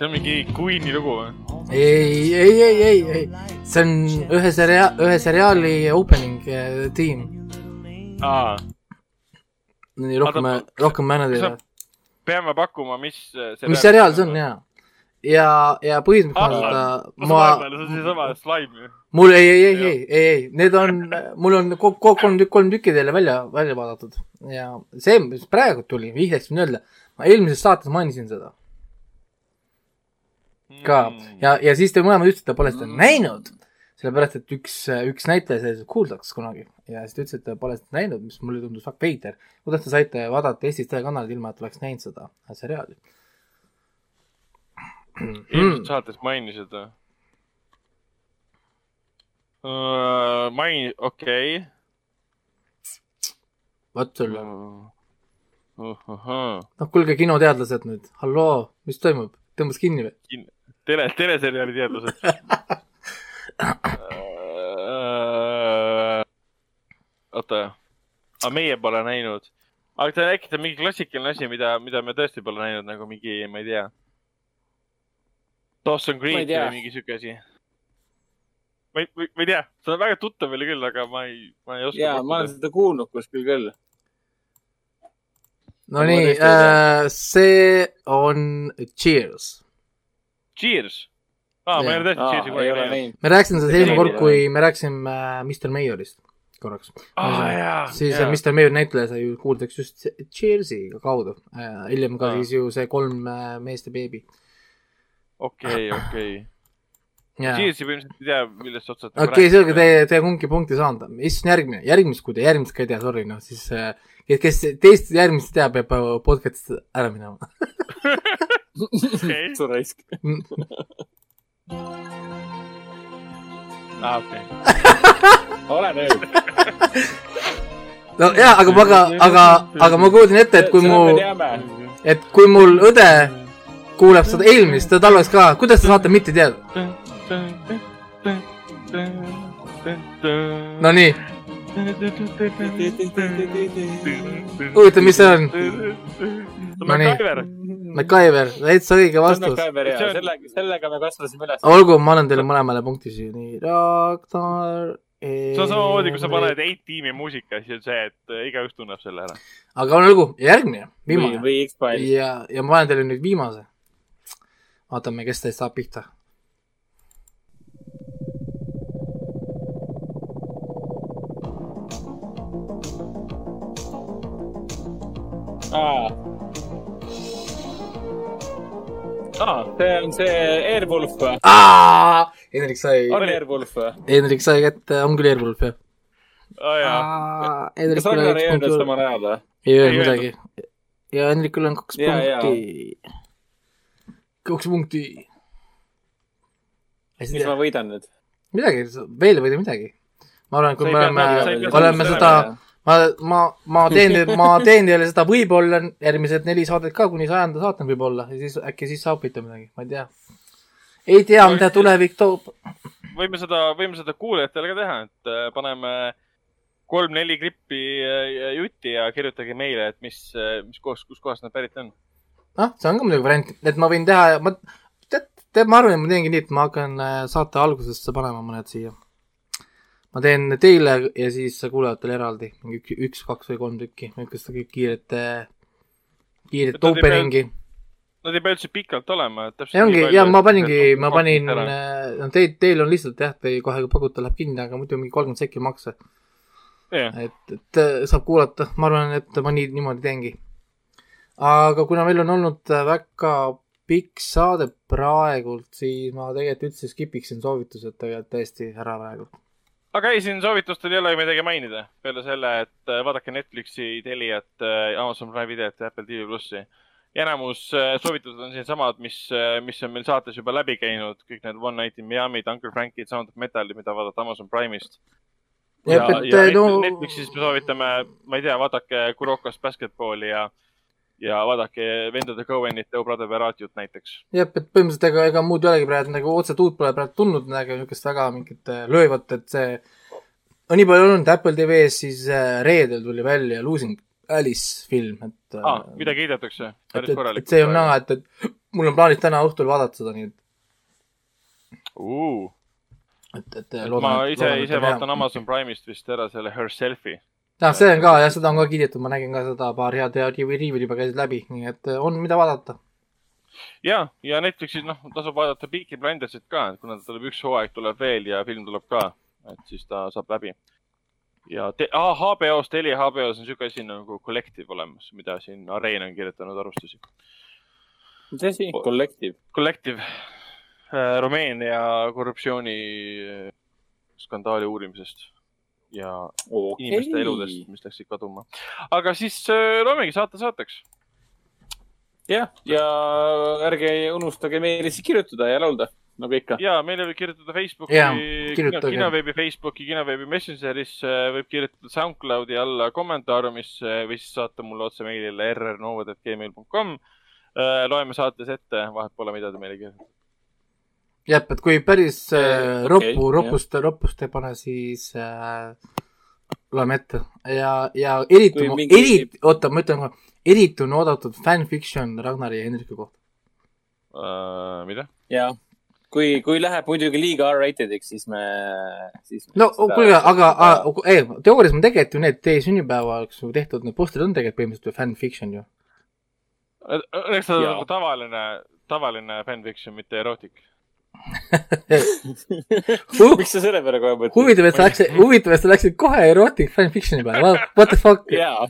S2: See on mingi Queen'i lugu või?
S3: ei, ei, ei, ei, ei, see on ühe seria-, ühe seriaali opening eh, tiim.
S2: aa,
S3: nii rohkem rohkem ma ei anna
S2: kas
S3: teile.
S2: peame pakkuma, mis äh,
S3: mis seriaal see on, jaa. ja, ja põhimõtteliselt ma,
S2: see on seesama slaim ju.
S3: mul ei, ei, ei, ei, ei, ei, need on, mul on kokku kolm tükki, kolm tükki teile välja, välja vaadatud ja see, mis praegu tuli, vihjeks võin öelda, ma eelmises saates mainisin seda ka
S2: Mm.
S3: ja, ja siis te mõlemad ütlesite, pole seda näinud. sellepärast, et üks, üks näitleja sai kuuldaks kunagi ja siis te ütlesite, pole seda näinud, mis mulle tundus väga veider. kuidas te saite vaadata Eestis telekanalit ilma, et oleks näinud seda seriaali?
S2: eelmises saates mainisid või? maini-, okei
S3: vot sul
S2: okay.
S3: on.
S2: uh,. Uh,
S3: noh, kuulge, kinoteadlased nüüd, halloo, mis toimub? tõmbas kinni või?
S2: tele, teleseriaali teadlased *laughs* oota, aga meie pole näinud. aga ta äkki ta on mingi klassikaline asi, mida, mida me tõesti pole näinud, nagu mingi, ma ei tea. Dawson Creek või mingi siuke asi. ma ei, ma ei tea, see on väga tuttav oli küll, aga ma ei, ma ei oska.
S4: ja ma olen seda kuulnud kuskil küll.
S3: no
S4: Ma
S3: nii
S4: tõesti ei tea.
S3: äh,, see on Cheers.
S2: Cheers. aa, ma ei ole tõesti Cheersi
S4: ei
S2: kunagi näinud.
S3: me rääkisime sellest eelmine kord, kui me rääkisime äh, Mr Mayorist korraks.
S2: jaa,
S3: siis
S2: jaa
S3: yeah.. Mr Mayor näitleja sai ju kuuldaks just Cheersi kaudu. hiljem ka
S2: Aa.
S3: siis ju see kolm äh, meest ja beebi.
S2: okei, okei.
S3: okei,
S2: Cheersi põhimõtteliselt ei tea, millest otsast.
S3: selge, te, te kumbki punkti saanud. mis on järgmine, järgmist, kui te järgmist ka ei tea, sorry, noh siis äh, kes, kes teist järgmist teab, peab äh, podcast'ist ära minema. *laughs*
S2: okei,
S4: su raisk.
S2: aa okei.
S4: ole nüüd.
S3: no jaa, aga ma, aga, aga, aga ma kujutan ette, et kui mu et kui mul õde kuuleb seda eelmist, ta talveks ka, kuidas te saate mitte teada? no nii, huvitav, mis see on?
S2: MacGyver.
S3: MacGyver, täitsa õige vastus.
S4: Sellega, sellega me kasvasime üles.
S3: olgu, ma annan teile mõlemale punkti siin, nii, Ragnar.
S2: see on samamoodi, kui sa paned A-tiimi muusika, siis on see, et äh, igaüks tunneb selle ära.
S3: aga olgu, järgmine, viimane. ja, ja ma panen teile nüüd viimase. vaatame, kes teist saab pihta.
S4: aa, see on see Airwolf või?
S3: Hendrik sai,
S4: on Airwolf või?
S3: Hendrik sai kätte, on küll Airwolf jah.
S2: aa jaa,
S4: kas Ragnar ei öelnud samal ajal või?
S3: ei öelnud midagi. ja Hendrikul on kaks
S4: Jaa,
S3: punkti. kaks punkti.
S4: mis ma võidan nüüd?
S3: midagi, veel ei võida midagi. ma arvan, et kui me oleme oleme seda, ma, ma, ma teen, ma teen teile seda võib-olla järgmised neli saadet ka kuni sajanda saateni võib-olla ja siis äkki siis saab pihta midagi, ma ei tea. ei tea, mida tulevik toob.
S2: võime seda, võime seda kuulajatele ka teha, et äh, paneme kolm-neli klippi äh, jutti ja kirjutage meile, et mis, mis kohast, kuskohast nad pärit on.
S3: noh, see on ka muidugi variant, et ma võin teha, ma, tead, tead, ma arvan, et ma teengi nii, et ma hakkan äh, saate algusesse panema mõned siia. Ma teen teile ja siis kuulajatele eraldi, mingi ük- üks, kaks või kolm tükki, niisugust kiiret, kiiret opening'i.
S2: Nad ei pea üldse pikalt olema, et täpselt
S3: ja ongi, ja ma paningi, ma panin,
S2: ära.
S3: no teil, teil on lihtsalt jah, te kohe pakute läheb kinni, aga muidu mingi kolmkümmend sekki makse.
S2: jah,
S3: et, et äh, saab kuulata, ma arvan, et ma nii, niimoodi teengi. aga kuna meil on olnud äh, väga pikk saade praegult, siis ma tegelikult üldse skip iksin soovitused tegelikult täiesti ära praegu.
S2: Aga ei, siin soovitustel ei ole ju midagi mainida, peale selle, et äh, vaadake Netflixi, Teliat, Amazon Prime videot ja Apple TV plussi. ja enamus äh, soovitused on siinsamad, mis, mis on meil saates juba läbi käinud, kõik need One Night in Miami'd, Uncle Frankid, Sound of Metal'i, mida vaadata Amazon Prime'ist. ja ja
S3: äh, no
S2: Netflixis me soovitame, ma ei tea, vaadake Kuroko's basketballi ja, ja vaadake vendade Cohenite Oh Brother Veratiut näiteks.
S3: jah, et põhimõtteliselt ega, ega muud ei olegi praegu nagu otseselt uut pole praegu tulnud nagu niisugust väga mingit äh, löövat, et see on nii palju olnud Apple TV-s, siis äh, reedel tuli välja Losing Alice film, et
S2: ah,. mida kiidetakse?
S3: et,
S2: päris
S3: et, et
S2: korralikult.
S3: see on näha, et, et mul on plaanis täna õhtul vaadata seda, nii et,
S2: uh,.
S3: et, et
S2: ma ise, ise vaatan. Amazon Prime'ist vist ära selle Herself'i.
S3: jah, see on ka jah, seda on ka kiidetud, ma nägin ka seda paar head ja DVD-d juba käisid läbi, nii et äh, on, mida vaadata.
S2: ja, ja Netflixis noh, tasub vaadata Peaky Blindersit ka, et kuna ta tuleb üks hooaeg tuleb veel ja film tuleb ka, et siis ta saab läbi. ja te, ah, HBO-s, Telia HBO-s on niisugune asi nagu Collective olemas, mida siin Areen on kirjutanud arvustusi.
S4: mis asi? Collective.
S2: Collective, Rumeenia korruptsiooni äh, skandaali uurimisest ja inimeste eludest, mis läksid kaduma. aga siis äh, loemegi saate saateks.
S4: jah, ja ärge unustage meile siis kirjutada ja laulda, nagu ikka.
S2: ja meile võib kirjutada Facebooki
S3: kirjutage.
S2: kinoveebi Facebooki, kinoveebi Messengerisse, võib kirjutada SoundCloudi alla kommentaariumisse või siis saata mulle otse meilile rrnovad.gmail.com. loeme saates ette, vahet pole, mida te meile kirjutate.
S3: jah, et kui päris äh, roppu
S4: okei,
S3: ropust, ropust ei pane, siis äh, loeme ette ja, ja eriti
S4: mingi-
S3: eriti, oota, ma ütlen kohe, eriti on oodatud fanfiction Ragnari ja Hendriku kohta.
S2: Uh, mida?
S4: ja kui, kui läheb muidugi liiga R-rated'iks, siis me, siis.
S3: no kuulge, aga, aga ei, teoorias on tegelikult ju need teie sünnipäevaks ju tehtud, need postrid on tegelikult põhimõtteliselt ju fanfiction ju.
S2: eks ta on
S4: Jaa.
S2: nagu tavaline, tavaline fanfiction, mitte erootik.
S4: Miks sa selle peale kohe mõtled?
S3: huvitav, et sa läksid, huvitav, et sa läksid kohe erotic fanfiction'i peale, what the fuck.
S4: jaa,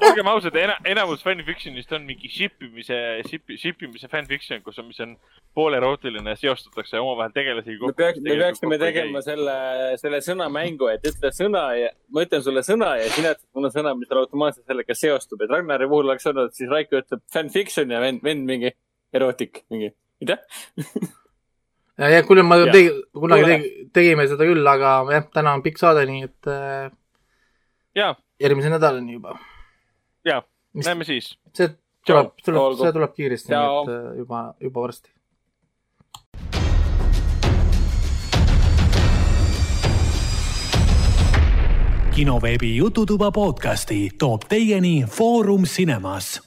S2: olgem ausad, enamus fanfiction'ist on mingi ship imise, ship, ship imise fanfiction, kus on, mis on poolerootiline, seostatakse omavahel tegelasi
S4: me peaks, me peaksime tegema selle, selle sõnamängu, et ütle sõna ja ma ütlen sulle sõna ja sina ütled mulle sõna, mis automaatselt sellega seostub, et Ragnari puhul oleks olnud, siis Raiko ütleb fanfiction ja vend, vend mingi erotik, mingi, mida?
S3: ja, ja kuule, ma
S4: Jah.
S3: tegin, kunagi tegi, tegime seda küll, aga jah, täna on pikk saade, nii et äh,
S2: ja,
S3: järgmise nädalani juba.
S2: ja näeme siis.
S3: see tuleb, tuleb, see tuleb kiiresti, nii et äh, juba, juba varsti.
S1: kinoveebi Jututuba podcasti toob teieni Foorum Cinemas.